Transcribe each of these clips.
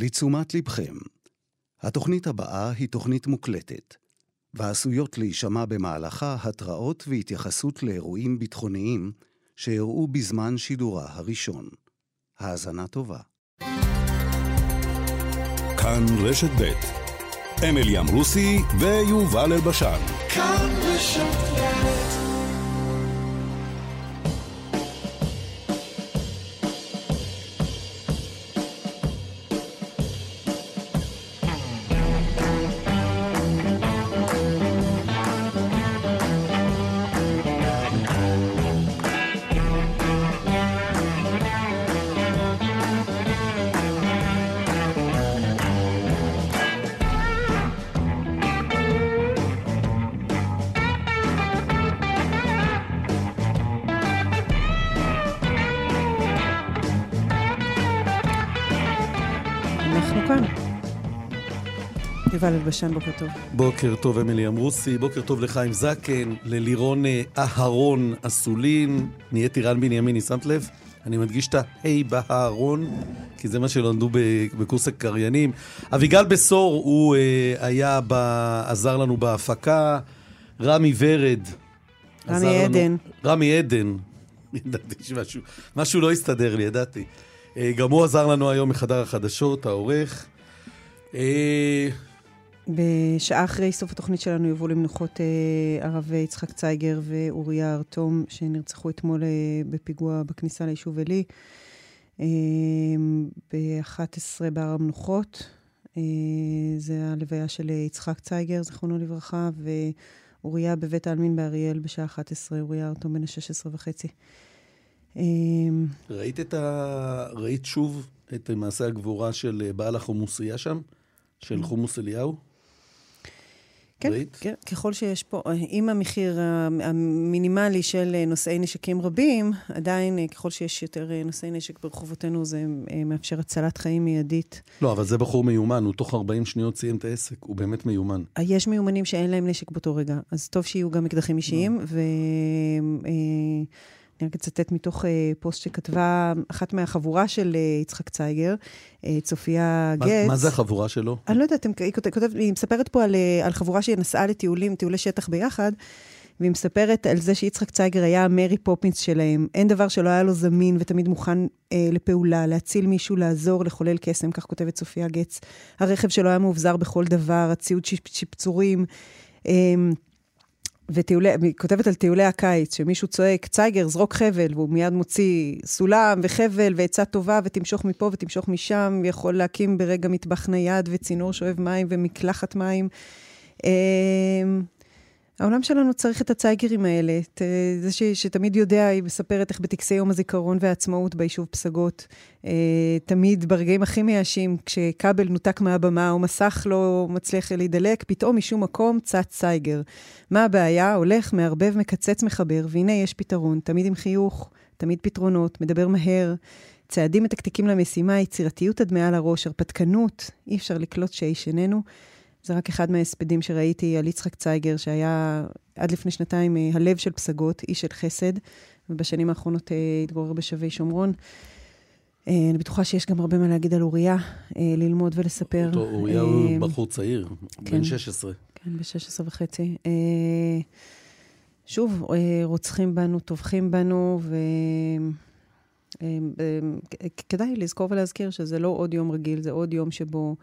לתשומת לבכם, התוכנית הבאה היא תוכנית מוקלטת, ועשויות להישמע במהלכה התראות והתייחסות לאירועים ביטחוניים שאירעו בזמן שידורה הראשון. האזנה טובה. כאן רשת ב' אמילי אמרוסי ויובל אלבשן. כאן רשת יובל אלבשן, בוקר טוב. בוקר טוב, אמילי אמרוסי, בוקר טוב לחיים זקן, ללירון אה, אהרון אסולין, נהייתי רן בנימיני, שמת לב? אני מדגיש את ההי באהרון, כי זה מה שלמדו בקורס הקריינים. אביגל בשור, הוא אה, היה, ב... עזר לנו בהפקה. רמי ורד. רמי עדן. לנו... רמי עדן. ידעתי שמשהו משהו לא הסתדר לי, ידעתי. אה, גם הוא עזר לנו היום מחדר החדשות, העורך. אה, בשעה אחרי סוף התוכנית שלנו יבואו למנוחות אה, הרב יצחק צייגר ואוריה ארתום, שנרצחו אתמול אה, בפיגוע בכניסה ליישוב עלי, אה, ב-11 בהר המנוחות. אה, זה הלוויה של יצחק צייגר, זיכרונו לברכה, ואוריה בבית העלמין באריאל בשעה 11, אוריה ארתום בן ה-16 וחצי. אה, ראית את ה... ראית שוב את מעשה הגבורה של בעל החומוסייה שם? של חומוס אליהו? כן, כן, ככל שיש פה, עם המחיר המינימלי של נושאי נשקים רבים, עדיין ככל שיש יותר נושאי נשק ברחובותינו, זה מאפשר הצלת חיים מיידית. לא, אבל זה בחור מיומן, הוא תוך 40 שניות סיים את העסק, הוא באמת מיומן. יש מיומנים שאין להם נשק באותו רגע, אז טוב שיהיו גם אקדחים אישיים, לא. ו... אני רק אצטט מתוך uh, פוסט שכתבה אחת מהחבורה של uh, יצחק צייגר, uh, צופיה מה, גץ. מה זה החבורה שלו? אני לא יודעת, היא, כותבת, היא מספרת פה על, על חבורה שנסעה לטיולים, טיולי שטח ביחד, והיא מספרת על זה שיצחק צייגר היה המרי פופינס שלהם. אין דבר שלא היה לו זמין ותמיד מוכן אה, לפעולה, להציל מישהו, לעזור, לחולל קסם, כך כותבת צופיה גץ. הרכב שלו היה מאובזר בכל דבר, הציוד שיפצורים. אה, וטיולי, היא כותבת על טיולי הקיץ, שמישהו צועק, צייגר, זרוק חבל, והוא מיד מוציא סולם וחבל ועצה טובה, ותמשוך מפה ותמשוך משם, ויכול להקים ברגע מטבח נייד וצינור שואב מים ומקלחת מים. העולם שלנו צריך את הצייגרים האלה, את אה, זה ש, שתמיד יודע, היא מספרת איך בטקסי יום הזיכרון והעצמאות ביישוב פסגות, אה, תמיד ברגעים הכי מייאשים, כשכבל נותק מהבמה או מסך לא מצליח להידלק, פתאום משום מקום צץ צייגר. מה הבעיה? הולך, מערבב, מקצץ, מחבר, והנה יש פתרון, תמיד עם חיוך, תמיד פתרונות, מדבר מהר. צעדים מתקתקים למשימה, יצירתיות עד מעל הראש, הרפתקנות, אי אפשר לקלוט שאיש איננו. זה רק אחד מההספדים שראיתי על יצחק צייגר, שהיה עד לפני שנתיים אה, הלב של פסגות, איש של חסד, ובשנים האחרונות אה, התגורר בשבי שומרון. אה, אני בטוחה שיש גם הרבה מה להגיד על אוריה, ללמוד ולספר. אותו, אוריה הוא בחור צעיר, כן, בן 16. כן, ב-16 וחצי. שוב, רוצחים בנו, טובחים בנו, וכדאי לזכור ולהזכיר שזה לא עוד יום רגיל, זה עוד יום שבו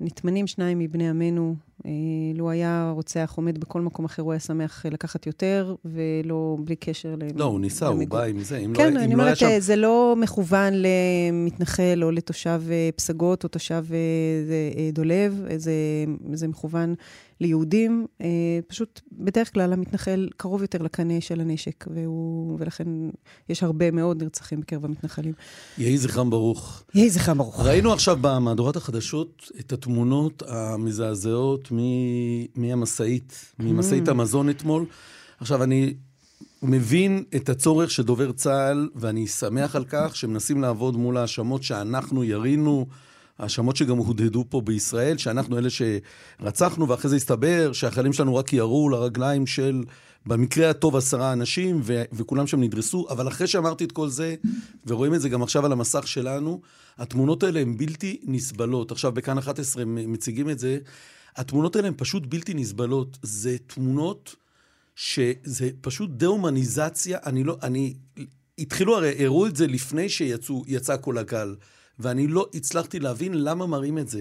נטמנים שניים מבני עמנו. אה, לו היה רוצח עומד בכל מקום אחר, הוא היה שמח לקחת יותר, ולא, בלי קשר ל... לא, הוא ניסה, הוא בא עם זה. כן, לא, אני לא אומרת, שם... זה לא מכוון למתנחל או לתושב אה, פסגות או תושב אה, דולב, זה, זה מכוון ליהודים. פשוט, בדרך כלל המתנחל קרוב יותר לקנה של הנשק, והוא, ולכן יש הרבה מאוד נרצחים בקרב המתנחלים. יהי זכרם ברוך. יהי זכרם ברוך. ראינו עכשיו במהדורת החדשות את התמונות המזעזעות מהמשאית, ממשאית mm. המזון אתמול. עכשיו, אני מבין את הצורך של דובר צה"ל, ואני שמח על כך שמנסים לעבוד מול האשמות שאנחנו ירינו האשמות שגם הודהדו פה בישראל, שאנחנו אלה שרצחנו, ואחרי זה הסתבר שהחיילים שלנו רק ירו לרגליים של, במקרה הטוב, עשרה אנשים, ו- וכולם שם נדרסו. אבל אחרי שאמרתי את כל זה, ורואים את זה גם עכשיו על המסך שלנו, התמונות האלה הן בלתי נסבלות. עכשיו, בכאן 11 מציגים את זה. התמונות האלה הן פשוט בלתי נסבלות. זה תמונות שזה פשוט דה-הומניזציה. אני לא, אני... התחילו, הרי הראו את זה לפני שיצא כל הגל. ואני לא הצלחתי להבין למה מראים את זה.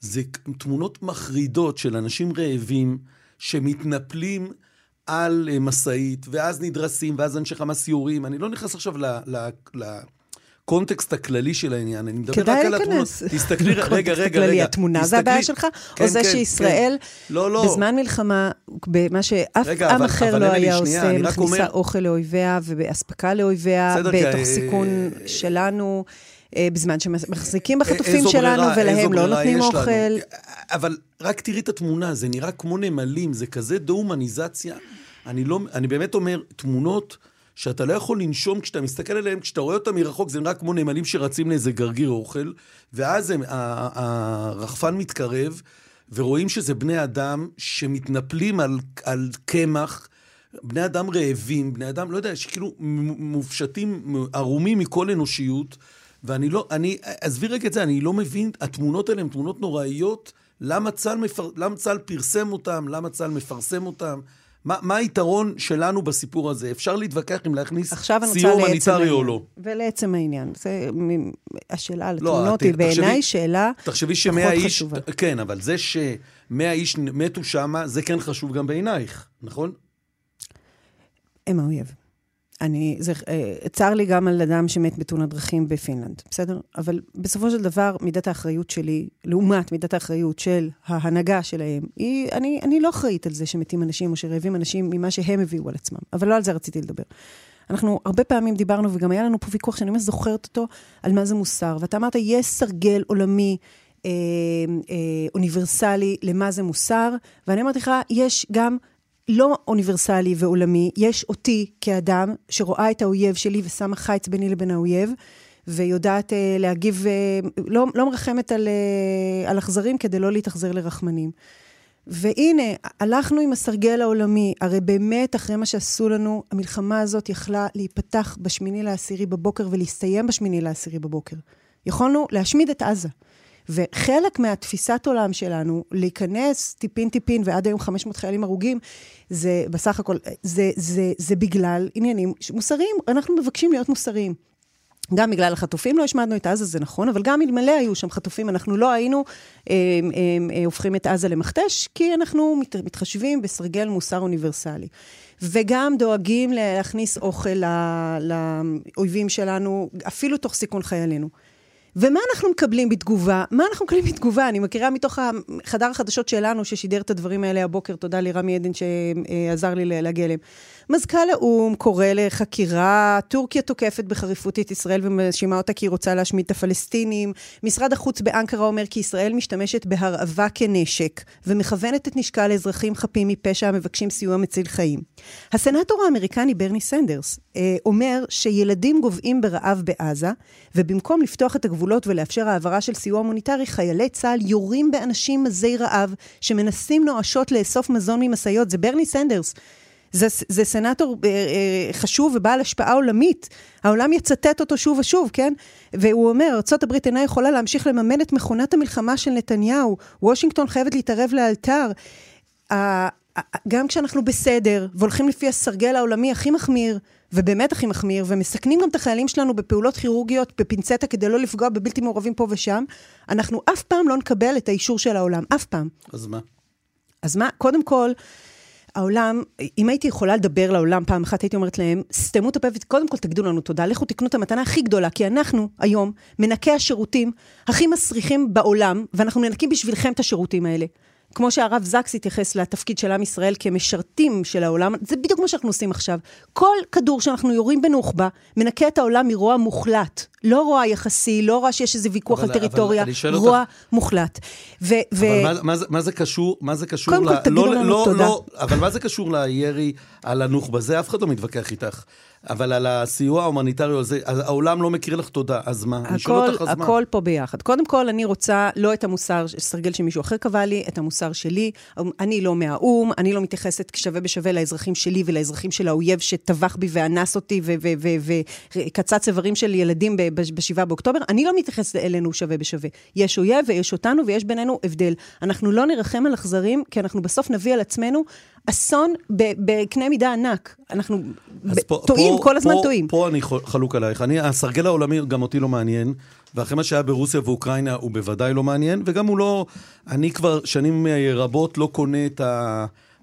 זה תמונות מחרידות של אנשים רעבים שמתנפלים על אה, משאית, ואז נדרסים, ואז אנשי חמאס יורים. אני לא נכנס עכשיו ל... ל, ל קונטקסט הכללי של העניין, אני מדבר רק על התמונות. כדאי להיכנס. תסתכלי, רגע, רגע, רגע. התמונה זה הבעיה שלך? כן, או זה כן, שישראל, כן. לא, לא. בזמן מלחמה, במה שאף עם אחר לא היה עושה, מכניסה אוכל לאויביה ובאספקה לאויביה, בתוך אה, סיכון שלנו, בזמן שמחזיקים בחטופים איזו שלנו ברירה- ולהם לא נותנים? אוכל. אבל רק תראי את התמונה, זה נראה כמו נמלים, זה כזה דה-הומניזציה. אני, לא, אני באמת אומר, תמונות שאתה לא יכול לנשום כשאתה מסתכל עליהן, כשאתה רואה אותן מרחוק, זה נראה כמו נמלים שרצים לאיזה גרגיר אוכל, ואז הם, הרחפן מתקרב, ורואים שזה בני אדם שמתנפלים על, על קמח. בני אדם רעבים, בני אדם, לא יודע, שכאילו מופשטים, ערומים מכל אנושיות, ואני לא, אני, עזבי רגע את זה, אני לא מבין, התמונות האלה הן תמונות נוראיות, למה צה"ל, מפר, למה צה"ל פרסם אותם, למה צה"ל מפרסם אותם, מה, מה היתרון שלנו בסיפור הזה? אפשר להתווכח אם להכניס סיוע הומניטרי. או לא. ולעצם העניין. זה, השאלה על לא, התמונות את- היא בעיניי שאלה תחשבי פחות שמאה איש, חשובה. כן, אבל זה שמאה איש מתו שמה, זה כן חשוב גם בעינייך, נכון? הם האויב. אני, זה, אה, צר לי גם על אדם שמת בתאונת דרכים בפינלנד, בסדר? אבל בסופו של דבר, מידת האחריות שלי, לעומת מידת האחריות של ההנהגה שלהם, היא, אני, אני לא אחראית על זה שמתים אנשים או שרעבים אנשים ממה שהם הביאו על עצמם. אבל לא על זה רציתי לדבר. אנחנו הרבה פעמים דיברנו, וגם היה לנו פה ויכוח שאני ממש זוכרת אותו, על מה זה מוסר. ואתה אמרת, יש סרגל עולמי אה, אה, אוניברסלי למה זה מוסר, ואני אמרתי לך, יש גם לא אוניברסלי ועולמי, יש אותי כאדם שרואה את האויב שלי ושמה חיץ ביני לבין האויב, ויודעת אה, להגיב, אה, לא, לא מרחמת על, אה, על אכזרים כדי לא להתאכזר לרחמנים. והנה, הלכנו עם הסרגל העולמי, הרי באמת, אחרי מה שעשו לנו, המלחמה הזאת יכלה להיפתח בשמיני לעשירי בבוקר ולהסתיים בשמיני לעשירי בבוקר. יכולנו להשמיד את עזה. וחלק מהתפיסת עולם שלנו, להיכנס טיפין-טיפין, ועד היום 500 חיילים הרוגים, זה בסך הכל, זה, זה, זה בגלל עניינים מוסריים. אנחנו מבקשים להיות מוסריים. גם בגלל החטופים לא השמדנו את עזה, זה נכון, אבל גם אלמלא היו שם חטופים, אנחנו לא היינו אה, אה, אה, הופכים את עזה למכתש, כי אנחנו מת, מתחשבים בסרגל מוסר אוניברסלי. וגם דואגים להכניס אוכל לאויבים שלנו, אפילו תוך סיכון חיילינו. ומה אנחנו מקבלים בתגובה? מה אנחנו מקבלים בתגובה? אני מכירה מתוך חדר החדשות שלנו, ששידר את הדברים האלה הבוקר, תודה לרמי עדן שעזר לי להגיע אליהם. מזכ"ל האו"ם קורא לחקירה, טורקיה תוקפת בחריפות את ישראל ומאשימה אותה כי היא רוצה להשמיד את הפלסטינים. משרד החוץ באנקרה אומר כי ישראל משתמשת בהרעבה כנשק, ומכוונת את נשקה לאזרחים חפים מפשע המבקשים סיוע מציל חיים. הסנטור האמריקני ברני סנדרס אה, אומר שילדים גוועים ברעב בעזה, ובמקום לפתוח את הגבולות ולאפשר העברה של סיוע הומניטרי, חיילי צה"ל יורים באנשים מזי רעב, שמנסים נואשות לאסוף מזון ממשאיות. זה ברני סנדרס. זה, זה סנטור אה, אה, חשוב ובעל השפעה עולמית. העולם יצטט אותו שוב ושוב, כן? והוא אומר, ארה"ב אינה יכולה להמשיך לממן את מכונת המלחמה של נתניהו. וושינגטון חייבת להתערב לאלתר. גם כשאנחנו בסדר, והולכים לפי הסרגל העולמי הכי מחמיר, ובאמת הכי מחמיר, ומסכנים גם את החיילים שלנו בפעולות כירורגיות, בפינצטה, כדי לא לפגוע בבלתי מעורבים פה ושם, אנחנו אף פעם לא נקבל את האישור של העולם, אף פעם. אז מה? אז מה, קודם כל, העולם, אם הייתי יכולה לדבר לעולם פעם אחת, הייתי אומרת להם, סתמו את הפה וקודם כל תגידו לנו תודה, לכו תקנו את המתנה הכי גדולה, כי אנחנו היום מנקי השירותים הכי מסריחים בעולם, ואנחנו מנקים בשבילכם את השירותים האלה. כמו שהרב זקס התייחס לתפקיד של עם ישראל כמשרתים של העולם, זה בדיוק מה שאנחנו עושים עכשיו. כל כדור שאנחנו יורים בנוח'בה, מנקה את העולם מרוע מוחלט. לא רוע יחסי, לא רוע שיש איזה ויכוח אבל, על טריטוריה, רוע אותך... מוחלט. ו, ו... אבל מה, מה, זה, מה זה קשור, מה זה קשור קודם ל... כל תגידו לא, לנו לא, תודה. לא, אבל מה זה קשור לירי על הנוח'בה? זה אף אחד לא מתווכח איתך. אבל על הסיוע ההומניטרי הזה, העולם לא מכיר לך תודה, אז מה? אני שואל אותך, אז מה? הכל פה ביחד. קודם כל, אני רוצה לא את המוסר, סרגל שמישהו אחר קבע לי, את המוסר שלי. אני לא מהאו"ם, אני לא מתייחסת שווה בשווה לאזרחים שלי ולאזרחים של האויב שטבח בי ואנס אותי וקצץ איברים של ילדים ב-7 באוקטובר. אני לא מתייחסת אלינו שווה בשווה. יש אויב ויש אותנו ויש בינינו הבדל. אנחנו לא נרחם על אכזרים, כי אנחנו בסוף נביא על עצמנו אסון בקנה מידה ענק. אנחנו פה, טועים, פה, כל הזמן פה, טועים. פה אני חלוק עלייך. אני, הסרגל העולמי גם אותי לא מעניין, ואחרי מה שהיה ברוסיה ואוקראינה הוא בוודאי לא מעניין, וגם הוא לא... אני כבר שנים רבות לא קונה את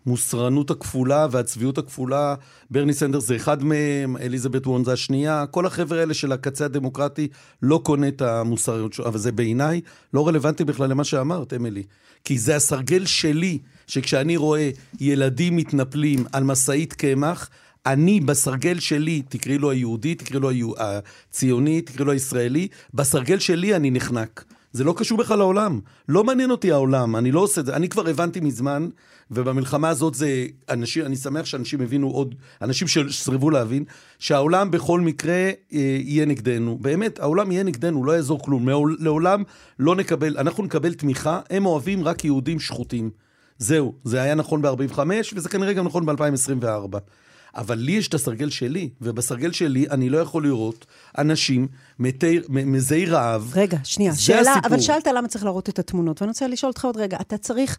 המוסרנות הכפולה והצביעות הכפולה. ברני סנדרס זה אחד מהם, אליזבת וון זה השנייה, כל החבר'ה האלה של הקצה הדמוקרטי לא קונה את המוסריות אבל זה בעיניי לא רלוונטי בכלל למה שאמרת, אמילי. כי זה הסרגל שלי. שכשאני רואה ילדים מתנפלים על משאית קמח, אני בסרגל שלי, תקראי לו היהודי, תקראי לו הציוני, תקראי לו הישראלי, בסרגל שלי אני נחנק. זה לא קשור בכלל לעולם. לא מעניין אותי העולם, אני לא עושה את זה. אני כבר הבנתי מזמן, ובמלחמה הזאת זה אנשים, אני שמח שאנשים הבינו עוד, אנשים שסרבו להבין, שהעולם בכל מקרה אה, יהיה נגדנו. באמת, העולם יהיה נגדנו, לא יעזור כלום. לעולם לא נקבל, אנחנו נקבל תמיכה, הם אוהבים רק יהודים שחוטים. זהו, זה היה נכון ב-45, וזה כנראה גם נכון ב-2024. אבל לי יש את הסרגל שלי, ובסרגל שלי אני לא יכול לראות אנשים מתי, מזי רעב. רגע, שנייה, שאלה, הסיפור. אבל שאלת למה צריך להראות את התמונות, ואני רוצה לשאול אותך עוד רגע, אתה צריך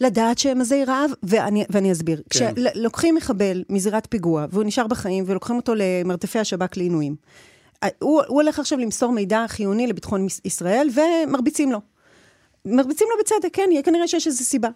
לדעת שהם מזי רעב, ואני, ואני אסביר. כן. כשלוקחים מחבל מזירת פיגוע, והוא נשאר בחיים, ולוקחים אותו למרתפי השב"כ לעינויים, הוא, הוא הולך עכשיו למסור מידע חיוני לביטחון ישראל, ומרביצים לו. מרביצים לו בצדק, כן, כנראה שיש איזו סיבה.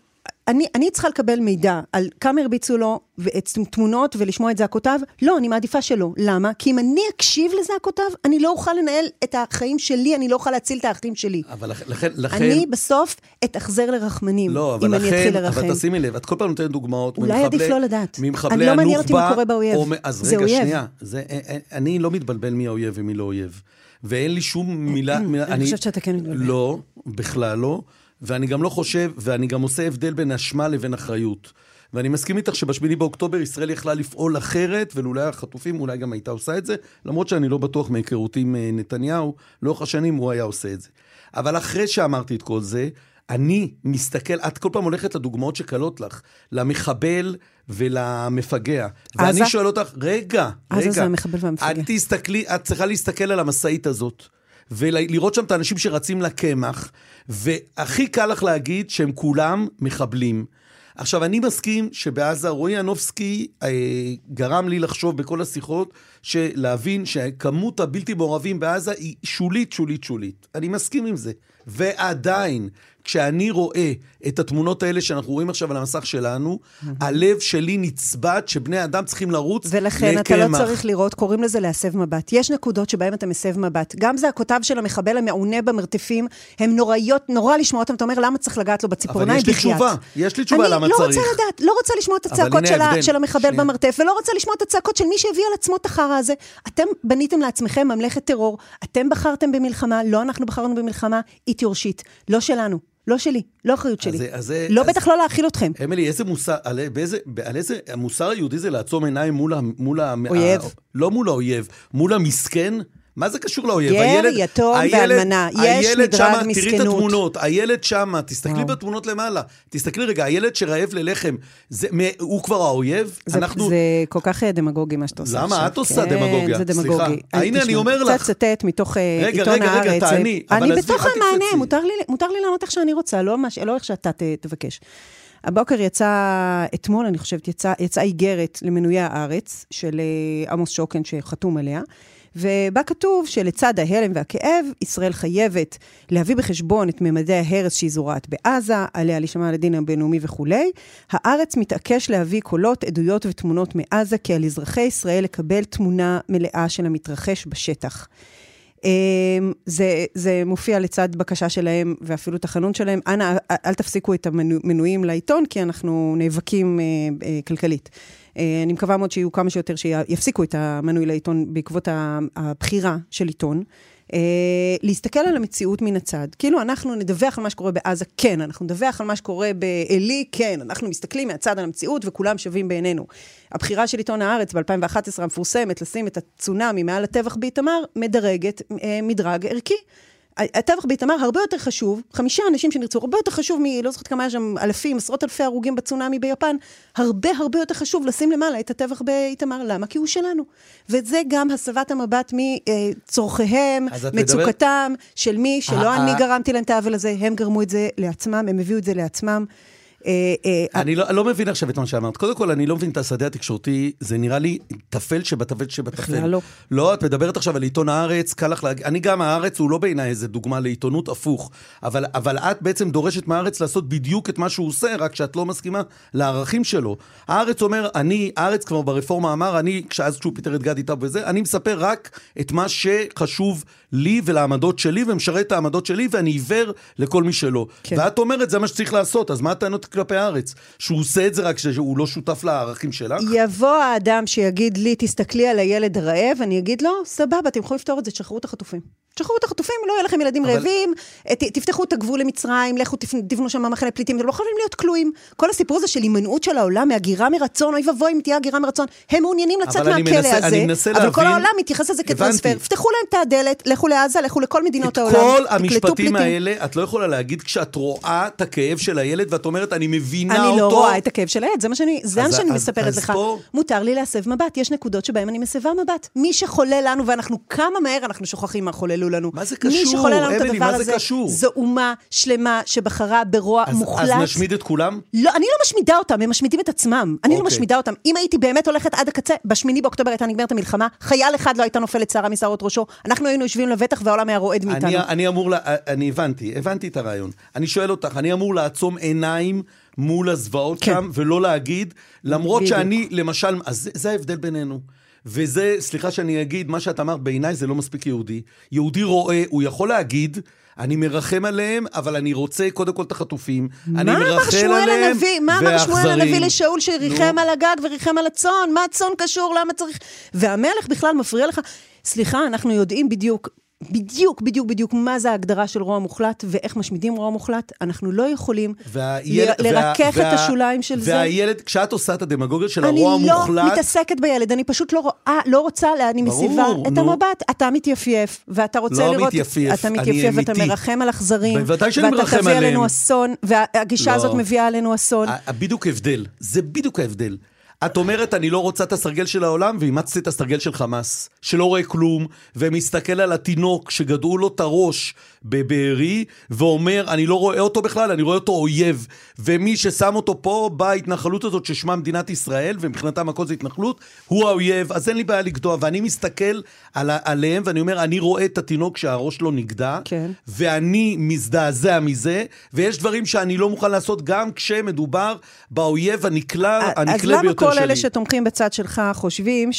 אני, אני צריכה לקבל מידע על כמה הרביצו לו, ואת תמונות ולשמוע את זעקותיו? לא, אני מעדיפה שלא. למה? כי אם אני אקשיב לזעקותיו, אני לא אוכל לנהל את החיים שלי, אני לא אוכל להציל את האחים שלי. אבל לכן... לכן... אני בסוף אתאכזר לרחמנים, לא, אם לכן, אני אתחיל לרחם. אבל תשימי לב, את כל פעם נותנת דוגמאות אולי עדיף לא לדעת. ממחבלי אני לא מעניין אותי מה קורה באויב. או... אז רגע, אויב. שנייה. זה, אה, אה, אני לא מתבלבל מי האויב ומי לא אויב. ואין לי שום מילה... אני חושבת שאתה כן מתבלבל. לא, בכלל לא. ואני גם לא חושב, ואני גם עושה הבדל בין אשמה לבין אחריות. ואני מסכים איתך שבשמיני באוקטובר ישראל יכלה לפעול אחרת, ולולא החטופים אולי גם הייתה עושה את זה, למרות שאני לא בטוח מהיכרותי עם אה, נתניהו, לאורך השנים הוא היה עושה את זה. אבל אחרי שאמרתי את כל זה, אני מסתכל, את כל פעם הולכת לדוגמאות שקלות לך, למחבל ולמפגע. ואני שואל אותך, רגע, רגע. עזה זה המחבל והמפגע. את תסתכלי, את צריכה להסתכל על המשאית הזאת. ולראות שם את האנשים שרצים לקמח, והכי קל לך להגיד שהם כולם מחבלים. עכשיו, אני מסכים שבעזה רועי ינובסקי אה, גרם לי לחשוב בכל השיחות, להבין שכמות הבלתי מעורבים בעזה היא שולית, שולית, שולית. אני מסכים עם זה. ועדיין, כשאני רואה את התמונות האלה שאנחנו רואים עכשיו על המסך שלנו, הלב שלי נצבט שבני אדם צריכים לרוץ לקמח. ולכן אתה לא צריך לראות, קוראים לזה להסב מבט. יש נקודות שבהן אתה מסב מבט. גם זה הכותב של המחבל המעונה במרתפים, הן נוראיות, נורא לשמוע אותם, אתה אומר, למה צריך לגעת לו בציפורניים? אבל יש לי תשובה, יש לי תשובה למה לא צריך. אני לא רוצה לדעת, לא רוצה לשמוע את הצעקות של, של המחבל שנייה. במרתף, ולא רוצה לשמוע את הצעקות של מי שהביא על עצמו את החרא הזה. אתם בניתם לעצמכם ממלכת טרור, אתם בחרתם במלחמה, לא אנחנו בחרנו במלחמה, eat your shit. לא שלנו. לא שלי, לא אחריות שלי. אז, אז, לא, אז, בטח לא להאכיל אתכם. אמילי, איזה מוסר, על, באיזה, על איזה, המוסר היהודי זה לעצום עיניים מול ה... מול ה אויב. ה, לא מול האויב, מול המסכן. מה זה קשור לאויב? גר, הילד, יתום הילד, ואלמנה. יש מדרג שמה, מסכנות. תראי את התמונות, הילד שמה, תסתכלי וואו. בתמונות למעלה. תסתכלי רגע, הילד שרעב ללחם, זה, הוא כבר האויב? זה, אנחנו... זה כל כך אה, דמגוגי מה שאתה עושה למה? עכשיו. למה? את עושה כן, דמגוגיה. זה דמגוגי. סליחה. הנה, אני אומר לך. קצת צטט מתוך אה, רגע, עיתון רגע, הארץ. רגע, רגע, תעני. אני בתוך המענה, מותר לי, מותר לי לענות איך שאני רוצה, לא, מש, לא איך שאתה ת, תבקש. הבוקר יצא, אתמול אני חושבת, יצאה יצא איגרת למנויי הארץ של אה, עמוס שוקן שחתום עליה. ובה כתוב שלצד ההלם והכאב, ישראל חייבת להביא בחשבון את ממדי ההרס שהיא זורעת בעזה, עליה להישמע לדין הבינלאומי וכולי. הארץ מתעקש להביא קולות, עדויות ותמונות מעזה, כי על אזרחי ישראל לקבל תמונה מלאה של המתרחש בשטח. אמ, זה, זה מופיע לצד בקשה שלהם ואפילו תחנון שלהם, אנא, אל תפסיקו את המנויים לעיתון, כי אנחנו נאבקים אה, אה, כלכלית. אה, אני מקווה מאוד שיהיו כמה שיותר שיפסיקו את המנוי לעיתון בעקבות הבחירה של עיתון. אה, להסתכל על המציאות מן הצד. כאילו, אנחנו נדווח על מה שקורה בעזה, כן, אנחנו נדווח על מה שקורה בעלי, כן, אנחנו מסתכלים מהצד על המציאות וכולם שווים בעינינו. הבחירה של עיתון הארץ ב-2011 המפורסמת, לשים את הצונאמי מעל הטבח באיתמר, מדרגת אה, מדרג ערכי. הטבח באיתמר הרבה יותר חשוב, חמישה אנשים שנרצו, הרבה יותר חשוב מ... לא זוכרת כמה היה שם אלפים, עשרות אלפי הרוגים בצונאמי ביפן, הרבה הרבה יותר חשוב לשים למעלה את הטבח באיתמר. למה? כי הוא שלנו. וזה גם הסבת המבט מצורכיהם, מצוקתם, מדבר... של מי שלא אני גרמתי להם את העוול הזה, הם גרמו את זה לעצמם, הם הביאו את זה לעצמם. אה, אה, אני לא, לא מבין עכשיו את מה שאמרת. קודם כל, אני לא מבין את השדה התקשורתי, זה נראה לי טפל שבטפל שבטפל. בכלל לא. לא, את מדברת עכשיו על עיתון הארץ, קל לך להגיד, אני גם, הארץ הוא לא בעיניי איזה דוגמה לעיתונות הפוך, אבל, אבל את בעצם דורשת מהארץ לעשות בדיוק את מה שהוא עושה, רק שאת לא מסכימה לערכים שלו. הארץ אומר, אני, הארץ כבר ברפורמה אמר, אני, כשאז כשהוא פיטר את גדי טאב וזה, אני מספר רק את מה שחשוב לי ולעמדות שלי, ומשרת את העמדות שלי, ואני עיוור לכל מי שלא. כן. ואת אומרת, זה מה שצריך לעשות, אז מה הטענות כלפי הארץ? שהוא עושה את זה רק כשהוא לא שותף לערכים שלך? יבוא האדם שיגיד לי, תסתכלי על הילד הרעב, אני אגיד לו, סבבה, אתם יכולים לפתור את זה, תשחררו את החטופים. תשחררו את החטופים, לא יהיה לכם ילדים אבל... רעבים, אה, ת, תפתחו את הגבול למצרים, לכו תבנו שם מחנה פליטים, אתם לא חייבים להיות כלואים. כל הסיפור הזה של הימנעות של העולם מהגירה מרצון, אוי ואבוי אם תהיה הגירה מרצון, הם מעוניינים לצאת מהכלא הזה, אבל כל העולם מתייחס לזה כטרנספר. פתחו להם את הדלת, לכו לעזה, לכו לכל מדינות העולם. את כל המשפטים האלה, את לא יכולה להגיד כשאת רואה את הכאב של הילד, ואת אומרת, אני מבינה אני אותו. אני לא רואה את הכאב של הילד, זה מה שאני, זה מה שאני מספרת לך. פה... מותר לי להסב מבט, יש נקודות שבהן אני מסבה מבט. מי שחולה לנו, ואנחנו כמה מהר אנחנו שוכחים מה חוללו לנו. מה זה קשור? מי שחולל לנו את הדבר הזה, זו אומה שלמה שבחרה ברוע אז, מוחלט. אז נשמיד את כולם? לא, אני לא משמידה אותם, הם משמידים את עצמם. אני לא אוקיי. משמידה אותם. אם הייתי באמת הולכת עד הקצה, בשמיני באוקטובר הייתה נגמרת המלחמה, חייל אחד לא הייתה נופלת שערה משערות ראשו, אנחנו היינו יושבים לבטח והעולם היה רועד מאיתנו. אני, אני אמור, לה, אני הבנתי, הבנתי את הרעיון. אני שואל אותך, אני אמור לעצום עיניים מול הזוועות כן. שם, ולא להגיד, למרות בדיוק. שאני, למשל, אז זה, זה ההבדל בינינו. וזה, סליחה שאני אגיד, מה שאת אמרת, בעיניי זה לא מספיק יהודי. יהודי רואה, הוא יכול להגיד, אני מרחם עליהם, אבל אני רוצה קודם כל את החטופים. אני מרחם עליהם, הנביא, מה אמר שמואל הנביא לשאול שריחם על הגג וריחם על הצאן? מה הצאן קשור? למה צריך... והמלך בכלל מפריע לך. סליחה, אנחנו יודעים בדיוק בדיוק, בדיוק, בדיוק מה זה ההגדרה של רוע מוחלט ואיך משמידים רוע מוחלט. אנחנו לא יכולים והילד, לרכך וה, את השוליים של והילד, זה. והילד, כשאת עושה את הדמגוגיה של הרוע המוחלט... אני לא מתעסקת בילד, אני פשוט לא, רואה, לא רוצה, אני מסיבה את נו. המבט. אתה מתייפייף, ואתה רוצה לא לראות... לא מתייפייף, אתה מתייפייף ואתה מרחם על אכזרים. בוודאי שאני מרחם עליהם. ואתה תביא עלינו אסון, והגישה לא. הזאת מביאה עלינו אסון. בדיוק הבדל, זה בדיוק ההבדל. את אומרת, אני לא רוצה את הסרגל של העולם, ואימצתי את הסרגל של חמאס, שלא רואה כלום, ומסתכל על התינוק שגדעו לו את הראש בבארי, ואומר, אני לא רואה אותו בכלל, אני רואה אותו אויב. ומי ששם אותו פה, בהתנחלות הזאת ששמה מדינת ישראל, ומבחינתם הכל זה התנחלות, הוא האויב, אז אין לי בעיה לגדוע. ואני מסתכל על, עליהם, ואני אומר, אני רואה את התינוק שהראש שלו נגדע, כן. ואני מזדעזע מזה, ויש דברים שאני לא מוכן לעשות גם כשמדובר באויב הנקלה, הנקלה ביותר כל אלה שתומכים בצד שלך חושבים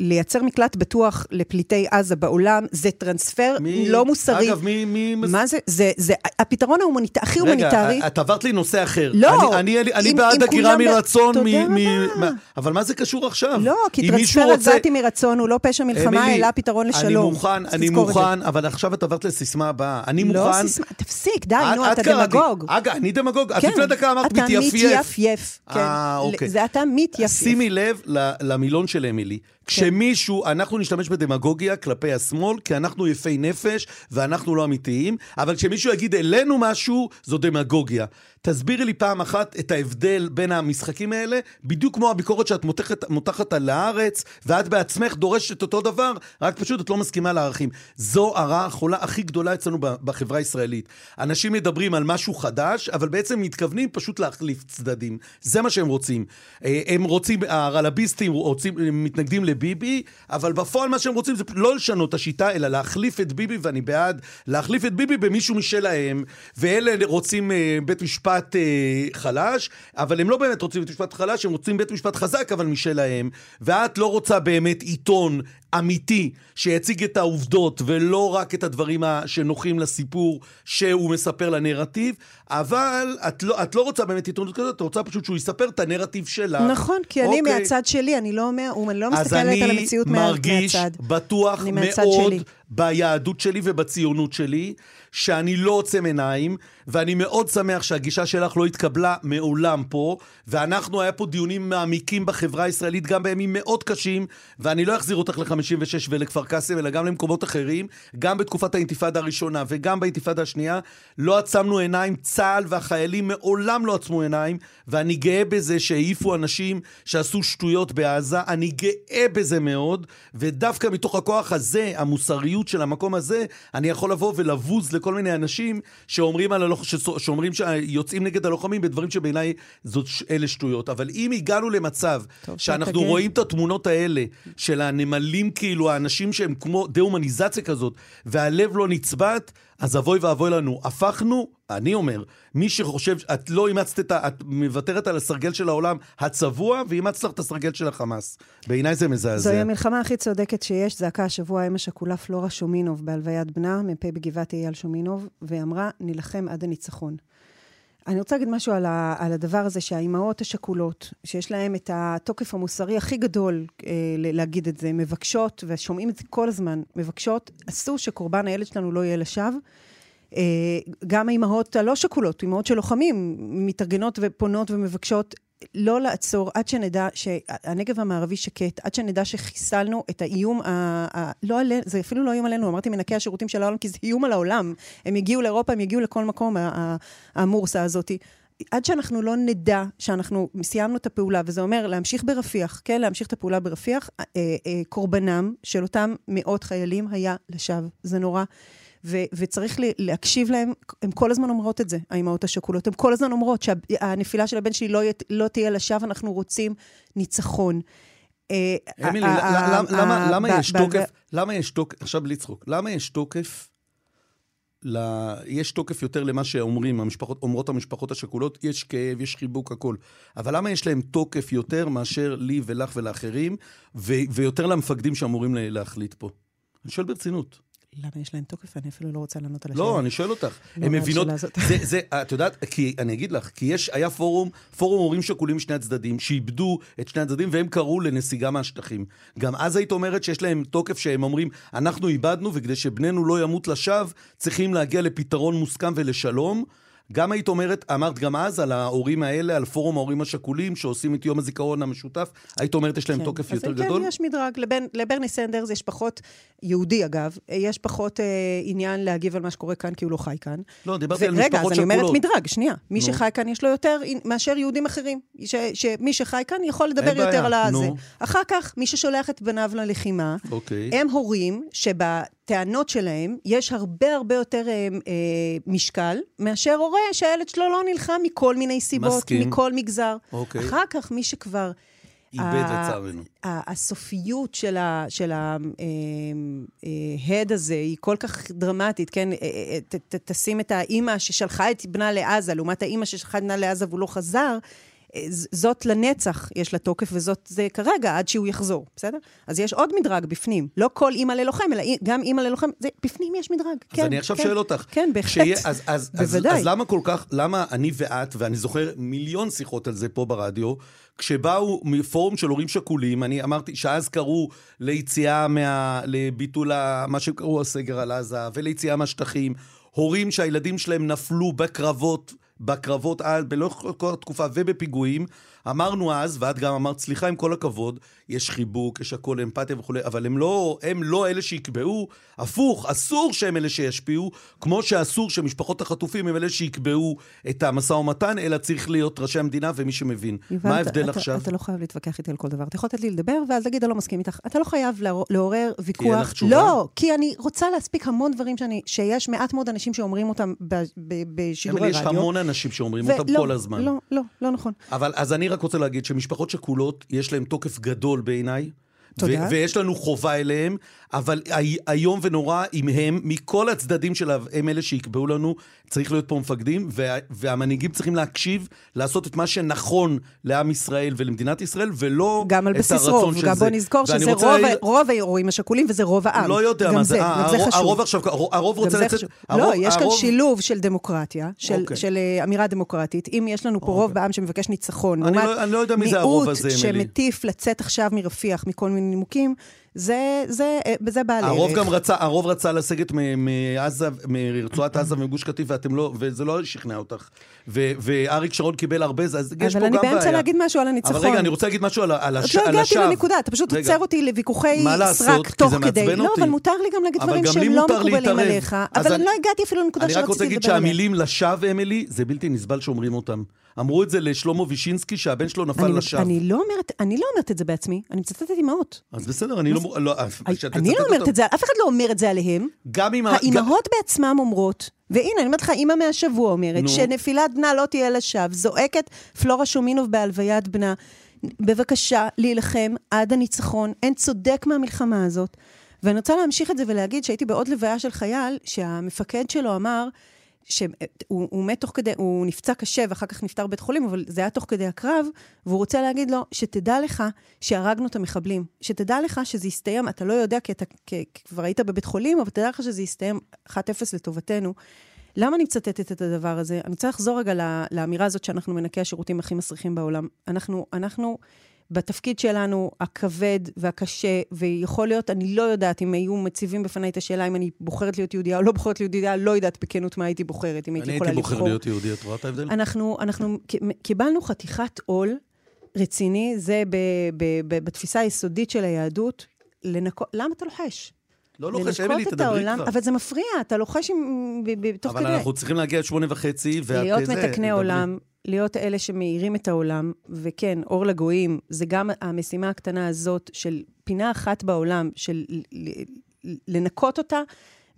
שלייצר מקלט בטוח לפליטי עזה בעולם זה טרנספר מי, לא מוסרי. אגב, מי... מי מה זה? זה, זה הפתרון ההומניט, הכי הומניטרי. רגע, את עברת לי נושא אחר. לא. אני, אני, אני בעד הגירה מרצון. מ, מ, מה, אבל מה זה קשור עכשיו? לא, כי טרנספר רוצה... הגעתי מרצון הוא לא פשע מלחמה, אלא פתרון לשלום. אני מוכן, אני מוכן, אבל עכשיו את עברת לסיסמה הבאה. אני לא מוכן... לא סיסמה, תפסיק, די, נו, אתה דמגוג. אגב, אני דמגוג. את לפני דקה אמרת מתייפייף. אתה מתייפייף, כן. אה, אוקיי. זה אתה מתייפייף. שימי לב למילון של אמילי. כשמישהו, אנחנו נשתמש בדמגוגיה כלפי השמאל, כי אנחנו יפי נפש ואנחנו לא אמיתיים, אבל כשמישהו יגיד אלינו משהו, זו דמגוגיה. תסבירי לי פעם אחת את ההבדל בין המשחקים האלה, בדיוק כמו הביקורת שאת מותחת, מותחת על הארץ, ואת בעצמך דורשת אותו דבר, רק פשוט את לא מסכימה לערכים. זו הרעה החולה הכי גדולה אצלנו בחברה הישראלית. אנשים מדברים על משהו חדש, אבל בעצם מתכוונים פשוט להחליף צדדים. זה מה שהם רוצים. אה, הם רוצים, הרלביסטים רוצים, מתנגדים לביבי, אבל בפועל מה שהם רוצים זה לא לשנות את השיטה, אלא להחליף את ביבי, ואני בעד להחליף את ביבי במישהו משלהם, ואלה רוצים אה, בית משפט אה, חלש, אבל הם לא באמת רוצים בית משפט חלש, הם רוצים בית משפט חזק, אבל משלהם, ואת לא רוצה באמת עיתון אמיתי שיציג את העובדות ולא רק את הדברים שנוחים לסיפור שהוא מספר לנרטיב, אבל את לא, את לא רוצה באמת עיתונות כזאת, את רוצה פשוט שהוא יספר את הנרטיב שלה. נכון, כי אני אוקיי. מהצד שלי, אני לא, אומר, אני לא מסתכלת על המציאות מהצד. אז אני מרגיש בטוח מאוד ביהדות שלי ובציונות שלי, שאני לא עוצם עיניים, ואני מאוד שמח שהגישה שלך לא התקבלה מעולם פה, ואנחנו, היה פה דיונים מעמיקים בחברה הישראלית, גם בימים מאוד קשים, ואני לא אחזיר אותך ל-56 ולכפר קאסם, אלא גם למקומות אחרים, גם בתקופת האינתיפאדה הראשונה וגם באינתיפאדה השנייה, לא עצמנו עיניים, צה"ל והחיילים מעולם לא עצמו עיניים, ואני גאה בזה שהעיפו אנשים שעשו שטויות בעזה, אני גאה בזה מאוד, ודווקא מתוך הכוח הזה, המוסריות של המקום הזה, אני יכול לבוא ולבוז לכל מיני אנשים שאומרים, על הלוח... שאומרים שיוצאים נגד הלוחמים בדברים שבעיניי זאת אלה שטויות. אבל אם הגענו למצב טוב, שאנחנו רואים את התמונות האלה של הנמלים, כאילו, האנשים שהם כמו דה-הומניזציה כזאת, והלב לא נצבט, אז אבוי ואבוי לנו. הפכנו, אני אומר, מי שחושב, את לא אימצת את ה... את מוותרת על הסרגל של העולם הצבוע, ואימצת לך את הסרגל של החמאס. בעיניי זה מזעזע. זוהי המלחמה הכי צודקת שיש. זעקה השבוע אם השכולה פלורה שומינוב בהלוויית בנה, מ"פ בגבעת אייל שומינוב, ואמרה, נילחם עד הניצחון. אני רוצה להגיד משהו על, ה, על הדבר הזה שהאימהות השכולות, שיש להן את התוקף המוסרי הכי גדול אה, להגיד את זה, מבקשות, ושומעים את זה כל הזמן, מבקשות, אסור שקורבן הילד שלנו לא יהיה לשווא. אה, גם האימהות הלא שכולות, אימהות של לוחמים, מתארגנות ופונות ומבקשות לא לעצור עד שנדע שהנגב המערבי שקט, עד שנדע שחיסלנו את האיום, ה, ה, לא עלינו, זה אפילו לא איום עלינו, אמרתי מנקי השירותים של העולם, כי זה איום על העולם. הם יגיעו לאירופה, הם יגיעו לכל מקום, המורסה הזאת. עד שאנחנו לא נדע שאנחנו סיימנו את הפעולה, וזה אומר להמשיך ברפיח, כן, להמשיך את הפעולה ברפיח, אה, אה, קורבנם של אותם מאות חיילים היה לשווא. זה נורא. ו- וצריך להקשיב להם, הן כל הזמן אומרות את זה, האימהות השכולות. הן כל הזמן אומרות שהנפילה של הבן שלי לא, לא תהיה לשווא, אנחנו רוצים ניצחון. אמילי, למה יש תוקף, למה יש תוקף, עכשיו בלי צחוק, למה יש תוקף ל... יש תוקף יותר למה שאומרים, המשפחות, אומרות המשפחות השכולות, יש כאב, יש חיבוק, הכל. אבל למה יש להם תוקף יותר מאשר לי ולך ולאחרים, ו... ויותר למפקדים שאמורים להחליט פה? אני שואל ברצינות. למה יש להם תוקף? אני אפילו לא רוצה לענות על לא, השאלה. לא, אני שואל אותך. לא הן מבינות... זה, זה, את יודעת, כי אני אגיד לך, כי יש, היה פורום, פורום הורים שכולים משני הצדדים, שאיבדו את שני הצדדים, והם קראו לנסיגה מהשטחים. גם אז היית אומרת שיש להם תוקף שהם אומרים, אנחנו איבדנו, וכדי שבננו לא ימות לשווא, צריכים להגיע לפתרון מוסכם ולשלום. גם היית אומרת, אמרת גם אז על ההורים האלה, על פורום ההורים השכולים שעושים את יום הזיכרון המשותף, היית אומרת יש להם כן. תוקף יותר כן, גדול? כן, יש מדרג. לבן, לברני סנדרס יש פחות, יהודי אגב, יש פחות אה, עניין להגיב על מה שקורה כאן כי הוא לא חי כאן. לא, דיברתי על משפחות שכולות. רגע, אז אני אומרת מדרג, שנייה. מי נו. שחי כאן יש לו יותר מאשר יהודים אחרים. ש, שמי שחי כאן יכול לדבר יותר בעיה. על הזה. אחר כך, מי ששולח את בניו ללחימה, אוקיי. הם הורים שבה... הטענות שלהם, יש הרבה הרבה יותר אה, אה, משקל מאשר הורה שהילד שלו לא נלחם מכל מיני סיבות, מסכים. מכל מגזר. אוקיי. אחר כך, מי שכבר... איבד לצערנו. הסופיות של, ה, של ההד אה, אה, הזה היא כל כך דרמטית, כן? אה, ת, ת, תשים את האימא ששלחה את בנה לעזה, לעומת האימא ששלחה את בנה לעזה והוא לא חזר, זאת לנצח יש לה תוקף, וזאת זה כרגע, עד שהוא יחזור, בסדר? אז יש עוד מדרג בפנים. לא כל אימא ללוחם, אלא גם אימא ללוחם, זה, בפנים יש מדרג. אז כן, אני עכשיו כן, שואל אותך. כן, בהחלט. שיה, אז, אז, בוודאי. אז, אז למה כל כך, למה אני ואת, ואני זוכר מיליון שיחות על זה פה ברדיו, כשבאו מפורום של הורים שכולים, אני אמרתי שאז קראו ליציאה מה... לביטול מה שהם קראו הסגר על עזה, וליציאה מהשטחים. הורים שהילדים שלהם נפלו בקרבות בקרבות על, בלא כל התקופה ובפיגועים. אמרנו אז, ואת גם אמרת, סליחה, עם כל הכבוד, יש חיבוק, יש הכל אמפתיה וכולי, אבל הם לא, הם לא אלה שיקבעו, הפוך, אסור שהם אלה שישפיעו, כמו שאסור שמשפחות החטופים הם אלה שיקבעו את המשא ומתן, אלא צריך להיות ראשי המדינה ומי שמבין. מה ההבדל אתה, עכשיו? אתה, אתה לא חייב להתווכח איתי על כל דבר. אתה יכול לתת לי לדבר, ואז להגיד, אני לא מסכים איתך. אתה לא חייב לעורר ויכוח. כי אין לך תשובה? לא, כי אני רוצה להספיק המון דברים שאני, שיש מעט מאוד אנשים שאומרים אותם בשידור הרדיו. יש המון אנשים שאומרים אותם כל הזמן. לא, לא, לא נכון. אבל אז אני רק רוצה להגיד שמשפחות שכולות, יש להן תוקף גדול בעיניי. תודה. ויש לנו חובה אליהם, אבל איום ונורא אם הם, מכל הצדדים שלה, הם אלה שיקבעו לנו, צריך להיות פה מפקדים, וה, והמנהיגים צריכים להקשיב, לעשות את מה שנכון לעם ישראל ולמדינת ישראל, ולא את הרצון של זה. גם על בסיס רוב, גם בוא נזכור שזה רוב, לה... רוב האירועים השכולים וזה רוב העם. לא יודע מה זה, זה, הרוב, זה הרוב עכשיו, הרוב רוצה לצאת... חשוב. הרוב, לא, יש הרוב... כאן שילוב של דמוקרטיה, של, okay. אוקיי. של uh, אמירה דמוקרטית. אם יש לנו פה okay. רוב אוקיי. בעם שמבקש ניצחון, אני לא, אני לא יודע מי זה הרוב הזה, מיעוט שמטיף לצאת עכשיו מרפיח מכל מיני נימוקים, זה, זה, בזה בעל ערך. הרוב גם רצה, הרוב רצה לסגת מעזה, מרצועת עזה ומגוש קטיף, ואתם לא, וזה לא שכנע אותך. ו, ואריק שרון קיבל הרבה, אז יש פה גם בעיה. אבל אני באמצע להגיד משהו על הניצחון. אבל רגע, אני רוצה להגיד משהו על, על, על השווא. לא הגעתי לנקודה, אתה פשוט עוצר אותי לוויכוחי סרק תוך כדי. לא, אבל מותר לי גם להגיד דברים שהם לא מקובלים עליך. אבל אני לא הגעתי אפילו לנקודה שרציתי לדבר עליה. אני רק רוצה להגיד שהמילים לשווא, אמילי, זה בלתי נסבל שאומרים אותם. אמרו את זה לשלמה וישינסקי, שהבן שלו נפל לשווא. לא אני לא אומרת את זה בעצמי, אני מצטטת אימהות. אז בסדר, אני לא... לא אני לא אומרת את זה, אף אחד לא אומר את זה עליהם. גם אם... האימהות בעצמם אומרות, והנה, אני אומרת לך, אימא מהשבוע אומרת, שנפילת בנה לא תהיה לשווא, זועקת פלורה שומינוב בהלוויית בנה. בבקשה, להילחם עד הניצחון, אין צודק מהמלחמה הזאת. ואני רוצה להמשיך את זה ולהגיד שהייתי בעוד לוויה של חייל, שהמפקד שלו אמר, שהוא הוא מת תוך כדי, הוא נפצע קשה ואחר כך נפטר בבית חולים, אבל זה היה תוך כדי הקרב, והוא רוצה להגיד לו, שתדע לך שהרגנו את המחבלים. שתדע לך שזה יסתיים, אתה לא יודע כי אתה כי, כבר היית בבית חולים, אבל תדע לך שזה יסתיים 1-0 לטובתנו. למה אני מצטטת את הדבר הזה? אני רוצה לחזור רגע לאמירה הזאת שאנחנו מנקי השירותים הכי מסריחים בעולם. אנחנו, אנחנו בתפקיד שלנו, הכבד והקשה, ויכול להיות, אני לא יודעת אם היו מציבים בפניי את השאלה אם אני בוחרת להיות יהודייה או לא בוחרת להיות יהודייה, לא יודעת בכנות מה הייתי בוחרת, אם הייתי יכולה לבחור. אני הייתי בוחר להיות יהודי, את רואה את ההבדל? אנחנו, אנחנו קיבלנו חתיכת עול רציני, זה ב, ב, ב, בתפיסה היסודית של היהדות, לנקות, למה אתה לוחש? לא לוחש, אמילי, תדברי כבר. אבל זה מפריע, אתה לוחש תוך כדי. אבל אנחנו צריכים להגיע עד שמונה וחצי, ואת להיות מתקני עולם, להיות אלה שמאירים את העולם, וכן, אור לגויים, זה גם המשימה הקטנה הזאת של פינה אחת בעולם, של לנקות אותה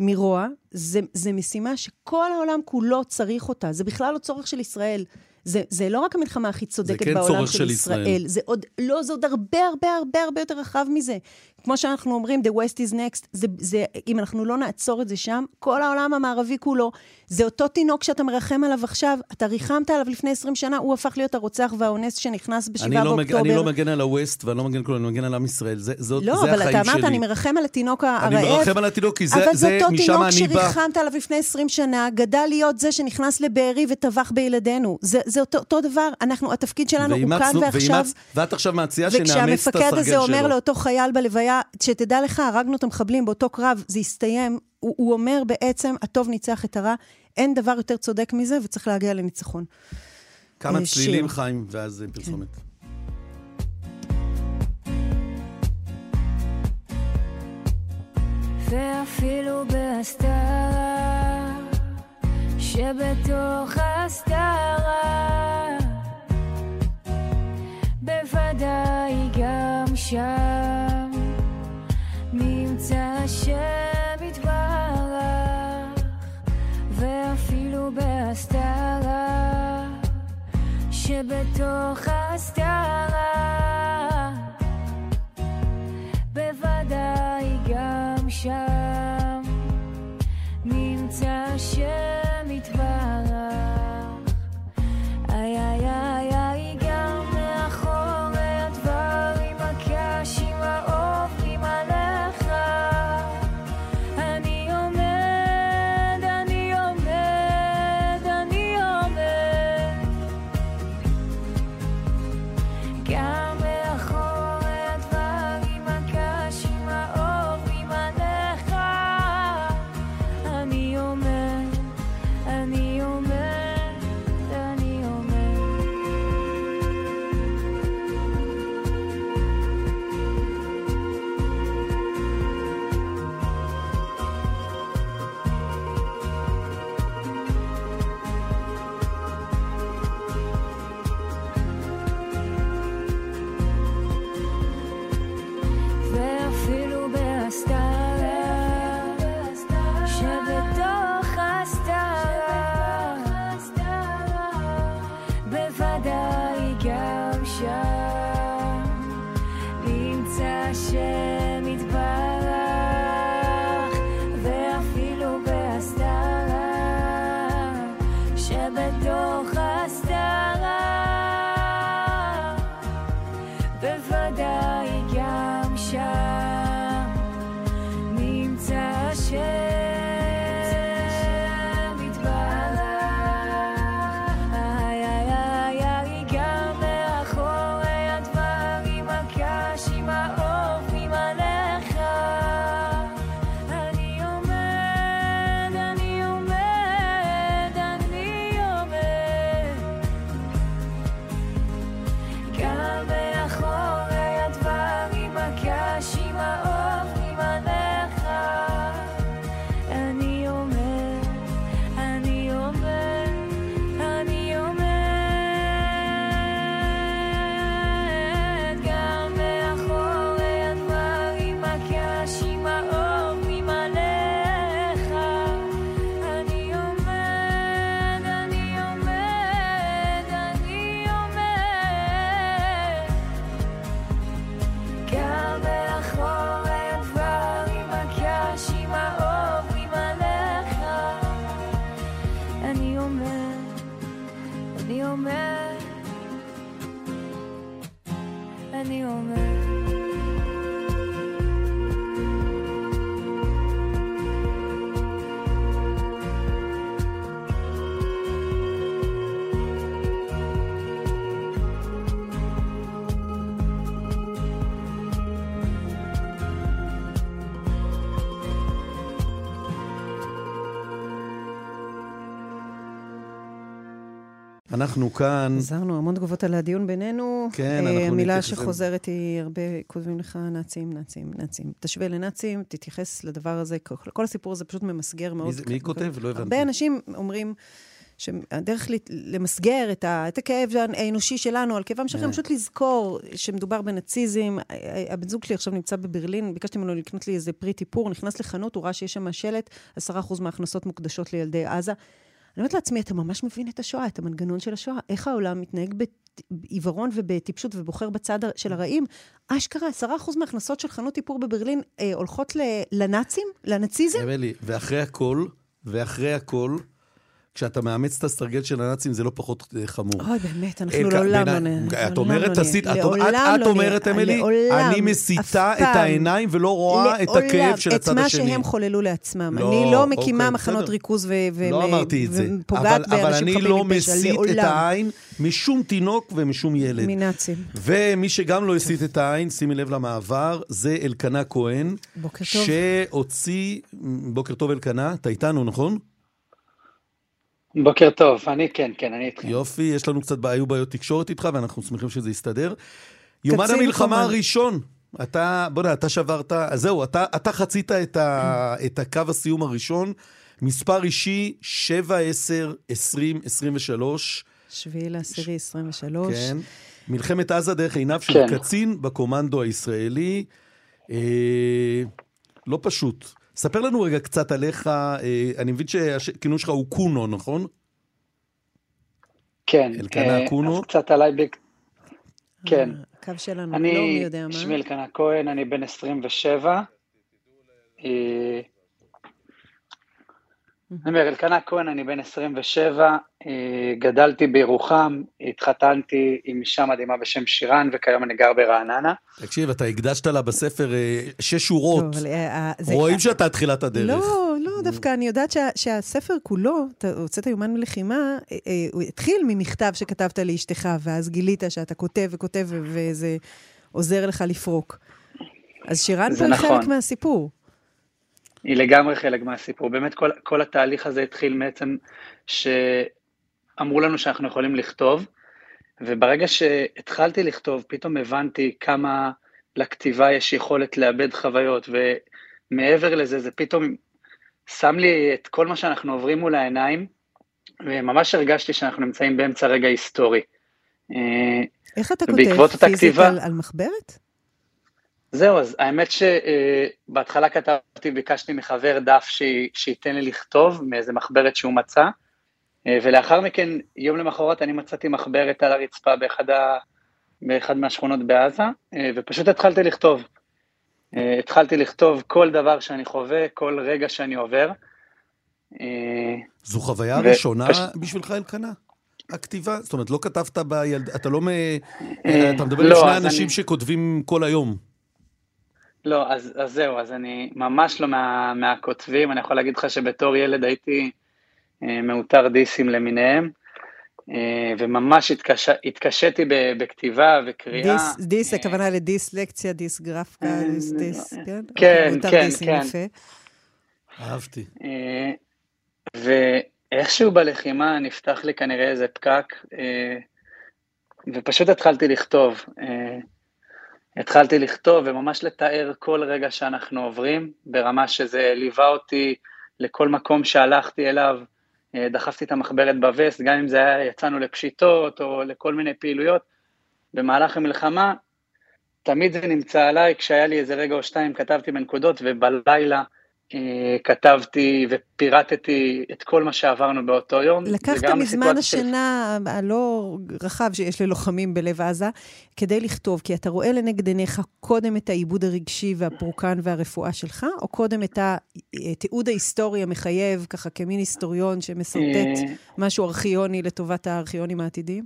מרוע, זה, זה משימה שכל העולם כולו צריך אותה, זה בכלל לא צורך של ישראל. זה, זה לא רק המלחמה הכי צודקת כן בעולם של, של ישראל. ישראל. זה עוד, לא, זה עוד הרבה הרבה הרבה הרבה יותר רחב מזה. כמו שאנחנו אומרים, the west is next, זה, זה, אם אנחנו לא נעצור את זה שם, כל העולם המערבי כולו, זה אותו תינוק שאתה מרחם עליו עכשיו, אתה ריחמת עליו לפני 20 שנה, הוא הפך להיות הרוצח והאונס שנכנס ב-7 לא באוקטובר. אני לא מגן על הווסט ואני לא מגן כלום, אני מגן על עם ישראל. זה, זאת, לא, זה החיים שלי. לא, אבל אתה אמרת, אני מרחם על התינוק הרעב. אני מרחם על התינוק, כי זה, זה, זה משם אני בא. אבל זה אותו תינוק שריחמת עליו לפני 20 שנה, גדל להיות זה שנכנס לבארי וטבח בילדינו. זה, זה אותו, אותו דבר, אנחנו, התפקיד שלנו הוא כאן ועכשיו. ואת עכשיו מציעה שנאמץ את הסרגל שלו. וכשהמפקד הזה אומר לאותו חייל בלוויה, שתדע לך, הרגנו את המחבלים באותו קרב, זה הסתיים, הוא, הוא אומר בעצם, הטוב ניצח את הרע, אין דבר יותר צודק מזה, וצריך להגיע לניצחון. כמה אה, צלילים, חיים, ואז פרסומת. כן. ואפילו בהסתרה, שבתוך הסתרה, בוודאי גם שם שבתוך הסתרה, אנחנו כאן... עזרנו המון תגובות על הדיון בינינו. כן, אנחנו... המילה שחוזרת היא הרבה, כותבים לך נאצים, נאצים, נאצים. תשווה לנאצים, תתייחס לדבר הזה. כל הסיפור הזה פשוט ממסגר מאוד. מי, כותב? לא הבנתי. הרבה אנשים אומרים... שהדרך למסגר את, ה, את הכאב האנושי שלנו על כאבם שלכם, פשוט לזכור שמדובר בנאציזם. הבן זוג שלי עכשיו נמצא בברלין, ביקשתי ממנו לקנות לי איזה פרי טיפור, נכנס לחנות, הוא ראה שיש שם שלט, 10% מההכנסות מוקדשות לילדי עזה. אני אומרת לעצמי, אתה ממש מבין את השואה, את המנגנון של השואה, איך העולם מתנהג בעיוורון ובטיפשות ובוחר בצד של הרעים. אשכרה, 10% מההכנסות של חנות איפור בברלין אה, הולכות לנאצים, לנאציזם. אמילי, ואחרי הכל, ואחרי הכל, כשאתה מאמץ את הסטרגל של הנאצים, זה לא פחות אה, חמור. אוי, באמת, אנחנו לעולם לא נהיה. את אומרת, את אומרת, אמילי, אני מסיתה את העיניים ולא רואה את הכאב של הצד השני. את מה שהם חוללו לעצמם. אני לא מקימה אוקיי, מחנות ריכוז ופוגעת באנשים חפים מפשע, לעולם. אבל אני לא מסית את העין משום תינוק ומשום ילד. מנאצים. ומי שגם לא הסית את העין, שימי לב למעבר, זה אלקנה כהן. בוקר טוב. שהוציא, בוקר טוב אלקנה, אתה איתנו, נכון? בוקר טוב, אני כן, כן, אני איתכם. יופי, יש לנו קצת, היו בעיות תקשורת איתך, ואנחנו שמחים שזה יסתדר. יומן המלחמה הראשון, אתה, בוא נראה, אתה שברת, אז זהו, אתה, אתה חצית את, ה, את הקו הסיום הראשון, מספר אישי 7, 10, 20, 23. 7 לעשירי 23. כן. מלחמת עזה דרך עיניו של כן. קצין בקומנדו הישראלי. אה, לא פשוט. ספר לנו רגע קצת עליך, אה, אני מבין שהכינוי שלך הוא קונו, נכון? כן. אלקנה אה, קונו. אז קצת עליי, ב... כן. הקו שלנו, אני, לא מי יודע מה. אני, שמי אלקנה כהן, אני בן 27. אני אומר, אלקנה כהן, אני בן 27, אה, גדלתי בירוחם, התחתנתי עם אישה מדהימה בשם שירן, וכיום אני גר ברעננה. תקשיב, אתה הקדשת לה בספר אה, שש שורות. רואים שאתה תחילת הדרך. לא, לא, דווקא אני יודעת שהספר כולו, אתה הוצאת יומן מלחימה, אה, הוא התחיל ממכתב שכתבת לאשתך, ואז גילית שאתה כותב וכותב, וזה עוזר לך לפרוק. אז שירן פה היא חלק נכון. מהסיפור. היא לגמרי חלק מהסיפור. באמת כל, כל התהליך הזה התחיל בעצם שאמרו לנו שאנחנו יכולים לכתוב, וברגע שהתחלתי לכתוב, פתאום הבנתי כמה לכתיבה יש יכולת לאבד חוויות, ומעבר לזה, זה פתאום שם לי את כל מה שאנחנו עוברים מול העיניים, וממש הרגשתי שאנחנו נמצאים באמצע רגע היסטורי. איך אתה כותב פיזית על, על מחברת? זהו, אז האמת שבהתחלה כתבתי, ביקשתי מחבר דף שייתן לי לכתוב מאיזה מחברת שהוא מצא, ולאחר מכן, יום למחרת אני מצאתי מחברת על הרצפה באחד, ה... באחד מהשכונות בעזה, ופשוט התחלתי לכתוב. התחלתי לכתוב כל דבר שאני חווה, כל רגע שאני עובר. זו חוויה ו... ראשונה פש... בשבילך, אלקנה? הכתיבה? זאת אומרת, לא כתבת בילד... אתה לא מ... אתה מדבר לא, עם שני אנשים אני... שכותבים כל היום. לא, אז, אז זהו, אז אני ממש לא מה, מהכותבים, אני יכול להגיד לך שבתור ילד הייתי אה, מאותר דיסים למיניהם, אה, וממש התקש, התקשיתי בכתיבה וקריאה. דיס, דיס, אה, הכוונה לדיסלקציה, דיסגרפקה, אה, דיס, דיס, כן? כן, אוקיי, כן, כן. יפה. אהבתי. אה, ואיכשהו בלחימה נפתח לי כנראה איזה פקק, אה, ופשוט התחלתי לכתוב. אה, התחלתי לכתוב וממש לתאר כל רגע שאנחנו עוברים, ברמה שזה ליווה אותי לכל מקום שהלכתי אליו, אה, דחפתי את המחברת בווסט, גם אם זה היה, יצאנו לפשיטות או לכל מיני פעילויות. במהלך המלחמה, תמיד זה נמצא עליי, כשהיה לי איזה רגע או שתיים כתבתי בנקודות, ובלילה, כתבתי ופירטתי את כל מה שעברנו באותו יום. לקחת מזמן השינה של... הלא רחב שיש ללוחמים בלב עזה כדי לכתוב, כי אתה רואה לנגד עיניך קודם את העיבוד הרגשי והפורקן והרפואה שלך, או קודם את התיעוד ההיסטורי המחייב, ככה כמין היסטוריון שמסרטט אה, משהו ארכיוני לטובת הארכיונים העתידיים?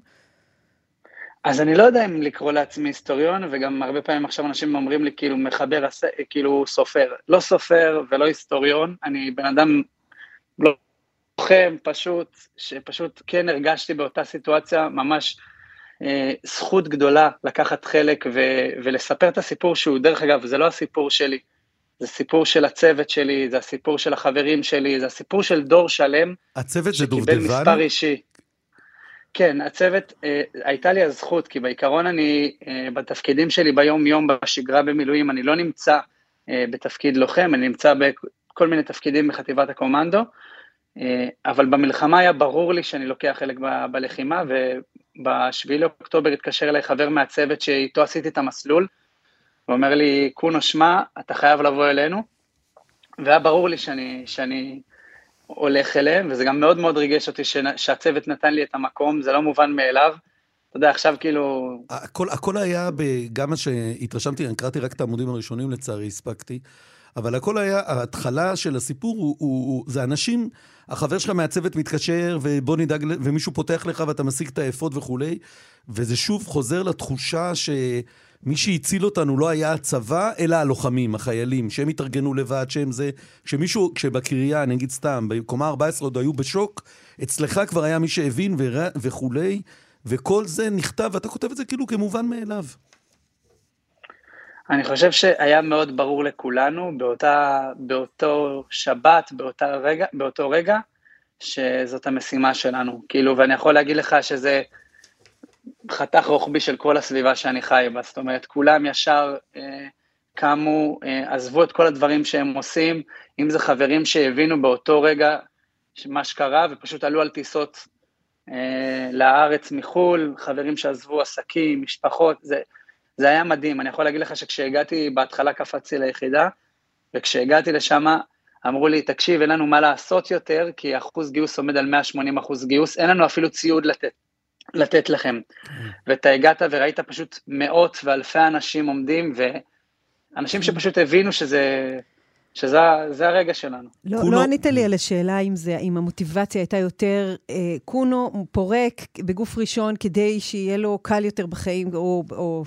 אז אני לא יודע אם לקרוא לעצמי היסטוריון, וגם הרבה פעמים עכשיו אנשים אומרים לי כאילו מחבר, כאילו סופר. לא סופר ולא היסטוריון, אני בן אדם לוחם פשוט, שפשוט כן הרגשתי באותה סיטואציה ממש אה, זכות גדולה לקחת חלק ו- ולספר את הסיפור שהוא, דרך אגב, זה לא הסיפור שלי, זה סיפור של הצוות שלי, זה הסיפור של החברים שלי, זה הסיפור של דור שלם. הצוות זה דובדבן? שקיבל מספר אישי. כן, הצוות, אה, הייתה לי הזכות, כי בעיקרון אני, אה, בתפקידים שלי ביום-יום, בשגרה במילואים, אני לא נמצא אה, בתפקיד לוחם, אני נמצא בכל מיני תפקידים בחטיבת הקומנדו, אה, אבל במלחמה היה ברור לי שאני לוקח חלק ב, בלחימה, וב-7 לאוקטובר התקשר אליי חבר מהצוות שאיתו עשיתי את המסלול, ואומר לי, קונו, שמע, אתה חייב לבוא אלינו, והיה ברור לי שאני, שאני הולך אליהם, וזה גם מאוד מאוד ריגש אותי שהצוות נתן לי את המקום, זה לא מובן מאליו. אתה יודע, עכשיו כאילו... הכל, הכל היה, גם מה שהתרשמתי, אני קראתי רק את העמודים הראשונים לצערי, הספקתי, אבל הכל היה, ההתחלה של הסיפור הוא, הוא, הוא זה אנשים, החבר שלך מהצוות מתקשר, ובוא נדאג, ומישהו פותח לך ואתה משיג את האפוד וכולי, וזה שוב חוזר לתחושה ש... מי שהציל אותנו לא היה הצבא, אלא הלוחמים, החיילים, שהם התארגנו לבד, שהם זה, כשמישהו, כשבקריה, אני אגיד סתם, בקומה 14 עוד היו בשוק, אצלך כבר היה מי שהבין ורא, וכולי, וכל זה נכתב, ואתה כותב את זה כאילו כמובן מאליו. אני חושב שהיה מאוד ברור לכולנו באותה, באותו שבת, באותה רגע, באותו רגע, שזאת המשימה שלנו. כאילו, ואני יכול להגיד לך שזה... חתך רוחבי של כל הסביבה שאני חי בה, זאת אומרת, כולם ישר אה, קמו, אה, עזבו את כל הדברים שהם עושים, אם זה חברים שהבינו באותו רגע מה שקרה ופשוט עלו על טיסות אה, לארץ מחו"ל, חברים שעזבו עסקים, משפחות, זה, זה היה מדהים, אני יכול להגיד לך שכשהגעתי, בהתחלה קפצתי ליחידה, וכשהגעתי לשם אמרו לי, תקשיב, אין לנו מה לעשות יותר, כי אחוז גיוס עומד על 180 אחוז גיוס, אין לנו אפילו ציוד לתת. לתת לכם. ואתה הגעת וראית פשוט מאות ואלפי אנשים עומדים, ואנשים שפשוט הבינו שזה... שזה הרגע שלנו. לא, קונו... לא ענית לי על השאלה אם, זה, אם המוטיבציה הייתה יותר, אה, קונו פורק בגוף ראשון כדי שיהיה לו קל יותר בחיים, או, או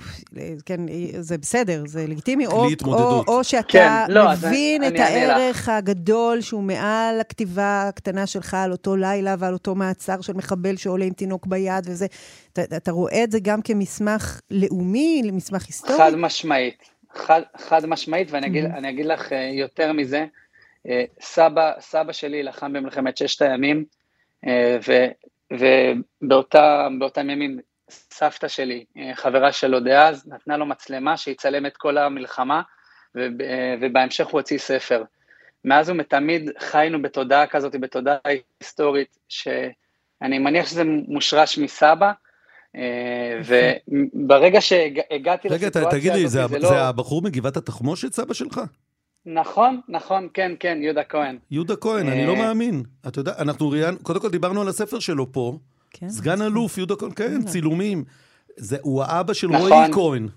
כן, זה בסדר, זה לגיטימי, או, או, או שאתה כן, לא, מבין את אני הערך אני הגדול שהוא מעל הכתיבה הקטנה שלך על אותו לילה ועל אותו מעצר של מחבל שעולה עם תינוק ביד וזה. אתה, אתה רואה את זה גם כמסמך לאומי, מסמך היסטורי? חד משמעית. חד, חד משמעית, ואני אגיד, mm-hmm. אגיד לך אה, יותר מזה, אה, סבא, סבא שלי לחם במלחמת ששת הימים, אה, ובאותם ימים סבתא שלי, חברה שלו דאז, נתנה לו מצלמה שיצלם את כל המלחמה, ובהמשך הוא הוציא ספר. מאז ומתמיד חיינו בתודעה כזאת, בתודעה היסטורית, שאני מניח שזה מושרש מסבא, וברגע שהגעתי לסיטואציה הזאת, רגע, תגיד לי, זה, זה, לא... זה הבחור מגבעת התחמושת, סבא שלך? נכון, נכון, כן, כן, יהודה כהן. יהודה כהן, אני לא אה, מאמין. אתה יודע, אנחנו ראיינו, קודם כל דיברנו על הספר שלו פה. כן. סגן אלוף, יהודה כהן, כן, צילומים. זה, הוא האבא של נכון. רועי כהן.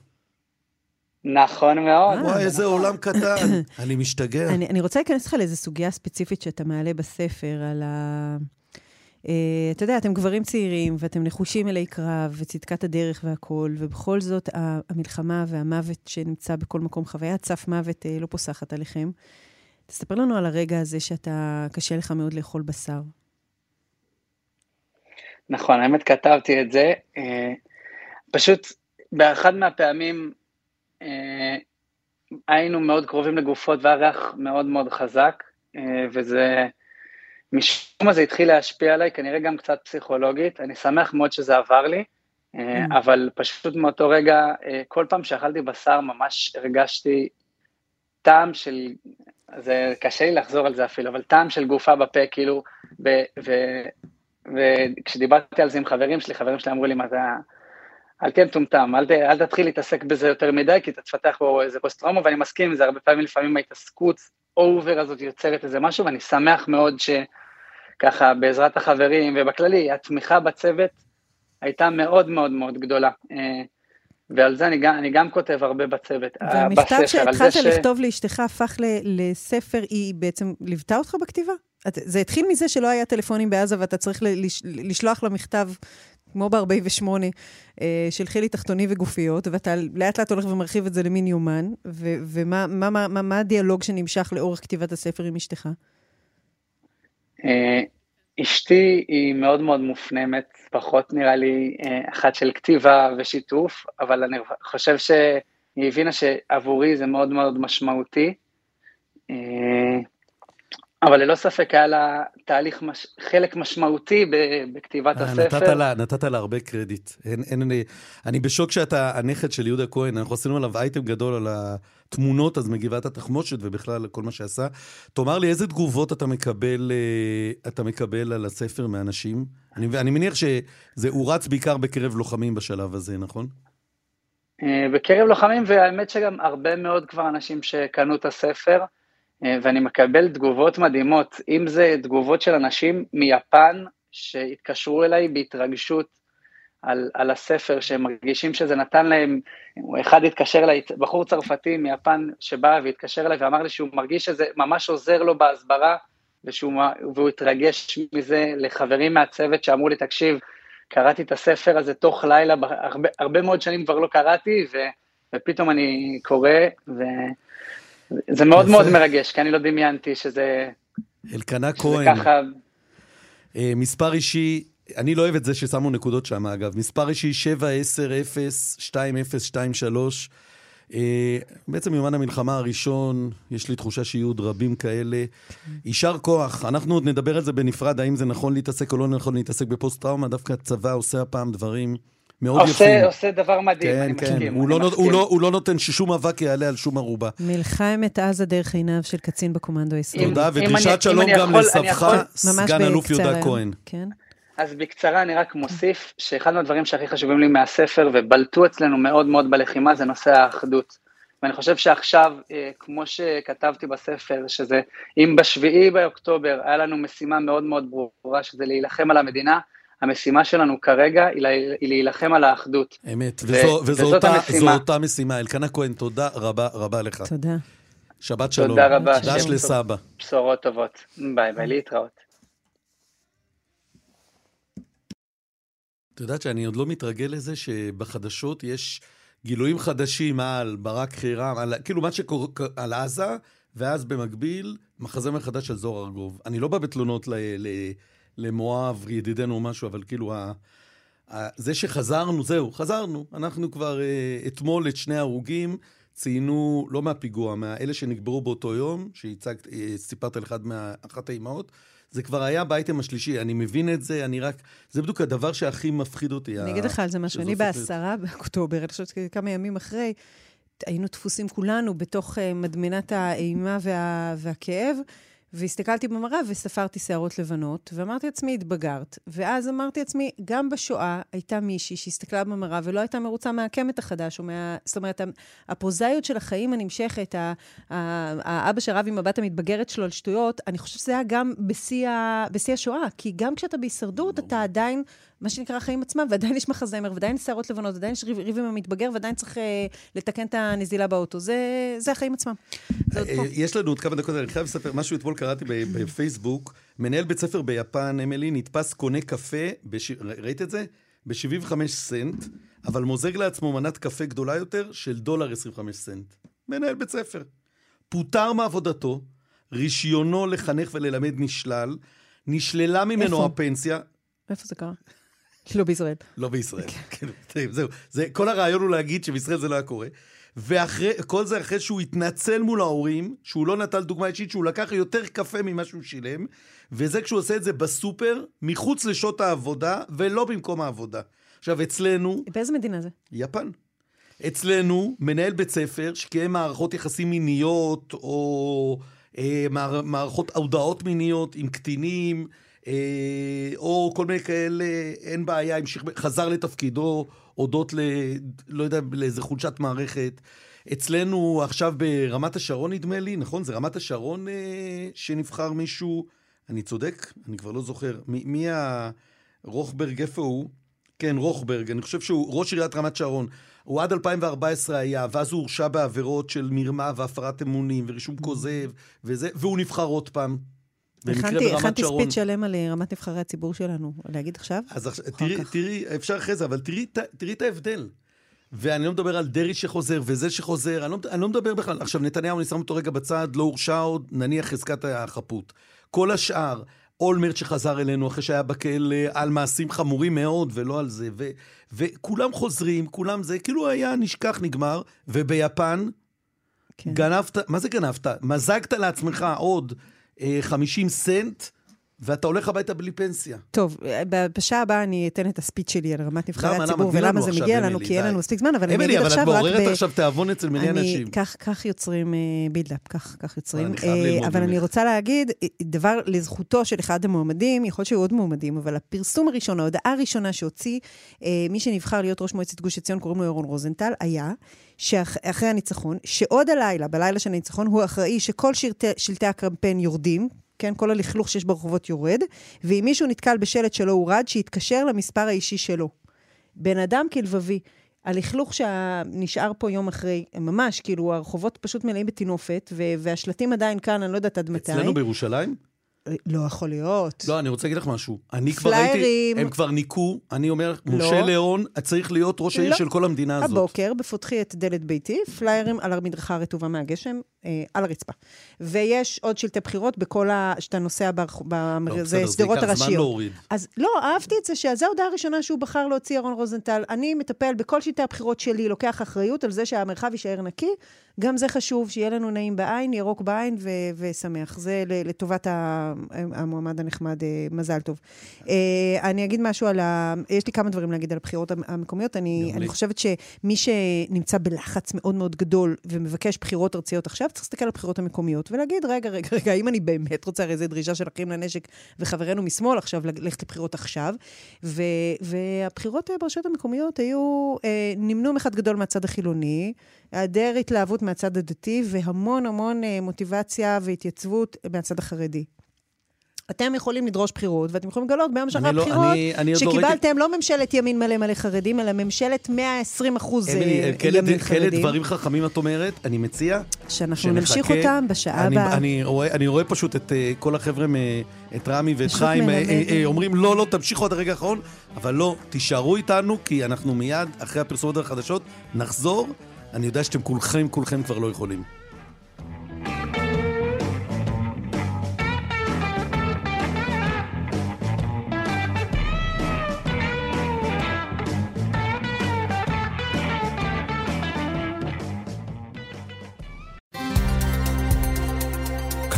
נכון מאוד. וואי, איזה עולם קטן. אני משתגע. אני, אני רוצה להיכנס לך לאיזו סוגיה ספציפית שאתה מעלה בספר, על ה... Uh, אתה יודע, אתם גברים צעירים, ואתם נחושים אלי קרב, וצדקת הדרך והכול, ובכל זאת המלחמה והמוות שנמצא בכל מקום, חוויית סף מוות uh, לא פוסחת עליכם. תספר לנו על הרגע הזה שאתה, קשה לך מאוד לאכול בשר. נכון, האמת כתבתי את זה. Uh, פשוט באחד מהפעמים היינו מאוד קרובים לגופות והיה ריח מאוד מאוד חזק, וזה... משום מה זה התחיל להשפיע עליי, כנראה גם קצת פסיכולוגית, אני שמח מאוד שזה עבר לי, אה, mm. אבל פשוט מאותו רגע, אה, כל פעם שאכלתי בשר ממש הרגשתי טעם של, זה קשה לי לחזור על זה אפילו, אבל טעם של גופה בפה, כאילו, וכשדיברתי על זה עם חברים שלי, חברים שלי אמרו לי, מה זה, אל תהיה מטומטם, אל, אל תתחיל להתעסק בזה יותר מדי, כי אתה תפתח בו איזה פוסט טראומה, ואני מסכים עם זה, הרבה פעמים לפעמים ההתעסקות ה over הזאת יוצרת איזה משהו, ואני שמח מאוד שככה בעזרת החברים ובכללי, התמיכה בצוות הייתה מאוד מאוד מאוד גדולה. ועל זה אני גם, אני גם כותב הרבה בצוות, והמכתב שהתחלת ש... לכתוב לאשתך הפך ל, לספר, היא בעצם ליוותה אותך בכתיבה? זה התחיל מזה שלא היה טלפונים בעזה ואתה צריך לש, לשלוח לה מכתב, כמו ב-48, אה, של חילי תחתוני וגופיות, ואתה לאט לאט הולך ומרחיב את זה למין יומן, ו, ומה מה, מה, מה, מה הדיאלוג שנמשך לאורך כתיבת הספר עם אשתך? אה, אשתי היא מאוד מאוד מופנמת, פחות נראה לי אה, אחת של כתיבה ושיתוף, אבל אני חושב שהיא הבינה שעבורי זה מאוד מאוד משמעותי. אבל ללא ספק היה לה תהליך, מש... חלק משמעותי בכתיבת אה, הספר. נתת לה, נתת לה הרבה קרדיט. אין, אין, אני, אני בשוק שאתה הנכד של יהודה כהן, אנחנו עשינו עליו אייטם גדול על התמונות, אז מגבעת התחמושת ובכלל כל מה שעשה. תאמר לי, איזה תגובות אתה מקבל, אה, אתה מקבל על הספר מאנשים? אני, אני מניח שזה הורץ בעיקר בקרב לוחמים בשלב הזה, נכון? אה, בקרב לוחמים, והאמת שגם הרבה מאוד כבר אנשים שקנו את הספר. אה, ואני מקבל תגובות מדהימות, אם זה תגובות של אנשים מיפן שהתקשרו אליי בהתרגשות על, על הספר, שהם מרגישים שזה נתן להם, אחד התקשר אליי, בחור צרפתי מיפן שבא והתקשר אליי ואמר לי שהוא מרגיש שזה ממש עוזר לו בהסברה, ושהוא, והוא התרגש מזה לחברים מהצוות שאמרו לי, תקשיב, קראתי את הספר הזה תוך לילה, הרבה, הרבה מאוד שנים כבר לא קראתי, ו, ופתאום אני קורא, ו... זה מאוד מאוד מרגש, כי אני לא דמיינתי שזה... אלקנה כהן. ככה... אה, מספר אישי, אני לא אוהב את זה ששמו נקודות שם, אגב. מספר אישי 710-2023. אה, בעצם יומן המלחמה הראשון, יש לי תחושה שיהיו עוד רבים כאלה. יישר כוח, אנחנו עוד נדבר על זה בנפרד, האם זה נכון להתעסק או לא נכון להתעסק בפוסט-טראומה, דווקא הצבא עושה הפעם דברים מאוד עושה, יפים. עושה דבר מדהים, כן, אני כן. מסכים. הוא, אני לא, מסכים. הוא, לא, הוא לא נותן ששום אבק יעלה על שום ערובה. מלחמת עזה דרך עיניו של קצין בקומנדו הישראלי. תודה, ודרישת שלום גם לסבך, סגן אלוף יהודה כהן. כן. אז בקצרה אני רק מוסיף שאחד מהדברים שהכי חשובים לי מהספר ובלטו אצלנו מאוד מאוד בלחימה זה נושא האחדות. ואני חושב שעכשיו, אה, כמו שכתבתי בספר, שזה אם בשביעי באוקטובר היה לנו משימה מאוד מאוד ברורה, שזה להילחם על המדינה, המשימה שלנו כרגע היא להילחם על האחדות. אמת, וזו, וזו אותה, המשימה. אותה משימה. אלקנה כהן, תודה רבה רבה לך. תודה. שבת שלום. תודה רבה. דש לסבא. בשורות טובות. ביי ביי, להתראות. את יודעת שאני עוד לא מתרגל לזה שבחדשות יש גילויים חדשים על ברק חירם, על כאילו מה שקורה, על עזה, ואז במקביל, מחזה מחדש של זוהר ארגוב. אני לא בא בתלונות ל... ל למואב, ידידנו או משהו, אבל כאילו, ה, ה, זה שחזרנו, זהו, חזרנו. אנחנו כבר uh, אתמול את שני ההרוגים ציינו, לא מהפיגוע, מאלה שנקברו באותו יום, שהצגת, uh, סיפרת על אחד מאחת האימהות. זה כבר היה באייטם השלישי, אני מבין את זה, אני רק... זה בדיוק הדבר שהכי מפחיד אותי. אני אגיד לך על זה משהו, אני בעשרה באוקטובר, אני חושבת שכמה ימים אחרי, היינו דפוסים כולנו בתוך uh, מדמנת האימה וה, והכאב. והסתכלתי במראה וספרתי שערות לבנות, ואמרתי לעצמי, התבגרת. ואז אמרתי לעצמי, גם בשואה הייתה מישהי שהסתכלה במראה ולא הייתה מרוצה מהקמת החדש, או מה... זאת אומרת, הפרוזאיות של החיים הנמשכת, האבא שרב עם הבת המתבגרת שלו על שטויות, אני חושבת שזה היה גם בשיא, ה... בשיא השואה. כי גם כשאתה בהישרדות, אתה עדיין מה שנקרא החיים עצמם, ועדיין יש מחזמר, ועדיין יש שערות לבנות, ועדיין יש ריב, עם המתבגר, ועדיין צריך אה, לתקן את הנזילה באוטו. זה, זה החיים עצמם. זה אה, יש לנו עוד כמה דקות, אני חייב לספר, משהו אתמול קראתי בפייסבוק, מנהל בית ספר ביפן, אמילי, נתפס קונה קפה, בש... ראית את זה? ב-75 סנט, אבל מוזג לעצמו מנת קפה גדולה יותר של דולר 25 סנט. מנהל בית ספר. פוטר מעבודתו, רישיונו לחנך וללמד נשלל, נשללה ממנו איפה? הפנסיה. איפה זה קרה? לא בישראל. לא בישראל, כן, זהו. זה, כל הרעיון הוא להגיד שבישראל זה לא היה קורה. וכל זה אחרי שהוא התנצל מול ההורים, שהוא לא נטל דוגמה אישית, שהוא לקח יותר קפה ממה שהוא שילם, וזה כשהוא עושה את זה בסופר, מחוץ לשעות העבודה, ולא במקום העבודה. עכשיו, אצלנו... באיזה מדינה זה? יפן. אצלנו, מנהל בית ספר שקיים מערכות יחסים מיניות, או אה, מערכות הודעות מיניות עם קטינים, או כל מיני כאלה, אין בעיה, המשיך, חזר לתפקידו הודות ל... לא יודע, לאיזה חולשת מערכת. אצלנו עכשיו ברמת השרון, נדמה לי, נכון? זה רמת השרון אה, שנבחר מישהו, אני צודק? אני כבר לא זוכר. מי, מי ה... רוכברג, איפה הוא? כן, רוכברג, אני חושב שהוא ראש עיריית רמת שרון. הוא עד 2014 היה, ואז הוא הורשע בעבירות של מרמה והפרת אמונים ורישום כוזב וזה, והוא נבחר עוד פעם. הכנתי ספיץ שלם על אה, רמת נבחרי הציבור שלנו. להגיד עכשיו? אז עכשיו, תראי, תראי, אפשר אחרי זה, אבל תראי, תראי את ההבדל. ואני לא מדבר על דרעי שחוזר וזה שחוזר, אני לא, אני לא מדבר בכלל. עכשיו, נתניהו, אני שם אותו רגע בצד, לא הורשע עוד, נניח חזקת החפות. כל השאר, אולמרט שחזר אלינו אחרי שהיה בכלא על מעשים חמורים מאוד, ולא על זה, ו, וכולם חוזרים, כולם זה, כאילו היה נשכח, נגמר, וביפן, כן. גנבת, מה זה גנבת? מזגת לעצמך עוד 50 סנט, ואתה הולך הביתה בלי פנסיה. טוב, בשעה הבאה אני אתן את הספיץ שלי על רמת נבחרי הציבור, ולמה זה מגיע לנו, כי אין לנו מספיק זמן, אבל אני אגיד עכשיו רק ב... אמילי, אבל את מעוררת עכשיו תיאבון אצל מיני אנשים. כך יוצרים בילדאפ, כך יוצרים. אבל אני רוצה להגיד, דבר לזכותו של אחד המועמדים, יכול להיות שהיו עוד מועמדים, אבל הפרסום הראשון, ההודעה הראשונה שהוציא מי שנבחר להיות ראש מועצת גוש עציון, קוראים לו ירון רוזנטל, היה שאחרי הניצחון, שעוד הלילה, בלילה של הניצחון, הוא אחראי שכל שלטי הקמפיין יורדים, כן? כל הלכלוך שיש ברחובות יורד, ואם מישהו נתקל בשלט שלא הורד, שיתקשר למספר האישי שלו. בן אדם כלבבי. הלכלוך שנשאר פה יום אחרי, ממש, כאילו, הרחובות פשוט מלאים בטינופת, והשלטים עדיין כאן, אני לא יודעת עד מתי. אצלנו בירושלים? לא יכול להיות. לא, אני רוצה להגיד לך משהו. אני כבר ראיתי, הם כבר ניקו, אני אומר, לא. משה ליאון צריך להיות ראש העיר לא. של כל המדינה הזאת. הבוקר, בפותחי את דלת ביתי, פליירים על המדרכה הרטובה מהגשם, אה, על הרצפה. ויש עוד שלטי בחירות בכל ה... שאתה נוסע בשדרות לא, הראשיות. זמן להוריד. אז לא, אהבתי את זה, שזו ההודעה הראשונה שהוא בחר להוציא ירון רוזנטל. אני מטפל בכל שלטי הבחירות שלי, לוקח אחריות על זה שהמרחב יישאר נקי. גם זה חשוב, שיהיה לנו נעים בעין, ירוק בעין ו- ושמח. זה לטובת המועמד הנחמד, אה, מזל טוב. אה, אני אגיד משהו על ה... יש לי כמה דברים להגיד על הבחירות המקומיות. אני, אני חושבת שמי שנמצא בלחץ מאוד מאוד גדול ומבקש בחירות ארציות עכשיו, צריך להסתכל על הבחירות המקומיות ולהגיד, רגע, רגע, רגע, אם אני באמת רוצה, הרי זו דרישה של אחים לנשק וחברינו משמאל עכשיו, ללכת לבחירות עכשיו. ו- והבחירות ברשויות המקומיות היו, אה, נמנו אחד גדול מהצד החילוני. היעדר התלהבות מהצד הדתי והמון המון אה, מוטיבציה והתייצבות מהצד החרדי. אתם יכולים לדרוש בחירות, ואתם יכולים לגלות ביום שאחרי הבחירות, לא, אני, אני שקיבלתם לא, לא ממשלת ימין מלא מלא חרדים, אלא ממשלת 120 אחוז אה, ימין חרדים. כאלה דברים חכמים את אומרת, אני מציע שאנחנו שנחכה, נמשיך אותם בשעה הבאה. אני, אני, אני רואה פשוט את uh, כל החבר'ה, את רמי ואת חיים, uh, uh, אומרים, לא, לא, תמשיכו עד הרגע האחרון, אבל לא, תישארו איתנו, כי אנחנו מיד, אחרי הפרסומות החדשות, נחזור. אני יודע שאתם כולכם, כולכם כבר לא יכולים.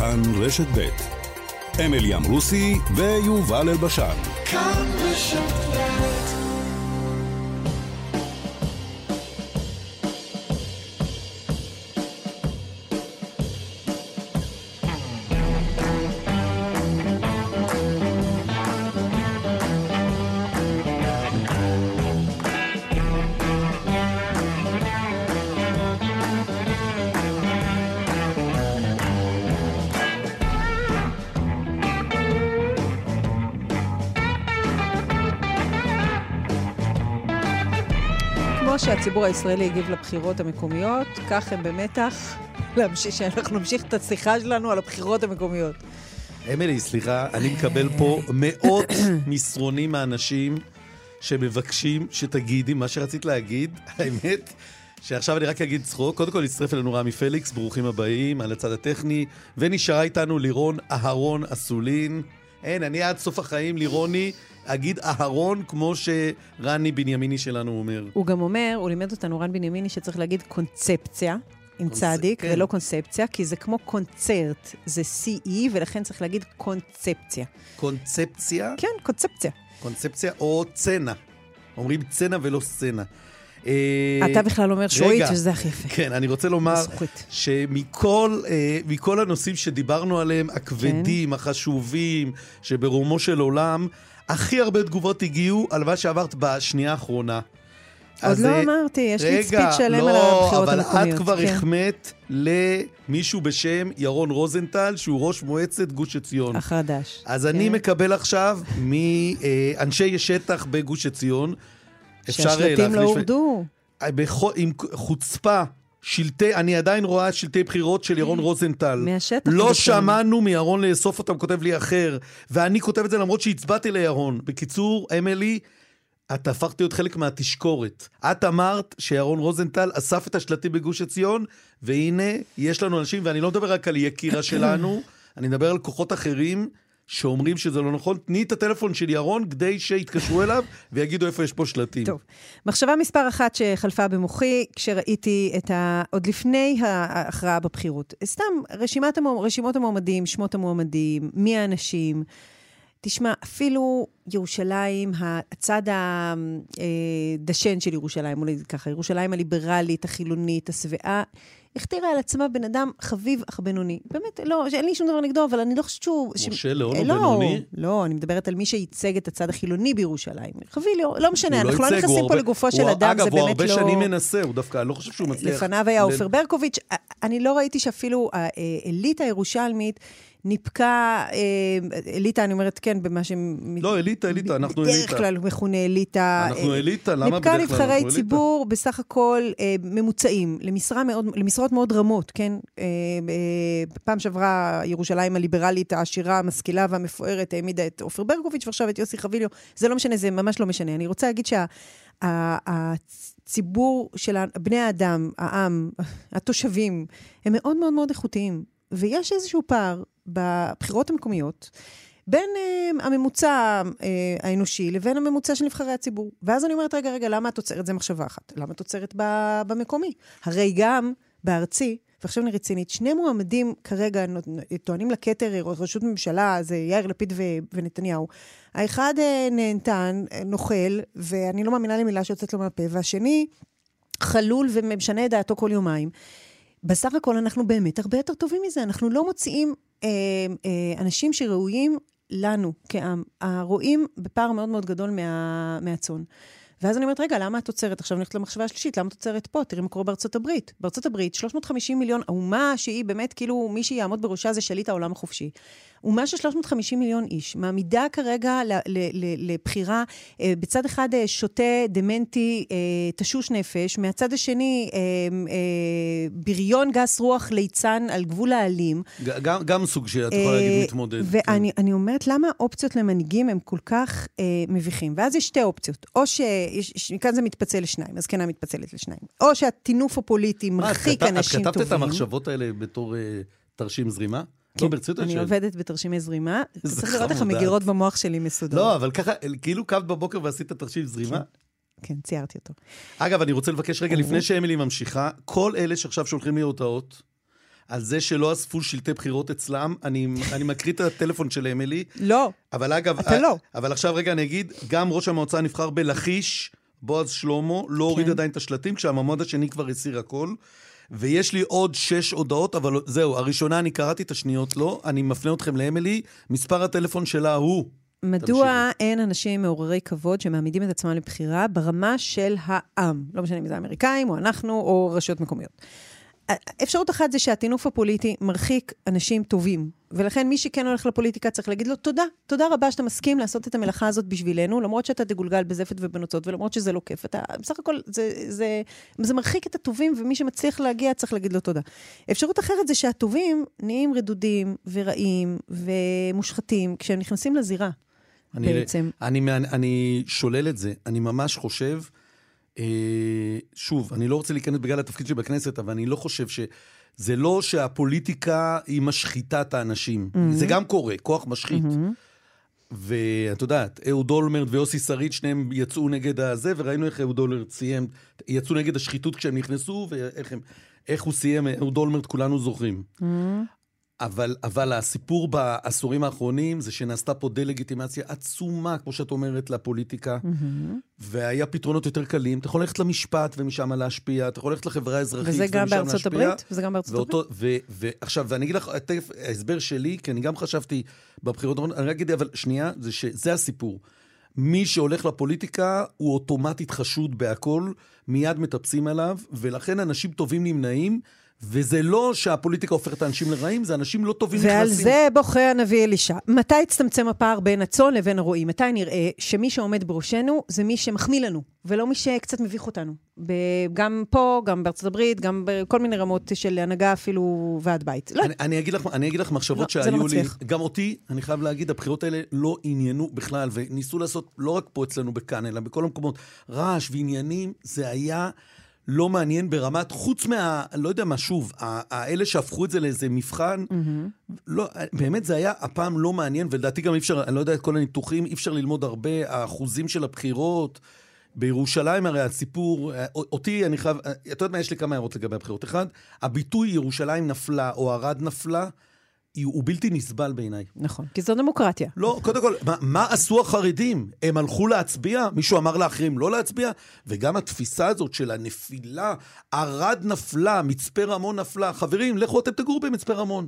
כאן רשת ב' אמילי אמרוסי ויובל אלבשן. כאן רשת ב' שהציבור הישראלי הגיב לבחירות המקומיות, כך הם במתח שאנחנו נמשיך את השיחה שלנו על הבחירות המקומיות. אמילי, סליחה, אני מקבל פה מאות מסרונים מאנשים שמבקשים שתגידי מה שרצית להגיד. האמת, שעכשיו אני רק אגיד צחוק. קודם כל, הצטרף אלינו רמי פליקס, ברוכים הבאים, על הצד הטכני, ונשארה איתנו לירון אהרון אסולין. אין, אני עד סוף החיים, לירוני, אגיד אהרון, כמו שרני בנימיני שלנו אומר. הוא גם אומר, הוא לימד אותנו, רן בנימיני, שצריך להגיד קונספציה. עם קונס... צדיק, כן. ולא קונספציה, כי זה כמו קונצרט, זה CE, ולכן צריך להגיד קונספציה. קונספציה? כן, קונספציה. קונספציה או צנע. אומרים צנע ולא סצנה. אה, אתה בכלל אומר שועית, רגע. שזה הכי יפה. כן, אני רוצה לומר. שמכל אה, הנושאים שדיברנו עליהם, הכבדים, החשובים, שברומו של עולם, הכי הרבה תגובות הגיעו על מה שעברת בשנייה האחרונה. עוד לא אה, אמרתי, יש לי רגע, ספיץ שלם לא, על הבחירות אבל המקומיות. את כבר כן. החמאת למישהו בשם ירון רוזנטל, שהוא ראש מועצת גוש עציון. החדש. אז אני כן. מקבל עכשיו מאנשי שטח בגוש עציון. אה, שהשלטים לא הורדו. בכל- עם חוצפה, שלטי, אני עדיין רואה שלטי בחירות של ירון רוזנטל. מהשטח לא. שמענו מירון לאסוף אותם, כותב לי אחר. ואני כותב את זה למרות שהצבעתי לירון. בקיצור, אמילי, את הפכת להיות חלק מהתשקורת. את אמרת שירון רוזנטל אסף את השלטים בגוש עציון, והנה, יש לנו אנשים, ואני לא מדבר רק על יקירה שלנו, אני מדבר על כוחות אחרים. שאומרים שזה לא נכון, תני את הטלפון של ירון כדי שיתקשרו אליו ויגידו איפה יש פה שלטים. טוב. מחשבה מספר אחת שחלפה במוחי כשראיתי את ה... עוד לפני ההכרעה בבחירות. סתם, רשימת המוע... רשימות המועמדים, שמות המועמדים, מי האנשים. תשמע, אפילו ירושלים, הצד הדשן של ירושלים, אולי ככה, ירושלים הליברלית, החילונית, השבעה, הכתירה על עצמה בן אדם חביב אך בינוני. באמת, לא, אין לי שום דבר נגדו, אבל אני לא חושבת שהוא... משה ליאון הוא לא, בינוני? לא, אני מדברת על מי שייצג את הצד החילוני בירושלים. חביב, לא, לא משנה, הוא אנחנו לא הוא נכנסים פה הרבה- לגופו הוא- של אדם, אגב, זה הוא באמת הרבה לא... שנים מנסה, הוא דווקא, אני לא חושב שהוא מצליח. לפניו היה ל- עופר ברקוביץ'. אני לא ראיתי שאפילו האליטה הירושלמית ניפקה, אה, אליטה, אני אומרת, כן, במה שהם... לא, אליטה, אליטה, אנחנו בדרך אליטה. כלל מכונה אליטה. אנחנו אה, אליטה, למה ניפקה בדרך כלל נבחרי אנחנו אליטה? ציבור בסך הכל אה, ממוצעים, למשרה מאוד, למשרות מאוד רמות, כן? אה, אה, פעם שעברה ירושלים הליברלית, העשירה, המשכילה והמפוארת העמידה את עופר ברקוביץ' ועכשיו את יוסי חביליו. זה לא משנה, זה ממש לא משנה. אני רוצה להגיד שהציבור של בני האדם, העם, התושבים, הם מאוד מאוד מאוד איכותיים. ויש איזשהו פער בבחירות המקומיות. בין uh, הממוצע uh, האנושי לבין הממוצע של נבחרי הציבור. ואז אני אומרת, רגע, רגע, למה את עוצרת? זה מחשבה אחת. למה את עוצרת במקומי? הרי גם בארצי, ועכשיו אני רצינית, שני מועמדים כרגע טוענים לכתר אה, ראשות ממשלה, זה יאיר לפיד ו- ונתניהו. האחד uh, נהנתן, נוכל, ואני לא מאמינה למילה שיוצאת לו מהפה, והשני חלול ומשנה את דעתו כל יומיים. בסך הכל אנחנו באמת הרבה יותר טובים מזה. אנחנו לא מוציאים אה, אה, אנשים שראויים לנו כעם. רואים בפער מאוד מאוד גדול מה, מהצאן. ואז אני אומרת, רגע, למה את עוצרת? עכשיו אני הולכת למחשבה השלישית, למה את עוצרת פה? תראי מה קורה בארצות הברית. בארצות הברית, 350 מיליון, האומה שהיא באמת, כאילו, מי שיעמוד בראשה זה שליט העולם החופשי. אומה של 350 מיליון איש, מעמידה כרגע לבחירה, אה, בצד אחד אה, שוטה, דמנטי, אה, תשוש נפש, מהצד השני, בריון גס רוח ליצן על גבול האלים. גם- גם סוג שאת יכולה להגיד מתמודד. ואני אני אומרת, למה האופציות למנהיגים הם כל כך מביכים? ואז יש שתי אופציות. או שיש, מכאן זה מתפצל לשניים, הזקנה מתפצלת לשניים. או שהטינוף הפוליטי מרחיק אנשים את כתבת טובים. את המחשבות האלה בתור תרשים זרימה? לא, ברצינות אני שואל. עובדת בתרשימי זרימה. צריך לראות איך. המגירות במוח שלי מסודרות. לא, אבל ככה, כאילו קמת בבוקר ועשית תרשים זרימה? כן, ציירתי אותו. אגב, אני רוצה לבקש רגע, לפני שאמילי ממשיכה, כל אלה שעכשיו שולחים לי הודעות, על זה שלא אספו שלטי בחירות אצלם, אני, אני מקריא את הטלפון של אמילי, לא, אבל אגב... אתה לא. אבל עכשיו רגע אני אגיד, גם ראש המועצה נבחר בלכיש, בועז שלמה, לא הוריד כן. עדיין את השלטים, כשהמועמד השני כבר הסיר הכל. ויש לי עוד שש הודעות, אבל זהו, הראשונה אני קראתי, את השניות לא. אני מפנה אתכם לאמילי, מספר הטלפון שלה הוא... מדוע אין אנשים מעוררי כבוד שמעמידים את עצמם לבחירה ברמה של העם? לא משנה אם זה האמריקאים, או אנחנו, או רשויות מקומיות. אפשרות אחת זה שהטינוף הפוליטי מרחיק אנשים טובים, ולכן מי שכן הולך לפוליטיקה צריך להגיד לו תודה, תודה רבה שאתה מסכים לעשות את המלאכה הזאת בשבילנו, למרות שאתה תגולגל בזפת ובנוצות, ולמרות שזה לא כיף. אתה, בסך הכל, זה, זה, זה מרחיק את הטובים, ומי שמצליח להגיע צריך להגיד לו תודה. אפשרות אחרת זה שהטובים נהיים רדודים ורעים ומושחתים כשהם נכנסים לזירה. אני, בעצם. אני, אני, אני שולל את זה. אני ממש חושב, שוב, אני לא רוצה להיכנס בגלל התפקיד שלי בכנסת, אבל אני לא חושב ש... זה לא שהפוליטיקה היא משחיתה את האנשים. Mm-hmm. זה גם קורה, כוח משחית. Mm-hmm. ואת יודעת, אהוד אולמרט ויוסי שריד, שניהם יצאו נגד הזה, וראינו איך אהוד אולמרט סיים, יצאו נגד השחיתות כשהם נכנסו, ואיך הם, איך הוא סיים, אהוד אולמרט כולנו זוכרים. Mm-hmm. אבל, אבל הסיפור בעשורים האחרונים זה שנעשתה פה דה-לגיטימציה עצומה, כמו שאת אומרת, לפוליטיקה, mm-hmm. והיה פתרונות יותר קלים. אתה יכול ללכת למשפט ומשם להשפיע, אתה יכול ללכת לחברה האזרחית ומשם להשפיע. וזה גם בארצות הברית? וזה גם בארצות ואותו, הברית? ועכשיו, ואני אגיד לך, תכף, ההסבר שלי, כי אני גם חשבתי בבחירות, אני רק אגיד, אבל שנייה, זה שזה הסיפור. מי שהולך לפוליטיקה הוא אוטומטית חשוד בהכל, מיד מטפסים עליו, ולכן אנשים טובים נמנעים. וזה לא שהפוליטיקה הופכת אנשים לרעים, זה אנשים לא טובים נכנסים. ועל זה בוכה הנביא אלישע. מתי הצטמצם הפער בין הצאן לבין הרועים? מתי נראה שמי שעומד בראשנו זה מי שמחמיא לנו, ולא מי שקצת מביך אותנו. גם פה, גם בארצות הברית, גם בכל מיני רמות של הנהגה אפילו ועד בית. לא. אני, אני, אגיד לך, אני אגיד לך מחשבות לא, שהיו לא לי, גם אותי, אני חייב להגיד, הבחירות האלה לא עניינו בכלל, וניסו לעשות לא רק פה אצלנו בכאן, אלא בכל המקומות, רעש ועניינים, זה היה... לא מעניין ברמת, חוץ מה... לא יודע מה, שוב, האלה שהפכו את זה לאיזה מבחן, mm-hmm. לא, באמת זה היה הפעם לא מעניין, ולדעתי גם אי אפשר, אני לא יודע את כל הניתוחים, אי אפשר ללמוד הרבה, האחוזים של הבחירות. בירושלים הרי הסיפור, אותי אני חייב, את יודעת מה, יש לי כמה הערות לגבי הבחירות. אחד, הביטוי ירושלים נפלה או ערד נפלה, הוא בלתי נסבל בעיניי. נכון, כי זו דמוקרטיה. לא, קודם כל, מה, מה עשו החרדים? הם הלכו להצביע? מישהו אמר לאחרים לא להצביע? וגם התפיסה הזאת של הנפילה, ערד נפלה, מצפה רמון נפלה. חברים, לכו אתם תגורו במצפה רמון.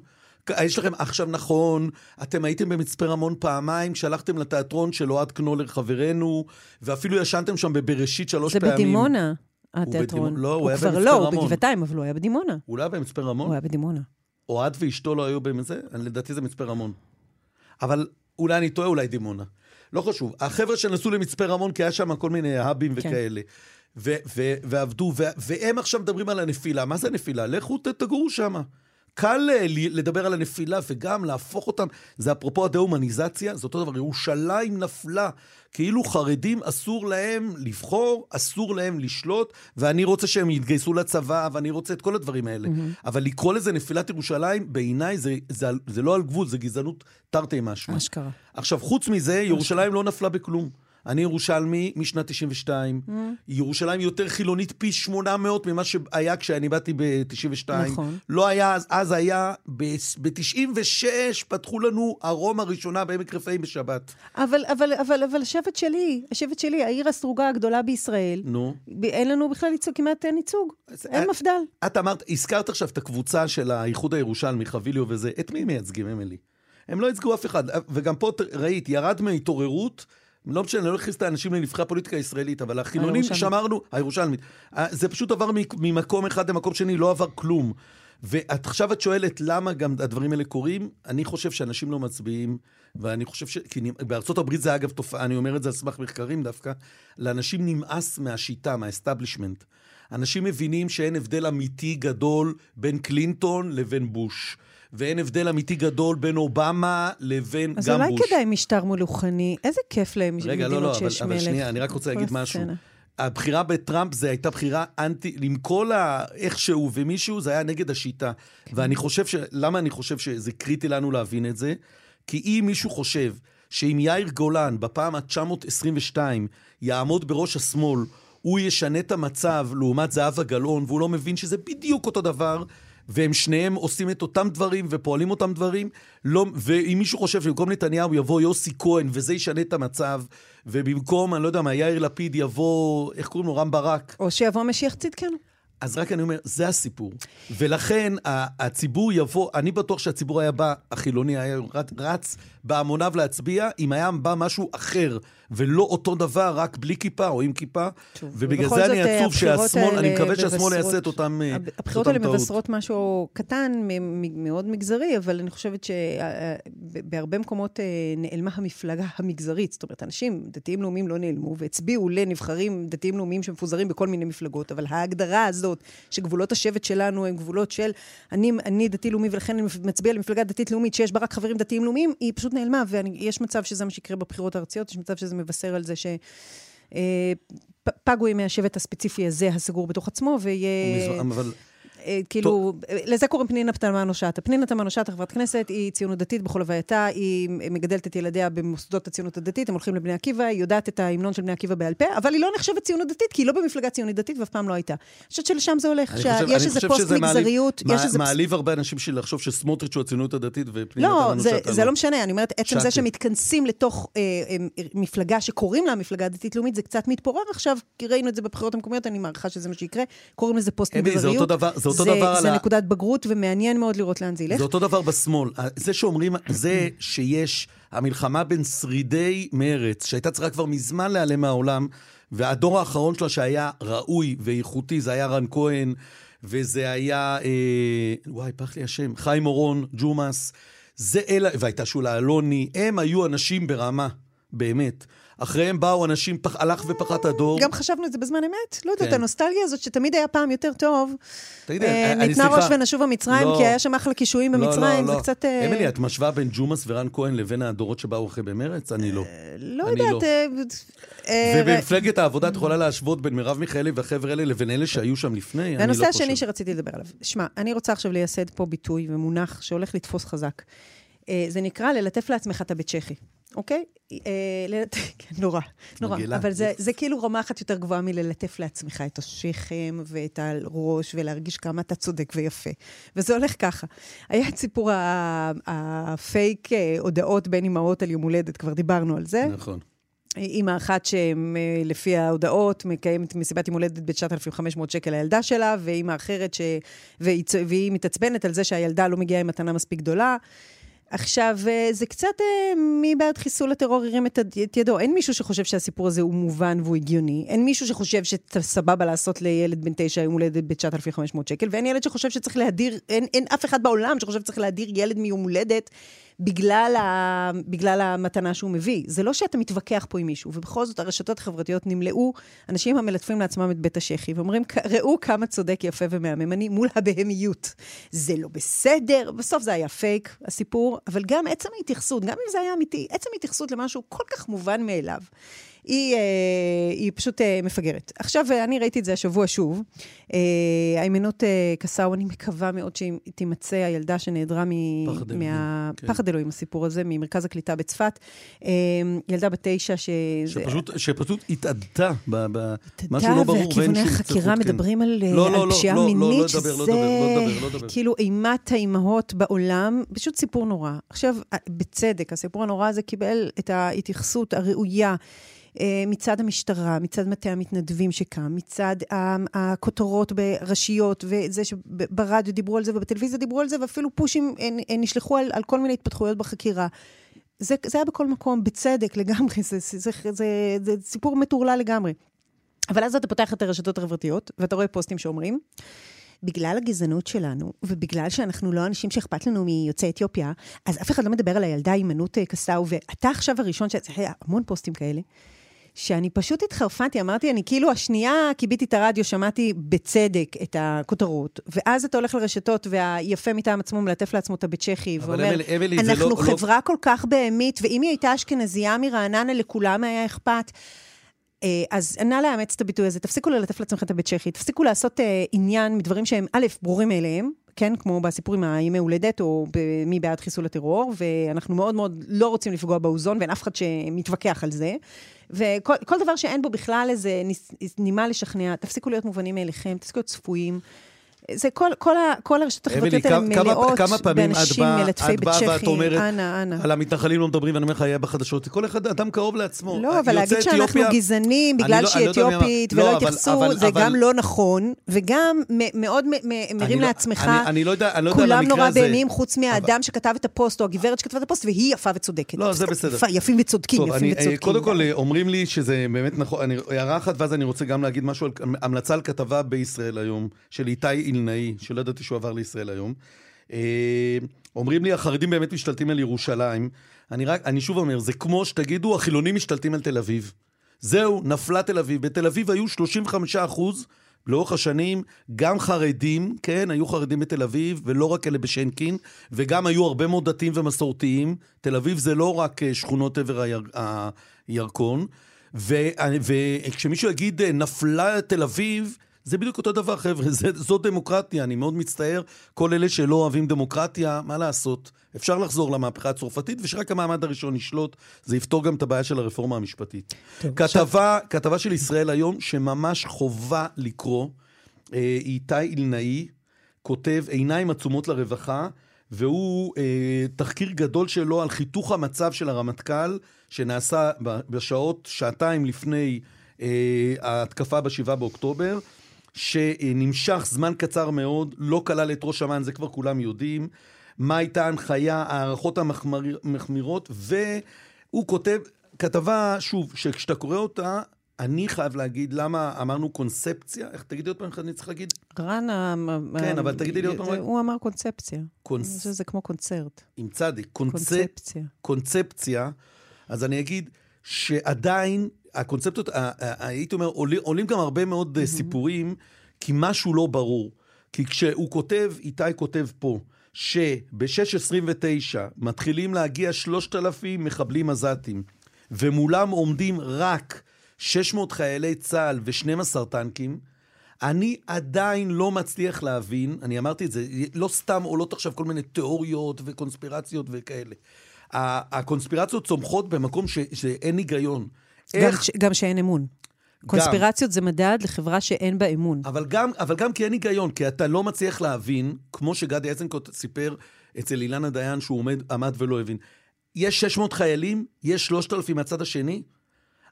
יש לכם, עכשיו נכון, אתם הייתם במצפה רמון פעמיים, כשהלכתם לתיאטרון של אוהד קנולר חברנו, ואפילו ישנתם שם בבראשית שלוש זה פעמים. זה בדימונה, התיאטרון. לא, הוא, הוא היה במצפה לא, רמון. הוא כבר לא, הוא בגבעתיים, אבל הוא היה בדימונה. הוא לא היה במצפה רמון? הוא היה בדימונה. אוהד ואשתו לא היו בזה? לדעתי זה מצפה רמון. אבל אולי אני טועה, אולי דימונה. לא חשוב. החבר'ה שנסעו למצפה רמון, כי היה שם כל מיני האבים כן. וכאלה. ו- ו- ועבדו, ו- והם עכשיו מדברים על הנפילה. מה זה נפילה? לכו תגורו שם. קל אה, לדבר על הנפילה וגם להפוך אותם, זה אפרופו הדה-הומניזציה, זה אותו דבר, ירושלים נפלה. כאילו חרדים אסור להם לבחור, אסור להם לשלוט, ואני רוצה שהם יתגייסו לצבא, ואני רוצה את כל הדברים האלה. Mm-hmm. אבל לקרוא לזה נפילת ירושלים, בעיניי זה, זה, זה, לא על גבול, זה גזענות תרתי משמע. אשכרה. עכשיו, חוץ מזה, ירושלים לא נפלה בכלום. אני ירושלמי משנת 92. Mm. ירושלים יותר חילונית פי 800 ממה שהיה כשאני באתי ב-92. נכון. לא היה, אז, אז היה, ב-96 פתחו לנו ארומה ראשונה בעמק רפאים בשבת. אבל, אבל, אבל, אבל השבט שלי, השבט שלי, העיר הסרוגה הגדולה בישראל, נו. אין לנו בכלל ייצוג, כמעט אין ייצוג. אין את, מפד"ל. את אמרת, הזכרת עכשיו את הקבוצה של האיחוד הירושלמי, חביליו וזה, את מי מייצגים, אמילי? הם לא ייצגו אף אחד. וגם פה ראית, ירד מהתעוררות. לא משנה, אני לא אכניס את האנשים לנבחרי הפוליטיקה הישראלית, אבל החילונים שאמרנו, הירושלמית, אה, זה פשוט עבר ממקום אחד למקום שני, לא עבר כלום. ועכשיו את שואלת למה גם הדברים האלה קורים, אני חושב שאנשים לא מצביעים, ואני חושב ש... כי בארצות הברית זה אגב תופעה, אני אומר את זה על סמך מחקרים דווקא, לאנשים נמאס מהשיטה, מה establishment. אנשים מבינים שאין הבדל אמיתי גדול בין קלינטון לבין בוש. ואין הבדל אמיתי גדול בין אובמה לבין גם בוש. אז אולי כדאי משטר מלוכני. איזה כיף להם רגע, לא, לא, שיש אבל, מלך. רגע, לא, לא, אבל שנייה, אני רק רוצה להגיד משהו. הבחירה בטראמפ זו הייתה בחירה אנטי, עם כל האיכשהו ומישהו, זה היה נגד השיטה. כן. ואני חושב ש... למה אני חושב שזה קריטי לנו להבין את זה? כי אם מישהו חושב שאם יאיר גולן בפעם ה-922 יעמוד בראש השמאל, הוא ישנה את המצב לעומת זהבה גלאון, והוא לא מבין שזה בדיוק אותו דבר, והם שניהם עושים את אותם דברים ופועלים אותם דברים. לא, ואם מישהו חושב שבמקום נתניהו יבוא יוסי כהן וזה ישנה את המצב, ובמקום, אני לא יודע מה, יאיר לפיד יבוא, איך קוראים לו? רם ברק. או שיבוא משיח צדקנו. אז רק אני אומר, זה הסיפור. ולכן הציבור יבוא, אני בטוח שהציבור היה בא, החילוני היה רץ בהמוניו להצביע, אם היה בא משהו אחר, ולא אותו דבר, רק בלי כיפה או עם כיפה. שוב, ובגלל זה אני עצוב שהשמאל, אני מקווה שהשמאל יעשה את אותם טעות. הבחירות האלה מבשרות משהו קטן, מאוד מגזרי, אבל אני חושבת שבהרבה מקומות אה, נעלמה המפלגה המגזרית. זאת אומרת, אנשים דתיים לאומיים לא נעלמו, והצביעו לנבחרים דתיים לאומיים שמפוזרים בכל מיני מפלגות, אבל ההגדרה הזאת, שגבולות השבט שלנו הם גבולות של אני, אני דתי-לאומי ולכן אני מצביע למפלגה דתית-לאומית שיש בה רק חברים דתיים-לאומיים, היא פשוט נעלמה, ויש מצב שזה מה שיקרה בבחירות הארציות, יש מצב שזה מבשר על זה ש... פגו ימי השבט הספציפי הזה, הסגור בתוך עצמו, ויהיה... אבל... אה, כאילו, לזה קוראים פנינה תמנו שטה. פנינה תמנו שטה, חברת כנסת, היא ציונות דתית בכל הווייתה, היא מגדלת את ילדיה במוסדות הציונות הדתית, הם הולכים לבני עקיבא, היא יודעת את ההמנון של בני עקיבא בעל פה, אבל היא לא נחשבת ציונות דתית, כי היא לא במפלגה ציונית דתית ואף פעם לא הייתה. אני חושבת שלשם זה הולך, שיש איזה פוסט מגזריות, יש איזה... מעליב הרבה אנשים של לחשוב שסמוטריץ' הוא הציונות הדתית ופנינה לא, תמנו שטה לא. זה לא משנה, אני אומרת, עצם זה שמתכנסים לתוך אה, אה, מפלגה שקוראים לה מפלגה דתית-לאומית, זה קצת מתפורר עכשיו, כי ראינו את זה בבחירות המקומיות, אני מעריכה שזה מה שיקרה. קוראים לזה פוסט מגזריות. זה אותו דבר, זה אותו דבר על ה... זה נקודת בגרות, ומעניין מאוד לראות לאן זה ילך. זה אותו דבר בשמאל. זה שאומרים, זה שיש המלחמה בין שרידי מרץ, שהייתה צריכה כבר מזמן להיעלם מהעולם, והדור האחרון שלה שהיה ראוי ואיכותי, זה היה רן כהן, וזה היה, אה, וואי, פח לי השם, חיים אורון, ג'ומאס, זה אלה, והייתה שולה אלוני, הם היו אנשים ברמה, באמת. אחריהם באו אנשים, פח, הלך ופחת הדור. גם חשבנו את זה בזמן אמת. לא יודעת, כן. הנוסטלגיה הזאת שתמיד היה פעם יותר טוב. תגידי, אה, אני סליחה. נתנה ראש ונשובה מצרים, לא, כי היה שם אחלה קישואים לא, במצרים, לא, לא, זה קצת... אה... אמילי, את משווה בין ג'ומאס ורן כהן לבין הדורות שבאו אחרי במרץ? אני לא. אה, לא יודעת. לא. אה, אה, ובמפלגת העבודה את יכולה להשוות בין מרב מיכאלי והחבר'ה האלה לבין אלה שהיו שם לפני? הנושא השני שרציתי לדבר עליו. שמע, אני רוצה עכשיו לייסד פה ביטוי ומונח שהולך לתפוס חזק. זה נקרא ללטף לעצמך את הבית צ'כי. אוקיי? אה, כן, נורא, נורא. אבל זה, זה כאילו רמה אחת יותר גבוהה מללטף לעצמך את השכם ואת הראש ולהרגיש כמה אתה צודק ויפה. וזה הולך ככה. היה את סיפור הפייק אה, הודעות בין אמהות על יום הולדת, כבר דיברנו על זה. נכון. אימא אחת שלפי ההודעות מקיימת מסיבת יום הולדת ב-9,500 שקל לילדה שלה, ואימא אחרת ש... והיא, והיא מתעצבנת על זה שהילדה לא מגיעה עם מתנה מספיק גדולה. עכשיו, אה, זה קצת אה, מי בעד חיסול הטרור הרים את, ידו. אין מישהו שחושב שהסיפור הזה הוא מובן והוא הגיוני. אין מישהו שחושב שסבבה לעשות לילד בן תשע יום הולדת ב-9,500 שקל, ואין ילד שחושב שצריך להדיר, אין, אין אף אחד בעולם שחושב שצריך להדיר ילד מיום הולדת בגלל, ה, בגלל המתנה שהוא מביא. זה לא שאתה מתווכח פה עם מישהו, ובכל זאת הרשתות החברתיות נמלאו אנשים המלטפים לעצמם את בית השחי, ואומרים, ראו כמה צודק, יפה ומהמם אני מול הבהמיות. זה לא בסדר, בסוף זה היה פייק, הסיפור, אבל גם עצם ההתייחסות, גם אם זה היה אמיתי, עצם ההתייחסות למשהו כל כך מובן מאליו. היא, אה, היא פשוט אה, מפגרת. עכשיו, אה, אני ראיתי את זה השבוע שוב. היימנוט קסאו, אני מקווה מאוד שהיא תימצא הילדה שנעדרה מפחד כן. אלוהים, הסיפור הזה, ממרכז הקליטה בצפת. ילדה בת תשע ש... שפשוט, שפשוט התאדתה, משהו לא ברור. וכיווני החקירה כן. מדברים על, לא, לא, לא, פשיעה לא, מינית, לא, לא, שזה לא דבר, לא דבר, לא דבר. כאילו אימת האימהות בעולם, פשוט סיפור נורא. עכשיו, בצדק, הסיפור הנורא הזה קיבל את ההתייחסות הראויה. אה, מצד המשטרה, מצד מטה המתנדבים שקם, מצד הכותרות בראשיות, וזה שברדיו דיברו על זה ובטלוויזיה דיברו על זה, ואפילו פושים אה, אה, נשלחו על, על כל מיני התפתחויות בחקירה. זה, זה היה בכל מקום, בצדק לגמרי, זה, זה, זה, זה, זה סיפור מטורלל לגמרי. אבל אז אתה פותח את הרשתות החברתיות, ואתה רואה פוסטים שאומרים, בגלל הגזענות שלנו, ובגלל שאנחנו לא אנשים שאכפת לנו מיוצאי אתיופיה, אז אף אחד לא מדבר על הילדה הימנעות קסאו, ואתה עכשיו הראשון ש... היה המון פוסטים כאלה. שאני פשוט התחרפנתי, אמרתי, אני כאילו השנייה כיביתי את הרדיו, שמעתי בצדק את הכותרות, ואז אתה הולך לרשתות, והיפה מטעם עצמו מלטף לעצמו את הבית צ'כי, ואומר, אמילי, אנחנו לא, לא- חברה לא... כל כך בהמית, ואם היא הייתה אשכנזייה מרעננה, לכולם היה אכפת. אה, אז נא לאמץ את הביטוי הזה, תפסיקו ללטף לעצמכם את הבית צ'כי, תפסיקו לעשות אה, עניין מדברים שהם, א', ברורים מאליהם, כן, כמו בסיפור עם הימי הולדת, או מי בעד חיסול הטרור, ואנחנו מאוד מאוד לא רוצים לפגוע באוזון, ואין אף אחד שמתווכח על זה. וכל דבר שאין בו בכלל איזה נימה לשכנע, תפסיקו להיות מובנים מאליכם, תפסיקו להיות צפויים. זה כל, כל, ה, כל הרשתות החברתיות האלה מלאות באנשים מלטפי בית צ'כי. ואת אומרת, אנה, אנה. על המתנחלים לא מדברים, ואני אומר לך, היה בחדשות, כל אחד, אדם קרוב לעצמו. לא, אבל להגיד שאנחנו אתיופיה, גזענים בגלל לא, שהיא לא אתיופית ולא לא, התייחסו, זה אבל, גם לא נכון, וגם מאוד מרים לעצמך, כולם נורא בהמים, חוץ מהאדם שכתב את הפוסט, או הגברת שכתבה את הפוסט, והיא יפה וצודקת. לא, זה בסדר. יפים וצודקים, יפים וצודקים. קודם כל, אומרים לי שזה באמת נכון, הערה אחת, ואז אני רוצה גם להגיד משהו על המלצה על כתבה בישראל היום, של איתי אילנאי, שלא ידעתי שהוא עבר לישראל היום. אה, אומרים לי, החרדים באמת משתלטים על ירושלים. אני, רק, אני שוב אומר, זה כמו שתגידו, החילונים משתלטים על תל אביב. זהו, נפלה תל אביב. בתל אביב היו 35 אחוז לאורך השנים, גם חרדים, כן, היו חרדים בתל אביב, ולא רק אלה בשנקין, וגם היו הרבה מאוד דתיים ומסורתיים. תל אביב זה לא רק אה, שכונות עבר היר, הירקון. וכשמישהו יגיד, נפלה תל אביב, זה בדיוק אותו דבר, חבר'ה, זה, זו דמוקרטיה, אני מאוד מצטער. כל אלה שלא אוהבים דמוקרטיה, מה לעשות? אפשר לחזור למהפכה הצרפתית, ושרק המעמד הראשון ישלוט, זה יפתור גם את הבעיה של הרפורמה המשפטית. טוב, כתבה, עכשיו... כתבה של ישראל היום, שממש חובה לקרוא, אה, איתי אילנאי, כותב עיניים עצומות לרווחה, והוא אה, תחקיר גדול שלו על חיתוך המצב של הרמטכ"ל, שנעשה בשעות, שעתיים לפני אה, ההתקפה ב-7 באוקטובר, שנמשך זמן קצר מאוד, לא כלל את ראש אמ"ן, זה כבר כולם יודעים. מה הייתה ההנחיה, ההערכות המחמירות, והוא כותב, כתבה, שוב, שכשאתה קורא אותה, אני חייב להגיד למה אמרנו קונספציה, איך תגידי עוד פעם, אני צריך להגיד? רן, כן, אבל תגידי לי עוד פעם. הוא אמר קונספציה. קונס... זה כמו קונצרט. עם צדיק. קונספציה. קונספציה. אז אני אגיד שעדיין הקונספטות, הייתי אומר, עולים, עולים גם הרבה מאוד mm-hmm. סיפורים, כי משהו לא ברור. כי כשהוא כותב, איתי כותב פה, שב-6.29 מתחילים להגיע 3,000 מחבלים עזתים, ומולם עומדים רק 600 חיילי צה"ל ו-12 טנקים, אני עדיין לא מצליח להבין, אני אמרתי את זה, לא סתם עולות עכשיו כל מיני תיאוריות וקונספירציות וכאלה. הקונספירציות צומחות במקום ש, שאין היגיון. גם, איך... ש, גם שאין אמון. קונספירציות גם. זה מדד לחברה שאין בה אמון. אבל גם, אבל גם כי אין היגיון, כי אתה לא מצליח להבין, כמו שגדי איזנקוט סיפר אצל אילנה דיין, שהוא עומד, עמד ולא הבין. יש 600 חיילים, יש 3,000 מהצד השני.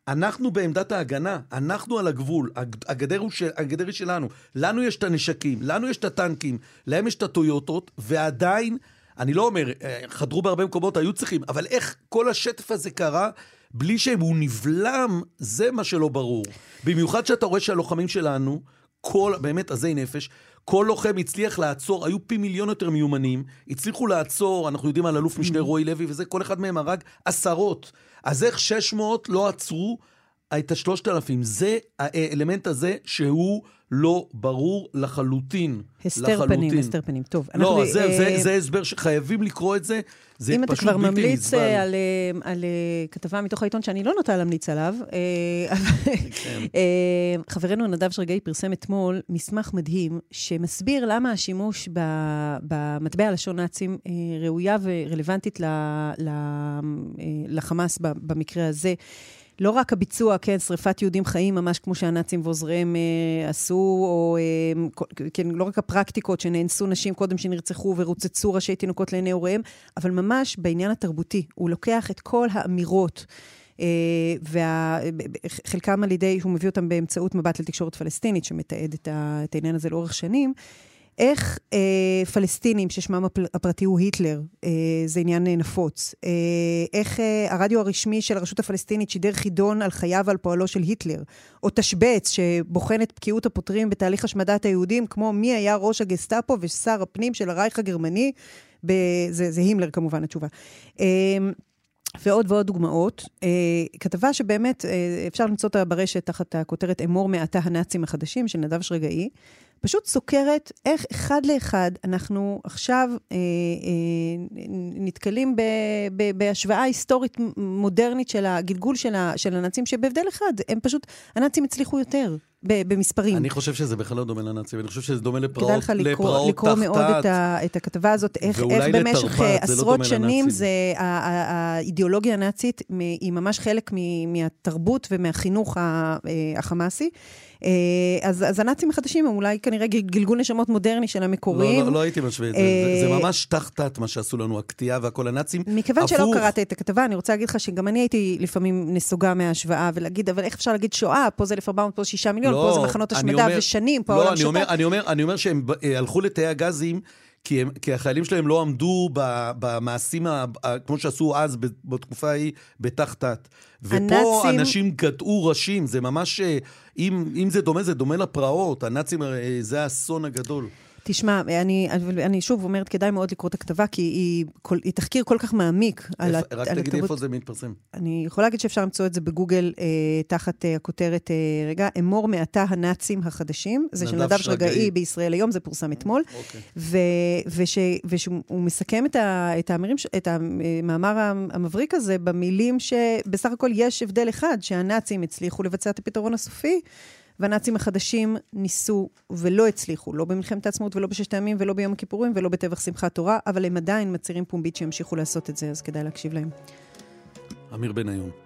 אנחנו בעמדת ההגנה, אנחנו על הגבול, הגדר, הוא של, הגדר היא שלנו. לנו יש את הנשקים, לנו יש את הטנקים, להם יש את הטויוטות, ועדיין, אני לא אומר, אה, חדרו בהרבה מקומות, היו צריכים, אבל איך כל השטף הזה קרה בלי שהוא נבלם, זה מה שלא ברור. במיוחד שאתה רואה שהלוחמים שלנו, כל, באמת עזי נפש, כל לוחם הצליח לעצור, היו פי מיליון יותר מיומנים, הצליחו לעצור, אנחנו יודעים על אלוף משנה mm-hmm. רועי לוי וזה, כל אחד מהם הרג עשרות. אז איך 600 לא עצרו את השלושת אלפים? זה האלמנט הזה שהוא לא ברור לחלוטין. הסתר. פנים, הסתר פנים. טוב, לא, אנחנו... זה, אה... זה, זה הסבר שחייבים לקרוא את זה. זה אם אתה כבר ממליץ אה, על, אה, על, על אה, כתבה מתוך העיתון שאני לא נוטה להמליץ עליו, כן. חברנו נדב שרגאי פרסם אתמול מסמך מדהים שמסביר למה השימוש במטבע לשון נאצים ראויה ורלוונטית לחמאס במקרה הזה. לא רק הביצוע, כן, שריפת יהודים חיים, ממש כמו שהנאצים ועוזריהם אה, עשו, או אה, כן, לא רק הפרקטיקות שנאנסו נשים קודם שנרצחו ורוצצו ראשי תינוקות לעיני הוריהם, אבל ממש בעניין התרבותי. הוא לוקח את כל האמירות. Uh, וחלקם על ידי, הוא מביא אותם באמצעות מבט לתקשורת פלסטינית, שמתעד את העניין הזה לאורך שנים. איך אה, פלסטינים, ששמם הפרטי הוא היטלר, אה, זה עניין אה, נפוץ, אה, איך אה, הרדיו הרשמי של הרשות הפלסטינית שידר חידון על חייו ועל פועלו של היטלר, או תשבץ שבוחן את בקיאות הפותרים בתהליך השמדת היהודים, כמו מי היה ראש הגסטאפו ושר הפנים של הרייך הגרמני, ב, זה, זה הימלר כמובן התשובה. אה, ועוד ועוד דוגמאות. אה, כתבה שבאמת אה, אפשר למצוא אותה ברשת תחת הכותרת אמור מעתה הנאצים החדשים של נדב שרגאי. פשוט סוקרת איך אחד לאחד אנחנו עכשיו אה, אה, נתקלים ב, ב, בהשוואה היסטורית מודרנית של הגלגול של, ה, של הנאצים, שבהבדל אחד, הם פשוט, הנאצים הצליחו יותר. במספרים. אני חושב שזה בכלל לא דומה לנאצים, אני חושב שזה דומה לפרעות תחתת. כדאי לך לקרוא, לקרוא מאוד את, ה, את הכתבה הזאת, איך, איך במשך אה, לא עשרות לא שנים זה, האידיאולוגיה הנאצית היא ממש חלק מהתרבות ומהחינוך אה, החמאסי. אה, אז, אז הנאצים החדשים הם אולי כנראה גלגול נשמות מודרני של המקוריים. לא, לא, לא הייתי משווה את זה. זה, זה ממש תחתת מה שעשו לנו, הקטיעה והכל הנאצים. מכיוון הפוך. שלא קראת את הכתבה, אני רוצה להגיד לך שגם אני הייתי לפעמים נסוגה מההשוואה, ולהגיד, אבל איך אפשר להגיד שואה? פה זה 1,400, פה זה 6 מיליון, לא, פה זה מחנות השמדה אומר, ושנים, פה לא, העולם שתק. אני אומר, אני אומר שהם אה, הלכו לתאי הגזים. כי, הם, כי החיילים שלהם לא עמדו במעשים, ה, ה, כמו שעשו אז, בתקופה ההיא, בת"ת. ופה הנאצים... אנשים גדעו ראשים, זה ממש, אה, אם, אם זה דומה, זה דומה לפרעות. הנאצים, אה, זה האסון הגדול. תשמע, אני, אני שוב אומרת, כדאי מאוד לקרוא את הכתבה, כי היא, כל, היא תחקיר כל כך מעמיק על התרבות. רק תגידי איפה זה מתפרסם. אני יכולה להגיד שאפשר למצוא את זה בגוגל אה, תחת אה, הכותרת, אה, רגע, אמור מעתה הנאצים החדשים. זה של נדב שרגאי בישראל היום, זה פורסם אתמול. אוקיי. ו, וש, ושהוא מסכם את, ה, את, האמירים, את המאמר המבריק הזה במילים שבסך הכל יש הבדל אחד, שהנאצים הצליחו לבצע את הפתרון הסופי. והנאצים החדשים ניסו ולא הצליחו, לא במלחמת העצמאות ולא בששת הימים ולא ביום הכיפורים ולא בטבח שמחת תורה, אבל הם עדיין מצהירים פומבית שימשיכו לעשות את זה, אז כדאי להקשיב להם. אמיר בניון.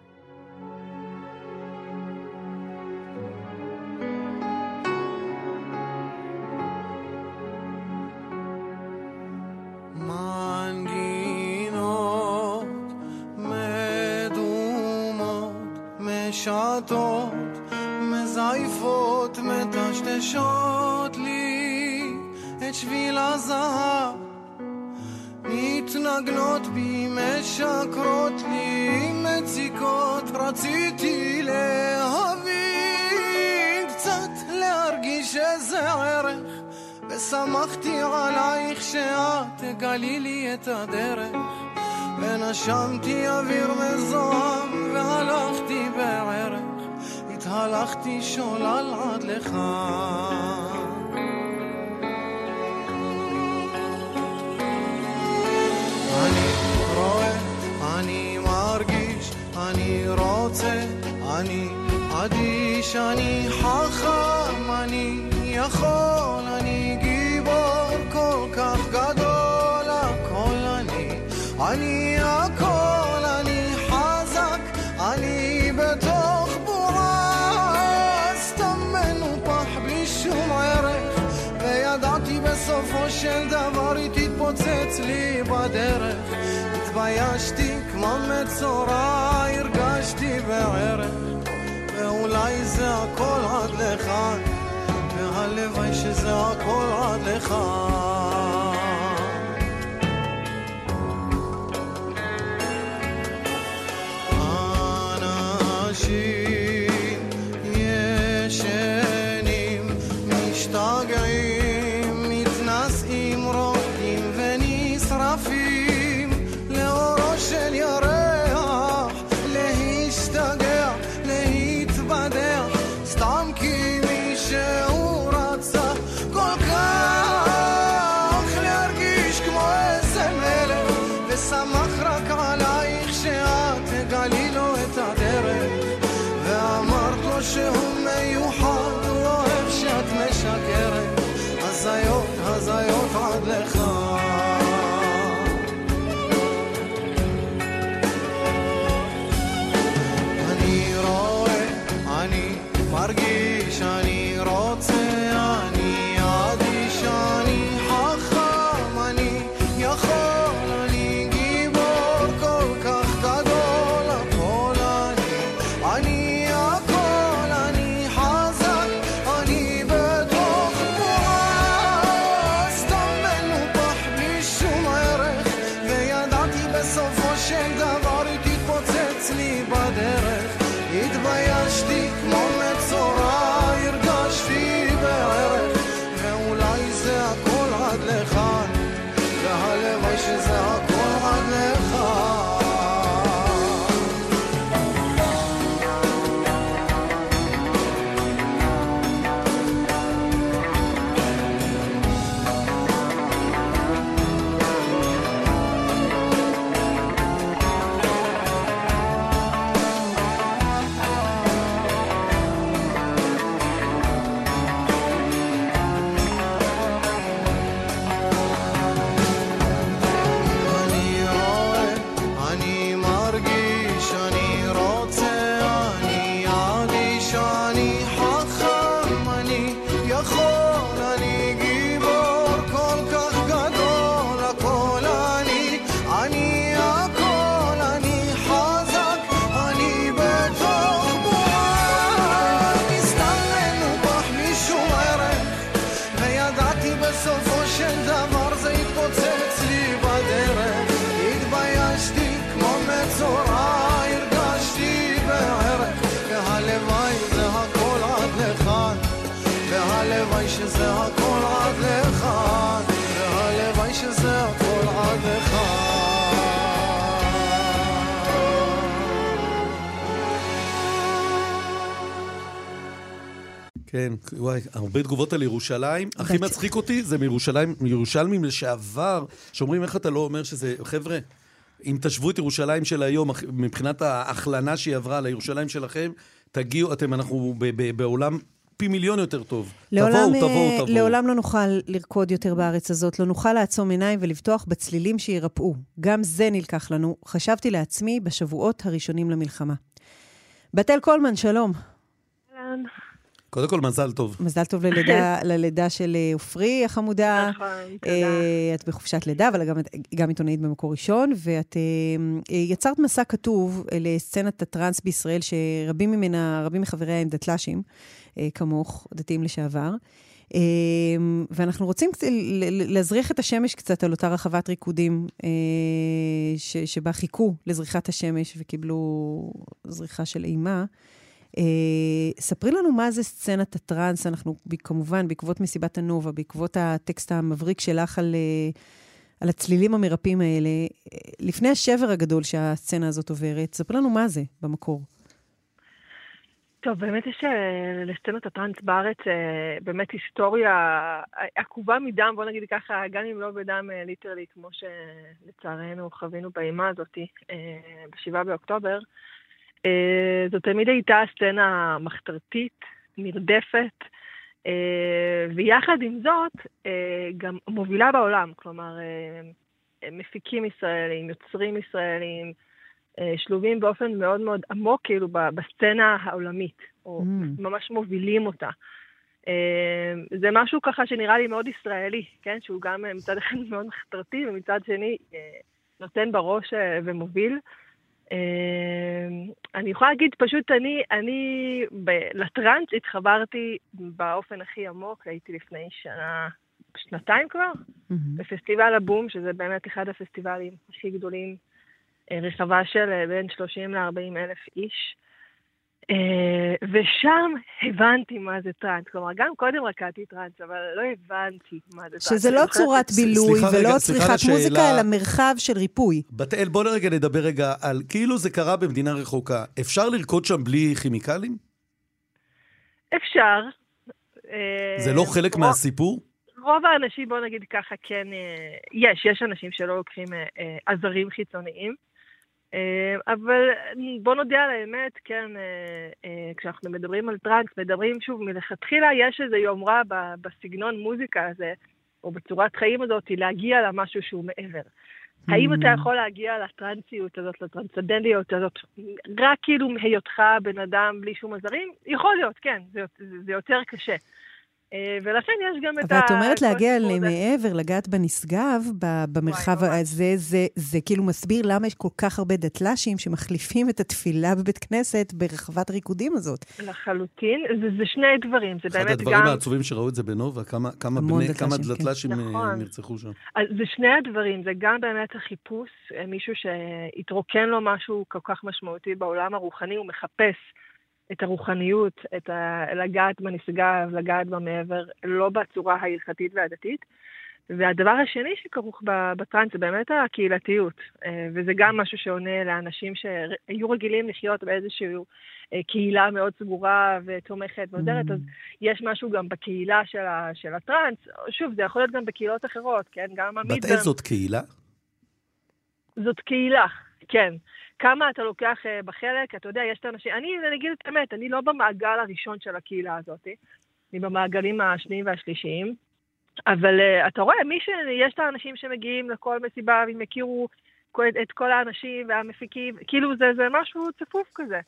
ושמחתי עלייך שאת תגלי לי את הדרך. ונשמתי אוויר מזוהם והלכתי בערך, התהלכתי שולל עד לך. אני רואה, אני מרגיש, אני רוצה, אני אדיש, אני חכם, אני יכול, כך גדול, הכל אני, אני של דבר היא תתפוצץ לי בדרך. התביישתי כמו מצורע, הרגשתי בערך ואולי זה הכל עד לכאן והלוואי שזה הכל עד לכאן כן, הרבה תגובות על ירושלים. הכי מצחיק אותי זה מירושלים, מירושלמים לשעבר, שאומרים איך אתה לא אומר שזה... חבר'ה, אם תשוו את ירושלים של היום, מבחינת ההכלנה שהיא עברה לירושלים שלכם, תגיעו, אתם, אנחנו בעולם פי מיליון יותר טוב. לעולם, תבואו, תבואו, תבואו. לעולם לא נוכל לרקוד יותר בארץ הזאת, לא נוכל לעצום עיניים ולבטוח בצלילים שירפאו. גם זה נלקח לנו. חשבתי לעצמי בשבועות הראשונים למלחמה. בתל קולמן, שלום. קודם כל, מזל טוב. מזל טוב ללידה, ללידה של אה, עופרי החמודה. נכון, תודה. אה, את בחופשת לידה, אבל גם, גם עיתונאית במקור ראשון, ואת אה, יצרת מסע כתוב לסצנת הטראנס בישראל, שרבים ממנה, רבים מחבריה הם דתל"שים, כמוך, דתיים לשעבר. ואנחנו רוצים להזריח את השמש קצת על אותה רחבת ריקודים ש, שבה חיכו לזריחת השמש וקיבלו זריחה של אימה. Uh, ספרי לנו מה זה סצנת הטראנס, אנחנו כמובן, בעקבות מסיבת הנובה, בעקבות הטקסט המבריק שלך על, uh, על הצלילים המרפאים האלה, uh, לפני השבר הגדול שהסצנה הזאת עוברת, ספרי לנו מה זה במקור. טוב, באמת יש לסצנת הטראנס בארץ באמת היסטוריה עקובה מדם, בוא נגיד ככה, גם אם לא בדם ליטרלי, כמו שלצערנו חווינו באימה הזאת ב-7 באוקטובר. אה, זו תמיד הייתה סצנה מחתרתית, נרדפת, אה, ויחד עם זאת, אה, גם מובילה בעולם. כלומר, מפיקים ישראלים, יוצרים ישראלים, שלובים באופן מאוד מאוד עמוק, כאילו, בסצנה העולמית, או mm. ממש מובילים אותה. זה משהו ככה שנראה לי מאוד ישראלי, כן? שהוא גם מצד אחד מאוד מחתרתי, ומצד שני נותן בראש ומוביל. אמ, אני יכולה להגיד, פשוט אני, אני לטראנס התחברתי באופן הכי עמוק, הייתי לפני שנה, שנתיים כבר, mm-hmm. בפסטיבל הבום, שזה באמת אחד הפסטיבלים הכי גדולים, אה, רחבה של אה, בין 30 ל-40 אלף איש. אה, ושם הבנתי מה זה טראנס. כלומר, גם קודם רקדתי טראנס, אבל לא הבנתי מה זה טראנס. שזה לא צורת בילוי ולא צריכת מוזיקה, אלא מרחב של ריפוי. בת אל, בוא רגע נדבר רגע על כאילו זה קרה במדינה רחוקה. אפשר לרקוד שם בלי כימיקלים? אפשר. זה לא חלק מהסיפור? רוב האנשים, בוא נגיד ככה, כן, יש, יש אנשים שלא לוקחים עזרים חיצוניים. אה, אבל בוא נודה על האמת, כן, אה, אה, כשאנחנו מדברים על טראנס, מדברים שוב, מלכתחילה יש איזו יומרה בסגנון מוזיקה הזה, או בצורת חיים הזאת, להגיע למשהו שהוא מעבר. האם אתה mm. יכול להגיע לטרנסיות הזאת, לטרנסדנדיות הזאת, רק כאילו מהיותך בן אדם בלי שום עזרים? יכול להיות, כן, זה, זה יותר קשה. אה, ולכן יש גם את ה... אבל את אומרת להגיע למעבר, לגעת בנשגב, במרחב הזה, זה, זה כאילו מסביר למה יש כל כך הרבה דתל"שים שמחליפים את התפילה בבית כנסת ברחבת הריקודים הזאת. לחלוטין, זה, זה שני דברים, זה באמת גם... אחד הדברים העצובים שראו את זה בנובה, כמה, כמה, בני, דתל"שים, כמה דתל"שים כן. נכון. נרצחו שם. אז זה שני הדברים, זה גם באמת החיפוש, אה, מישהו שהתרוקן לו משהו כל כך משמעותי בעולם הרוחני, הוא מחפש. את הרוחניות, את ה... לגעת בנשגב, לגעת במעבר, לא בצורה ההלכתית והדתית. והדבר השני שכרוך בטראנס זה באמת הקהילתיות, אה, וזה גם משהו שעונה לאנשים שהיו רגילים לחיות באיזושהי אה, קהילה מאוד סגורה ותומכת ועוזרת, mm. אז יש משהו גם בקהילה של, ה, של הטראנס, שוב, זה יכול להיות גם בקהילות אחרות, כן? גם בת איזאת קהילה? זאת קהילה, כן. כמה אתה לוקח uh, בחלק, אתה יודע, יש את האנשים, אני, אני אגיד את האמת, אני לא במעגל הראשון של הקהילה הזאת, אני במעגלים השניים והשלישיים, אבל uh, אתה רואה, מי ש... יש את האנשים שמגיעים לכל מסיבה, והם יכירו את כל האנשים והמפיקים, כאילו זה, זה משהו צפוף כזה.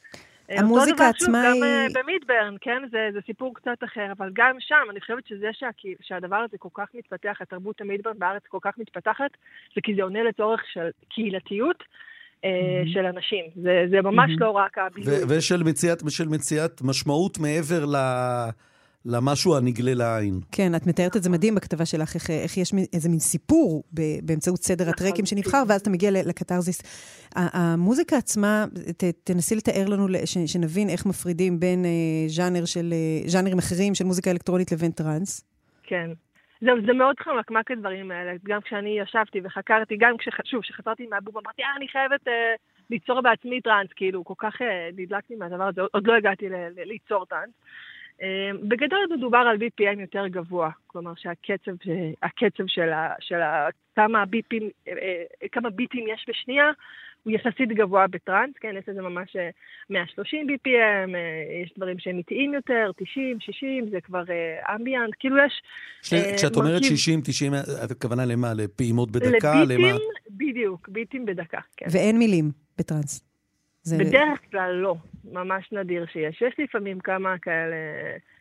אה, המוזיקה עצמה היא... גם במידברן, כן? זה, זה סיפור קצת אחר, אבל גם שם, אני חושבת שזה שה, שהדבר הזה כל כך מתפתח, התרבות המידברן בארץ כל כך מתפתחת, זה כי זה עונה לצורך של קהילתיות. אה, של אנשים. זה, זה ממש לא רק הבילוי. ושל מציאת, מציאת משמעות מעבר ל... למשהו הנגלה לעין. כן, את מתארת את זה מדהים בכתבה שלך, איך, איך יש איזה מין סיפור באמצעות סדר הטרקים שנבחר, ואז אתה מגיע לקתרזיס. המוזיקה עצמה, ת, תנסי לתאר לנו, ש, שנבין איך מפרידים בין אה, ז'אנר של, אה, ז'אנרים אחרים של מוזיקה אלקטרונית לבין טראנס. כן. זה, זה מאוד חמקמק הדברים האלה, גם כשאני ישבתי וחקרתי, גם כששוב, כשחזרתי מהבום, אמרתי, אה, אני חייבת אה, ליצור בעצמי טראנס, כאילו, כל כך אה, נדלקתי מהדבר הזה, עוד לא הגעתי ל, ל, ליצור טראנס. אה, בגדול מדובר על BPM יותר גבוה, כלומר שהקצב הקצב של, ה, של ה, כמה אה, אה, כמה ביטים יש בשנייה, הוא יחסית גבוה בטראנס, כן, יש לזה ממש 130 BPM, יש דברים שהם איטיים יותר, 90, 60, זה כבר אמביאנט, כאילו יש... כשאת אומרת 60, 90, את הכוונה למה? לפעימות בדקה? לביטים, למה? בדיוק, ביטים בדקה, כן. ואין מילים בטראנס. זה... בדרך כלל לא, ממש נדיר שיש. יש לפעמים כמה כאלה...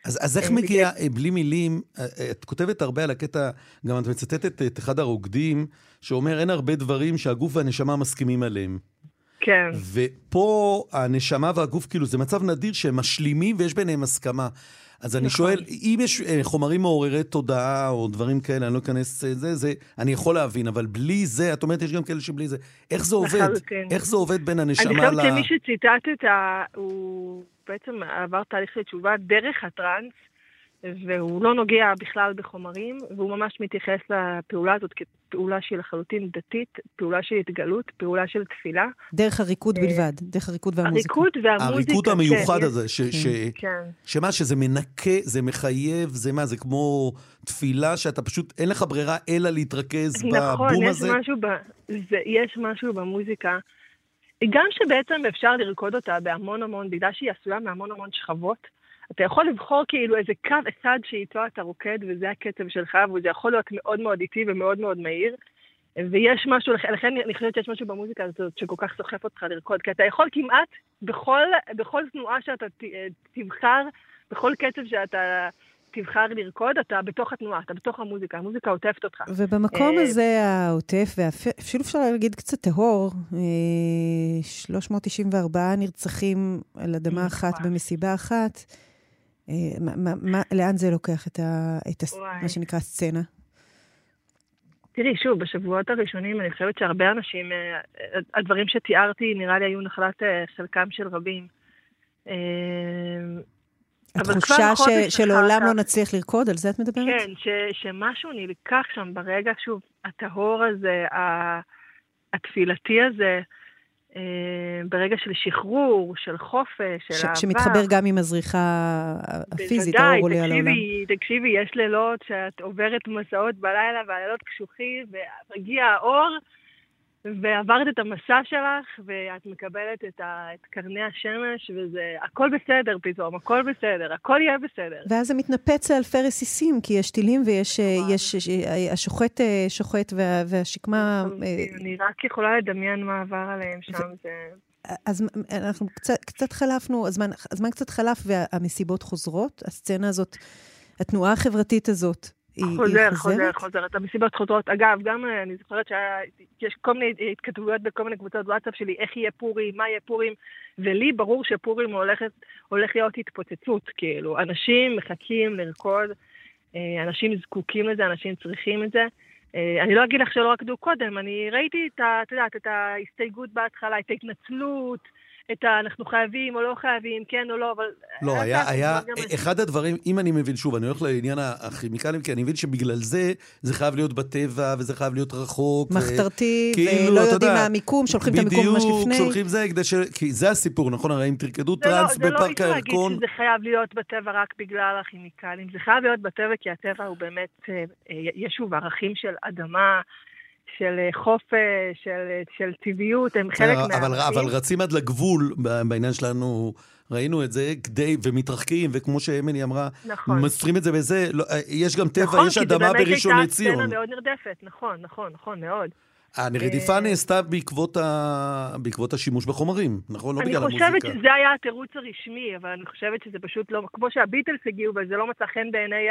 אז, אז איך מגיע, בלי מילים, את כותבת הרבה על הקטע, גם את מצטטת את אחד הרוקדים, שאומר אין הרבה דברים שהגוף והנשמה מסכימים עליהם. כן. ופה הנשמה והגוף, כאילו, זה מצב נדיר שהם משלימים ויש ביניהם הסכמה. אז אני נכון. שואל, אם יש אה, חומרים מעוררי תודעה או דברים כאלה, אני לא אכנס לזה, אה, זה, אני יכול להבין, אבל בלי זה, את אומרת, יש גם כאלה שבלי זה. איך זה עובד? כן. איך זה עובד בין הנשמה ל... אני חושבת שמי שציטטת, הוא בעצם עבר תהליך של תשובה דרך הטראנס, והוא לא נוגע בכלל בחומרים, והוא ממש מתייחס לפעולה הזאת כפעולה שהיא לחלוטין דתית, פעולה של התגלות, פעולה של תפילה. דרך הריקוד אה, בלבד, דרך הריקוד והמוזיקה. הריקוד והמוזיקה, הריקוד המיוחד כן, הזה, ש, כן. ש, כן. שמה, שזה מנקה, זה מחייב, זה מה, זה כמו תפילה שאתה פשוט, אין לך ברירה אלא להתרכז נכון, בבום הזה? נכון, יש משהו במוזיקה. גם שבעצם אפשר לרקוד אותה בהמון המון, בגלל שהיא עשויה מהמון המון שכבות, אתה יכול לבחור כאילו איזה קו אחד שאיתו אתה רוקד, וזה הקצב שלך, וזה יכול להיות מאוד מאוד איטי ומאוד מאוד מהיר. ויש משהו, לכן אני חושבת שיש משהו במוזיקה הזאת שכל כך סוחף אותך לרקוד, כי אתה יכול כמעט בכל, בכל תנועה שאתה תבחר, בכל קצב שאתה תבחר לרקוד, אתה בתוך התנועה, אתה בתוך המוזיקה, המוזיקה עוטפת אותך. ובמקום אה, הזה העוטף, ואפילו אפשר להגיד קצת טהור, 394 אה, נרצחים על אדמה אחת במסיבה אחת. אה, מה, מה, לאן זה לוקח את, ה, את ה, מה שנקרא סצנה? תראי, שוב, בשבועות הראשונים אני חושבת שהרבה אנשים, אה, הדברים שתיארתי נראה לי היו נחלת אה, חלקם של רבים. התחושה ש, שלעולם לא נצליח לרקוד, על זה את מדברת? כן, ש, שמשהו נלקח שם ברגע, שוב, הטהור הזה, התפילתי הזה, אה, ברגע של שחרור, של חופש, של ש- אהבה. שמתחבר גם עם הזריחה הפיזית, האור עולה על העולם. בוודאי, תקשיבי, יש לילות שאת עוברת מסעות בלילה והלילות קשוחים, ומגיע האור, ועברת את המסע שלך, ואת מקבלת את, ה, את קרני השמש, וזה, הכל בסדר פתאום, הכל בסדר, הכל יהיה בסדר. ואז זה מתנפץ לאלפי רסיסים, כי יש טילים ויש, אה, יש, אה, השוחט אה, שוחט וה, והשקמה... אני רק יכולה לדמיין מה עבר עליהם שם, זה... אז אנחנו קצת, קצת חלפנו, הזמן, הזמן קצת חלף והמסיבות חוזרות, הסצנה הזאת, התנועה החברתית הזאת, היא, חוזר, היא חוזרת? חוזר, חוזר. את המסיבות חוזרות. אגב, גם אה, אני זוכרת שיש כל מיני התכתבויות בכל מיני קבוצות וואטסאפ שלי, איך יהיה פורים, מה יהיה פורים, ולי ברור שפורים הולכת, הולך להיות התפוצצות, כאילו. אנשים מחכים לרקוד, אה, אנשים זקוקים לזה, אנשים צריכים את זה. אה, אני לא אגיד לך שלא רקדו קודם, אני ראיתי את, את יודעת, את ההסתייגות בהתחלה, את ההתנצלות, את ה... אנחנו חייבים או לא חייבים, כן או לא, אבל... לא, היה, היה, אחד הדברים, אם אני מבין, שוב, אני הולך לעניין הכימיקלים, כי אני מבין שבגלל זה, זה חייב להיות בטבע, וזה חייב להיות רחוק. מחתרתי, כאילו, ולא יודעים מה המיקום, שולחים את המיקום ממש לפני. בדיוק, שולחים זה, כדי ש... כי זה הסיפור, נכון? הרי אם תרקדו לא- טראנס בפארק הירקון... זה לא להגיד שזה חייב להיות בטבע רק בגלל הכימיקלים, זה חייב להיות בטבע כי הטבע הוא באמת, אה, אה, יש שוב ערכים של אדמה. של אה, חופש, של, אה, של טבעיות, הם חלק מה... אבל, אבל רצים עד לגבול בעניין שלנו, ראינו את זה, כדי, ומתרחקים, וכמו שאמילי אמרה, נכון. מסתרים את זה בזה, לא, אה, יש גם טבע, נכון, יש אדמה בראשון לציון. נכון, כי זה באמת הייתה סצנה מאוד נרדפת, נכון, נכון, נכון, מאוד. הרדיפה נעשתה בעקבות, ה... בעקבות השימוש בחומרים, נכון? לא בגלל המוזיקה. אני חושבת שזה היה התירוץ הרשמי, אבל אני חושבת שזה פשוט לא... כמו שהביטלס הגיעו, וזה לא מצא חן בעיני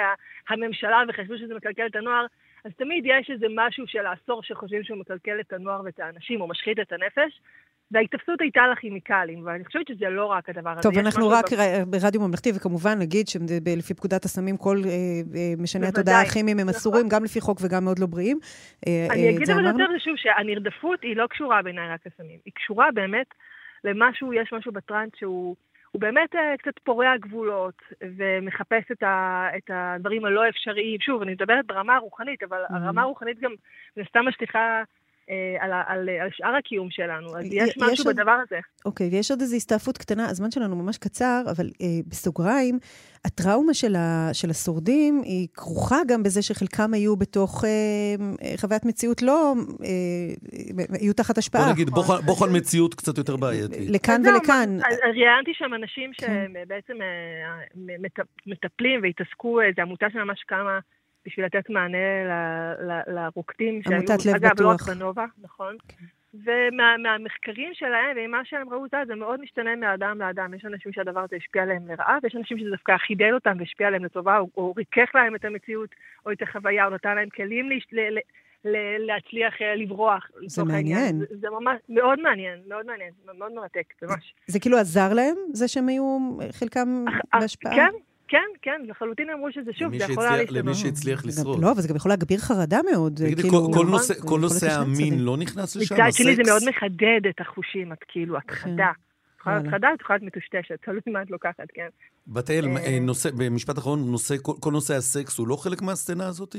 הממשלה וחשבו שזה מקלקל את הנוער, אז תמיד יש איזה משהו של העשור שחושבים שהוא מקלקל את הנוער ואת האנשים, או משחית את הנפש, וההתאפסות הייתה לכימיקלים, ואני חושבת שזה לא רק הדבר הזה. טוב, אנחנו רק ב... ברדיו ממלכתי, וכמובן נגיד שלפי פקודת הסמים כל אה, אה, משני התודעה הכימיים הם נכון. אסורים, גם לפי חוק וגם מאוד לא בריאים. אה, אני אגיד אבל יותר שוב, שהנרדפות היא לא קשורה בעיניי רק לסמים, היא קשורה באמת למשהו, יש משהו בטראנס שהוא... הוא באמת uh, קצת פורע גבולות ומחפש את, ה, את הדברים הלא אפשריים. שוב, אני מדברת ברמה הרוחנית, אבל mm-hmm. הרמה הרוחנית גם, זה סתם משליכה אה, על, על, על שאר הקיום שלנו. אז יש משהו יש בדבר עוד, הזה. אוקיי, ויש עוד איזו הסתעפות קטנה, הזמן שלנו ממש קצר, אבל אה, בסוגריים, הטראומה של, ה, של השורדים היא כרוכה גם בזה שחלקם היו בתוך אה, אה חוויית מציאות לא, אה, היו תחת השפעה. בוא נגיד, בוחן, בוחן מציאות קצת יותר בעייתית. לכאן ולכאן. ראיינתי שם אנשים כן. שבעצם אה, מטפלים והתעסקו, זו עמותה שממש קמה בשביל לתת מענה לרוקדים שהיו, לב אגב, לא רק בנובה, נכון. כן. ומהמחקרים שלהם ומה שהם ראו, זה מאוד משתנה מאדם לאדם. יש אנשים שהדבר הזה השפיע עליהם לרעה, ויש אנשים שזה דווקא חידל אותם והשפיע עליהם לטובה, או, או ריכך להם את המציאות, או את החוויה, או נתן להם כלים להש... ל... ל... ל... להצליח אה, לברוח. זה מעניין. זה, זה ממש מאוד מעניין, מאוד מעניין, מאוד מרתק, ממש. זה כאילו עזר להם, זה שהם היו חלקם בהשפעה? כן, כן, כן, לחלוטין אמרו שזה שוב, זה יכול היה להשתנות. למי שהצליח לשרוד. לא, אבל זה גם יכול להגביר חרדה מאוד. תגידי, כאילו, כל נכון, נושא המין לא נכנס לשם? מצד שני זה מאוד מחדד את החושים, את כאילו, את חדה. את יכולה להיות חדה, את יכולה להיות מטושטשת, תלוי מה את לוקחת, כן. בתאל, אה, אה, במשפט אחרון, כל נושא הסקס הוא לא חלק מהסצנה הזאת?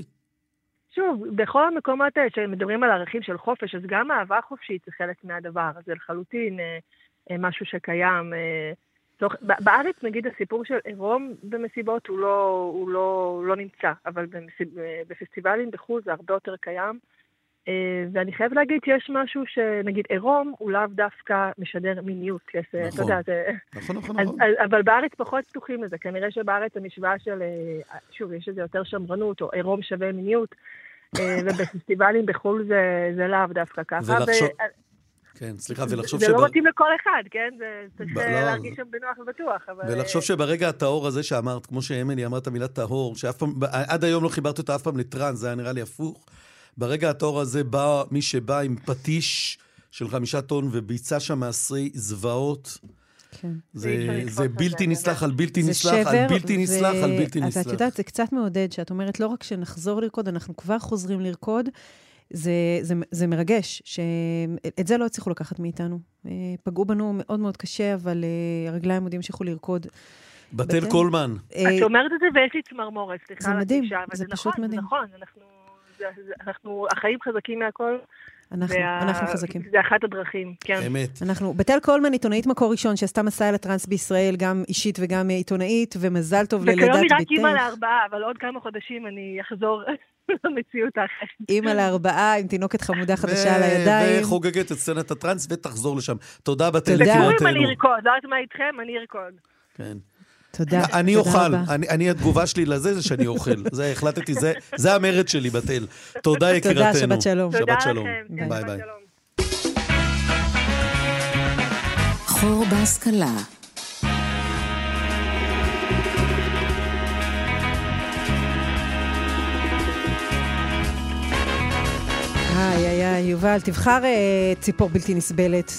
שוב, בכל המקומות האלה שמדברים על ערכים של חופש, אז גם אהבה חופשית זה חלק מהדבר, זה לחלוטין אה, משהו שקיים. תוך, בארץ, נגיד, הסיפור של עירום במסיבות הוא לא, הוא לא, לא נמצא, אבל במסיב, בפסטיבלים בחו"ל זה הרבה יותר קיים. אה, ואני חייבת להגיד שיש משהו שנגיד עירום הוא לאו דווקא משדר מיניות. יש, נכון, אתה יודע, זה... נכון, נכון, נכון. אבל בארץ פחות פתוחים לזה. כנראה שבארץ המשוואה של, אה, שוב, יש איזה יותר שמרנות, או עירום שווה מיניות, אה, ובפסטיבלים בחו"ל זה, זה לאו דווקא ככה. ולחשוב... ו... כן, סליחה, ולחשוב זה לא מתאים לכל אחד, כן? זה צריך לא, להרגיש שם בנוח ובטוח, אבל... ולחשוב שברגע הטהור הזה שאמרת, כמו שאמילי אמרת המילה טהור, שאף פעם, עד היום לא חיברת אותה אף פעם לטראנס, זה היה נראה לי הפוך. ברגע הטהור הזה בא מי שבא עם פטיש של חמישה טון וביצע שם מעשרי זוועות. כן. זה, זה בלתי נסלח על בלתי נסלח על בלתי נסלח על בלתי נסלח. אז את יודעת, זה קצת מעודד שאת אומרת, לא רק שנחזור לרקוד, אנחנו כבר חוזרים לרקוד, זה, זה, זה מרגש, שאת זה לא הצליחו לקחת מאיתנו. אה, פגעו בנו מאוד מאוד קשה, אבל אה, הרגליים עוד ימשיכו לרקוד. בתל קולמן. אה, את אומרת את זה ויש לי צמרמורת, סליחה על התקשה, זה פשוט נכון, מדהים. זה נכון, אנחנו, זה, זה, אנחנו, החיים חזקים מהכל. אנחנו, וה... אנחנו חזקים. זה אחת הדרכים, כן. אמת. אנחנו, בתל קולמן, עיתונאית מקור ראשון, שעשתה מסע אל הטראנס בישראל, גם אישית וגם עיתונאית, ומזל טוב ללידת ביתך. וכיום היא רק אימא לארבעה, אבל עוד כמה חודשים אני אחזור למציאות האחרת. אימא לארבעה עם תינוקת חמודה חדשה על הידיים. וחוגגת את סצנת הטראנס, ותחזור לשם. תודה בתל. תודה. לפורים אני ארקוד, לא יודעת מה איתכם, אני ארקוד. כן. תודה, אני אוכל, אני, התגובה שלי לזה זה שאני אוכל. זה החלטתי, זה, זה המרד שלי בתל. תודה יקירתנו. תודה, שבת שלום. שבת שלום. לכם. כן, ביי ביי. חור בהשכלה איי, איי, איי, יובל, תבחר אה, ציפור בלתי נסבלת.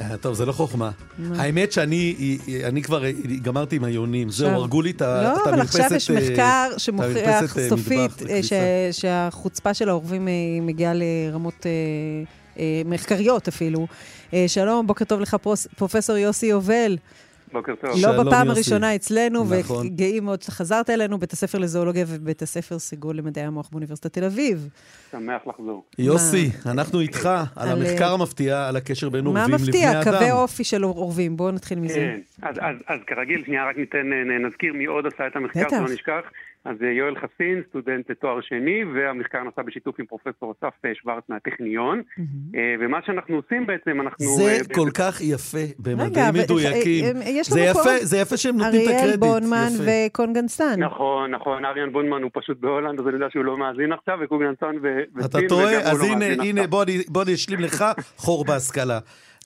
אה, טוב, זה לא חוכמה. האמת שאני אני כבר גמרתי עם היונים. זהו, הרגו לי את המרפסת... לא, אבל עכשיו יש אה, מחקר שמוכיח סופית שהחוצפה של העורבים מגיעה לרמות מחקריות אפילו. שלום, בוקר טוב לך, פרופסור יוסי יובל. בוקר טוב. לא בפעם יוסי. הראשונה אצלנו, נכון. וגאים מאוד שחזרת אלינו, בית הספר לזואולוגיה ובית הספר סגול למדעי המוח באוניברסיטת תל אביב. שמח לחזור. יוסי, מה? אנחנו איתך על על המחקר המפתיע על הקשר בין עורבים לבני אדם. מה מפתיע? קווי אופי של עורבים, בואו נתחיל מזה. כן, אז, אז, אז כרגיל, שנייה רק ניתן, נזכיר מי עוד עשה את המחקר, שלא נשכח. אז אה, יואל חסין, סטודנט לתואר שני, והמחקר נעשה בשיתוף עם פרופסור אסף אה, שוורץ מהטכניון. Mm-hmm. ומה שאנחנו עושים בעצם, אנחנו... זה uh, כל כך יפה, במדעים מדויקים. זה יפה, זה יפה שהם נותנים את הקרדיט. אריאל בונמן וקונגנסטן. נכון, נכון, אריאן בונמן הוא פשוט בהולנד, אז אני יודע שהוא לא מאזין עכשיו, וקונגנסטן בסין, אתה טועה? אז הנה, הנה, בוא אני אשלים לך חור בהשכלה.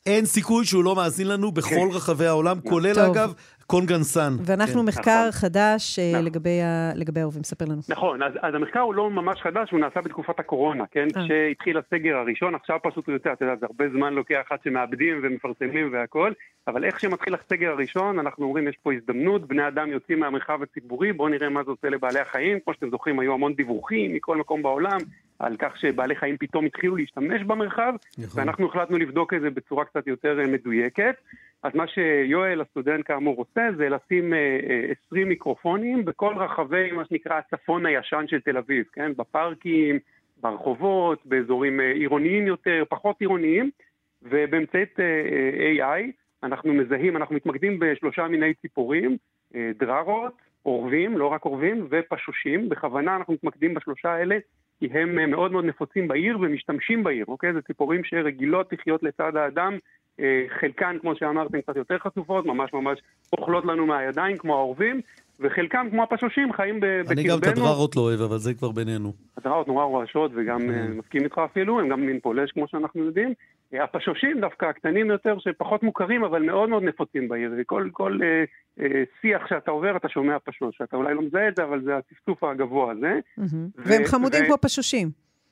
אין סיכוי שהוא לא מאזין לנו בכל רחבי העולם, כולל אגב קונגנסן. ואנחנו כן. מחקר נכון. חדש אה, נכון. לגבי, ה... לגבי ההורים, ספר לנו. נכון, אז, אז המחקר הוא לא ממש חדש, הוא נעשה בתקופת הקורונה, כן? אה. כשהתחיל הסגר הראשון, עכשיו פשוט הוא יוצא, אתה יודע, זה הרבה זמן לוקח עד שמאבדים ומפרסמים והכל, אבל איך שמתחיל הסגר הראשון, אנחנו אומרים, יש פה הזדמנות, בני אדם יוצאים מהמרחב הציבורי, בואו נראה מה זה עושה לבעלי החיים. כמו שאתם זוכרים, היו המון דיווחים מכל מקום בעולם, על כך שבעלי חיים פתאום התחילו להשתמש במרחב, נכון. ואנחנו החלטנו לבדוק את זה בצורה קצת יותר אה, מדויקת. אז מה שיואל, הסטודנט כאמור, עושה זה לשים 20 אה, מיקרופונים בכל רחבי מה שנקרא הצפון הישן של תל אביב, כן? בפארקים, ברחובות, באזורים אה, עירוניים יותר, פחות עירוניים, ובאמצעית אה, AI אנחנו מזהים, אנחנו מתמקדים בשלושה מיני ציפורים, דררות, עורבים, לא רק עורבים, ופשושים. בכוונה אנחנו מתמקדים בשלושה האלה, כי הם מאוד מאוד נפוצים בעיר ומשתמשים בעיר, אוקיי? זה ציפורים שרגילות לחיות לצד האדם, חלקן, כמו שאמרתם, קצת יותר חשופות, ממש ממש אוכלות לנו מהידיים, כמו העורבים, וחלקם, כמו הפשושים, חיים בקרבנו. אני גם את הדררות לא אוהב, אבל זה כבר בינינו. הדררות נורא רועשות, וגם כן. אה, מסכים איתך אפילו, הם גם מין פולש, כמו שאנחנו יודעים. אה, הפשושים דווקא, הקטנים יותר, שפחות מוכרים, אבל מאוד מאוד נפוצים בעיר. וכל כל, אה, אה, שיח שאתה עובר, אתה שומע פשוש. שאתה אולי לא מזהה את זה, אבל זה הצפצוף הגבוה הזה. והם חמודים כמו פשושים.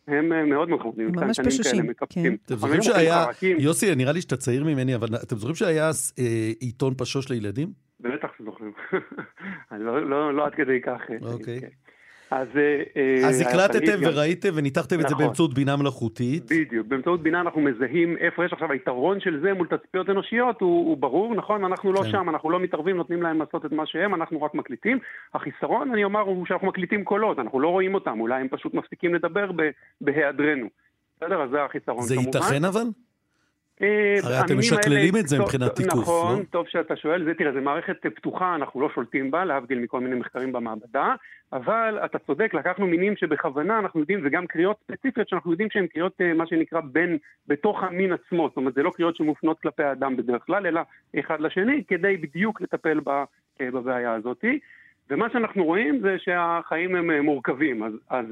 הם אה, מאוד מאוד חמודים, ממש פשושים, כן. אתם זוכרים שהיה, יוסי, נראה לי שאתה צעיר ממני, אבל אתם זוכרים שהיה עיתון פשוש לילדים? בטח זוכרים. לא, לא, לא עד כדי כך. אה, אוקיי. אז... אה, אז הקלטתם וראיתם וניתחתם את זה נכון. באמצעות בינה מלאכותית. בדיוק, באמצעות בינה אנחנו מזהים איפה יש עכשיו היתרון של זה מול תצפיות אנושיות, הוא, הוא ברור, נכון? אנחנו לא כן. שם, אנחנו לא מתערבים, נותנים להם לעשות את מה שהם, אנחנו רק מקליטים. החיסרון, אני אומר, הוא שאנחנו מקליטים קולות, אנחנו לא רואים אותם, אולי הם פשוט מפסיקים לדבר בהיעדרנו. בסדר? אז זה החיסרון זה כמובן. זה ייתכן אבל? אה, הרי אתם משקללים את זה מבחינת תיקוף, נכון, לא? טוב שאתה שואל. זה, תראה, זו מערכת פתוחה, אנחנו לא שולטים בה, להבדיל מכל מיני מחקרים במעבדה, אבל אתה צודק, לקחנו מינים שבכוונה אנחנו יודעים, וגם קריאות ספציפיות שאנחנו יודעים שהן קריאות, אה, מה שנקרא, בין, בתוך המין עצמו. זאת אומרת, זה לא קריאות שמופנות כלפי האדם בדרך כלל, אלא אחד לשני, כדי בדיוק לטפל אה, בבעיה הזאת. ומה שאנחנו רואים זה שהחיים הם מורכבים. אז, אז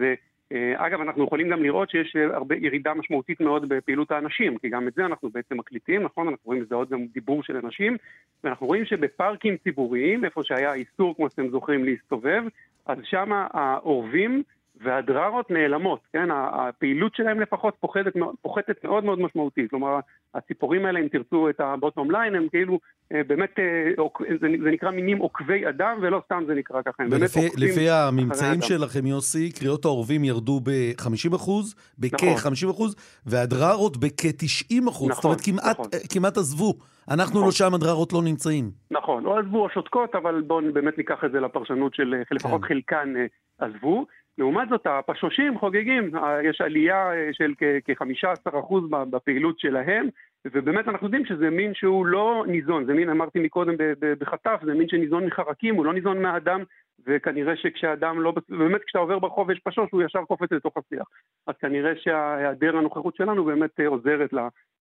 אגב, אנחנו יכולים גם לראות שיש אה, הרבה ירידה משמעותית מאוד בפעילות האנשים, כי גם את זה אנחנו בעצם מקליטים, נכון? אנחנו רואים בזה עוד גם דיבור של אנשים, ואנחנו רואים שבפארקים ציבוריים, איפה שהיה איסור, כמו שאתם זוכרים, להסתובב, אז שם העורבים והדררות נעלמות, כן? הפעילות שלהם לפחות פוחתת, פוחתת מאוד מאוד משמעותית. כלומר, הציפורים האלה, אם תרצו את הבוטום ליין, הם כאילו אה, באמת, אה, זה, זה נקרא מינים עוקבי אדם, ולא סתם זה נקרא ככה, עוקבים לפי הממצאים שלכם, יוסי, קריאות העורבים ירדו ב-50 אחוז, בכ-50 נכון. אחוז, והדררות בכ-90 אחוז. נכון, זאת אומרת, כמעט, נכון. כמעט עזבו. אנחנו נכון. לא שם, הדררות לא נמצאים. נכון, לא עזבו או שותקות, אבל בואו באמת ניקח את זה לפרשנות של אה, לפחות כן. חלקן עזבו. לעומת זאת, הפשושים חוגגים, יש עלייה אה, של כ-15% בפעילות שלהם, ובאמת אנחנו יודעים שזה מין שהוא לא ניזון, זה מין, אמרתי מקודם בחטף, זה מין שניזון מחרקים, הוא לא ניזון מהאדם, וכנראה שכשאדם לא, באמת כשאתה עובר ברחוב ויש פשוש, הוא ישר קופץ לתוך השיח. אז כנראה שהיעדר הנוכחות שלנו באמת אה, עוזרת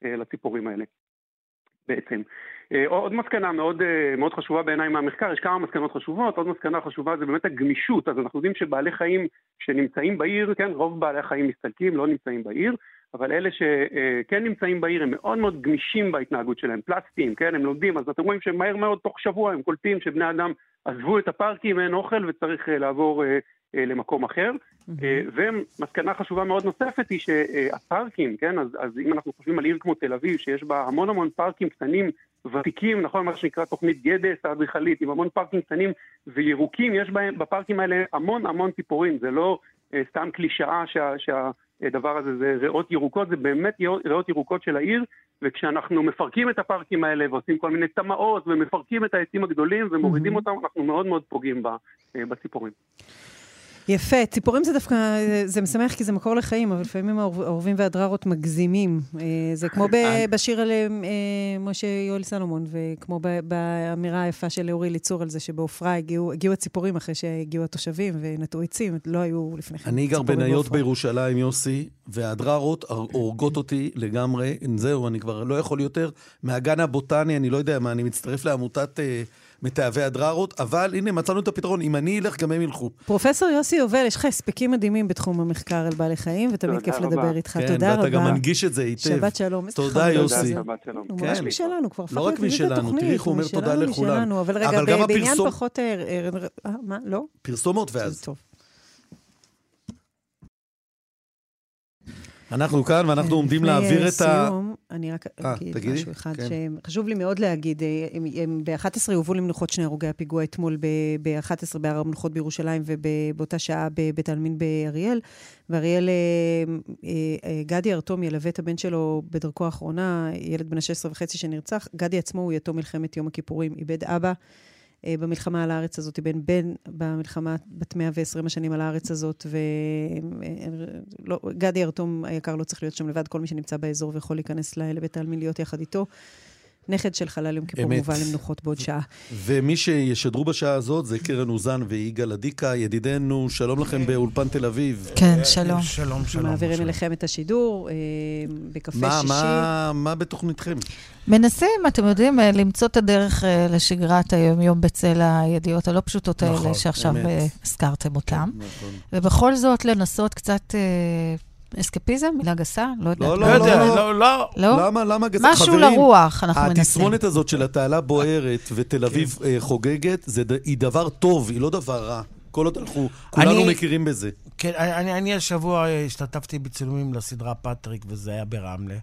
אה, לציפורים האלה. בעצם. אה, עוד מסקנה מאוד, אה, מאוד חשובה בעיניי מהמחקר, יש כמה מסקנות חשובות, עוד מסקנה חשובה זה באמת הגמישות, אז אנחנו יודעים שבעלי חיים שנמצאים בעיר, כן, רוב בעלי החיים מסתלקים, לא נמצאים בעיר, אבל אלה שכן אה, נמצאים בעיר הם מאוד מאוד גמישים בהתנהגות שלהם, פלסטיים, כן, הם לומדים, אז אתם רואים שמהר מאוד, תוך שבוע, הם קולטים שבני אדם עזבו את הפארקים, אין אוכל וצריך לעבור למקום אחר. Mm-hmm. ומסקנה חשובה מאוד נוספת היא שהפארקים, כן, אז, אז אם אנחנו חושבים על עיר כמו תל אביב, שיש בה המון המון פארקים קטנים ותיקים, נכון, מה שנקרא תוכנית גדס האדריכלית, עם המון פארקים קטנים וירוקים, יש בהם, בפארקים האלה המון המון ציפורים, זה לא אה, סתם קלישאה שה, שהדבר הזה זה ריאות ירוקות, זה באמת ריאות ירוקות של העיר, וכשאנחנו מפרקים את הפארקים האלה ועושים כל מיני טמאות ומפרקים את העצים הגדולים ומורידים mm-hmm. אותם, אנחנו מאוד מאוד פוגעים אה, בציפורים. יפה, ציפורים זה דווקא, זה משמח כי זה מקור לחיים, אבל לפעמים העורבים והדררות מגזימים. אה, זה כמו בשיר על אה, משה יואל סלומון, וכמו באמירה היפה של אורי ליצור על זה שבעופרה הגיעו, הגיעו הציפורים אחרי שהגיעו התושבים ונטעו עצים, לא היו לפני כן אני גר בניות בירושלים, יוסי, והדררות הורגות אותי לגמרי. זהו, אני כבר לא יכול יותר. מהגן הבוטני, אני לא יודע מה, אני מצטרף לעמותת... אה, מתאבי הדררות, אבל הנה, מצאנו את הפתרון. אם אני אלך, גם הם ילכו. פרופסור יוסי יובל, יש לך הספקים מדהימים בתחום המחקר על בעלי חיים, ותמיד כיף לדבר איתך. כן, תודה רבה. ואתה גם מנגיש את זה היטב. שבת שלום. תודה, יוסי. הוא ממש כן. משלנו, כבר הפך לא רק משלנו, תראי איך הוא אומר תודה לכולם. אבל רגע, בעניין פחות... אה, אה, מה? לא? פרסומות ואז. טוב. אנחנו כאן ואנחנו עומדים להעביר את ה... סיום, אני רק אה, אגיד משהו אחד כן. שחשוב לי מאוד להגיד. ב-11 הובאו למנוחות שני הרוגי הפיגוע אתמול ב-11 בהר המנוחות בירושלים ובאותה שעה בבית העלמין באריאל. ואריאל, אה, אה, גדי ארתום ילווה את הבן שלו בדרכו האחרונה, ילד בן ה-16 וחצי שנרצח. גדי עצמו הוא יתום מלחמת יום הכיפורים, איבד אבא. אה, במלחמה על הארץ הזאת, בן בן במלחמה בת 120 השנים על הארץ הזאת, וגדי ירתום היקר לא צריך להיות שם לבד, כל מי שנמצא באזור ויכול להיכנס לבית העלמין להיות יחד איתו. נכד של חלל יום כיפור. מובא למנוחות בעוד שעה. ומי שישדרו בשעה הזאת זה קרן אוזן ויגאל אדיקה, ידידנו, שלום לכם באולפן תל אביב. כן, שלום. שלום, אנחנו שלום. מעבירים שלום. אליכם את השידור אה, בקפה מה, שישי. מה, מה בתוכניתכם? מנסים, אתם יודעים, אה, למצוא את הדרך אה, לשגרת היום-יום בצל הידיעות הלא פשוטות האלה, נכון, שעכשיו הזכרתם אותם. נכון. ובכל זאת לנסות קצת אסקפיזם, מילה גסה, לא יודעת. לא, לא יודע, לא. לא, לא. לא? למה, למה גז... משהו חברים, לרוח, אנחנו מנסים. התסמונת הזאת של התעלה בוערת ותל אביב אה, חוגגת, היא דבר טוב, היא לא דבר רע. כל עוד אנחנו, כולנו אני- מכירים בזה. כן, אני, אני, אני השבוע אה, השתתפתי בצילומים לסדרה פטריק, וזה היה ברמלה.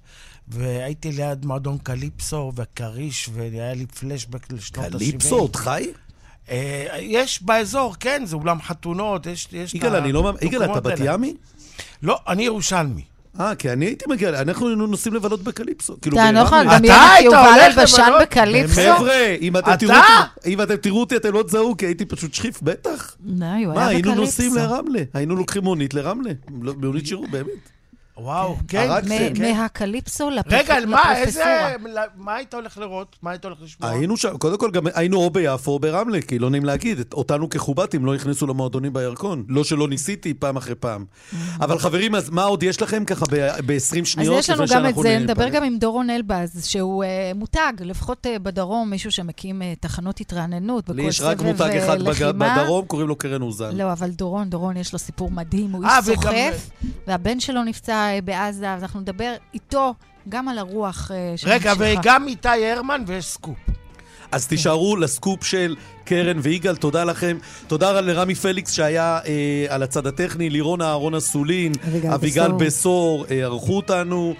והייתי ליד מועדון קליפסו וכריש, והיה לי פלשבק לשנות ה-70. קליפסו, עוד חי? אה, יש באזור, כן, זה אולם חתונות, יש... יש את יגאל, אני לא... מאמין- יגאל, אתה בת. ימי? לא, אני ירושלמי. אה, כי אני הייתי מגיע, אנחנו היינו נוסעים לבלות בקליפסו. כאילו, אתה לא יכול. לדמיין אתה את יובל הולך אלבשן לבלות? בקליפסו? חבר'ה, אם אתם? תראו אותי- אתם תראו אותי, אתם לא תזהו, כי הייתי פשוט שחיף, בטח. לא, מה, היינו. נוסעים לרמלה. היינו לוקחים מונית לרמלה. לא- מונית שירות, באמת. וואו, כן. הרגתם. מ- כן. מהקליפסו לפרופ- רגע, מה, איזה... לפרופסורה. מה היית הולך לראות? מה היית הולך לשמוע? היינו שם, קודם כל גם היינו או ביפו או ברמלה, כי לא נעים להגיד, את- אותנו כחובטים לא הכניסו למועדונים בירקון. לא שלא ניסיתי פעם אחרי פעם. אבל חברים, אז מה עוד יש לכם ככה ב-20 אז שניות? יש לנו גם את זה? נדבר גם עם דורון אלבז, שהוא אה, מותג, לפחות אה, בדרום, מישהו שמקים אה, תחנות התרעננות לי בכל יש רק סבב מותג אחד לחימה. בדרום, קוראים לו קרן אוזן. לא, אבל דורון, דורון יש לו סיפור מדהים, הוא איש סוחף, והבן שלו נפצע בעזה, אז אנחנו נדבר איתו גם על הרוח אה, רגע, שממשיכה. וגם איתי הרמן ויש סקופ. אז תישארו לסקופ של קרן ויגאל, תודה לכם. תודה לרמי פליקס שהיה אה, על הצד הטכני, לירון אהרון אסולין, אביגל בשור. אה, ערכו אותנו.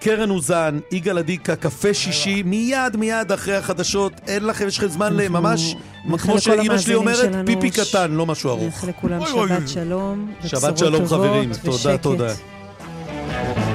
קרן אוזן, יגאל אדיקה, קפה שישי, מיד מיד אחרי החדשות, אין לכם, יש לכם זמן אנחנו לממש, כמו שאימא שלי אומרת, פיפי ש- קטן, לא משהו ארוך. נאחל לכולם שבת. שלום, שבת שלום חברים, תודה. תודה. Thank you.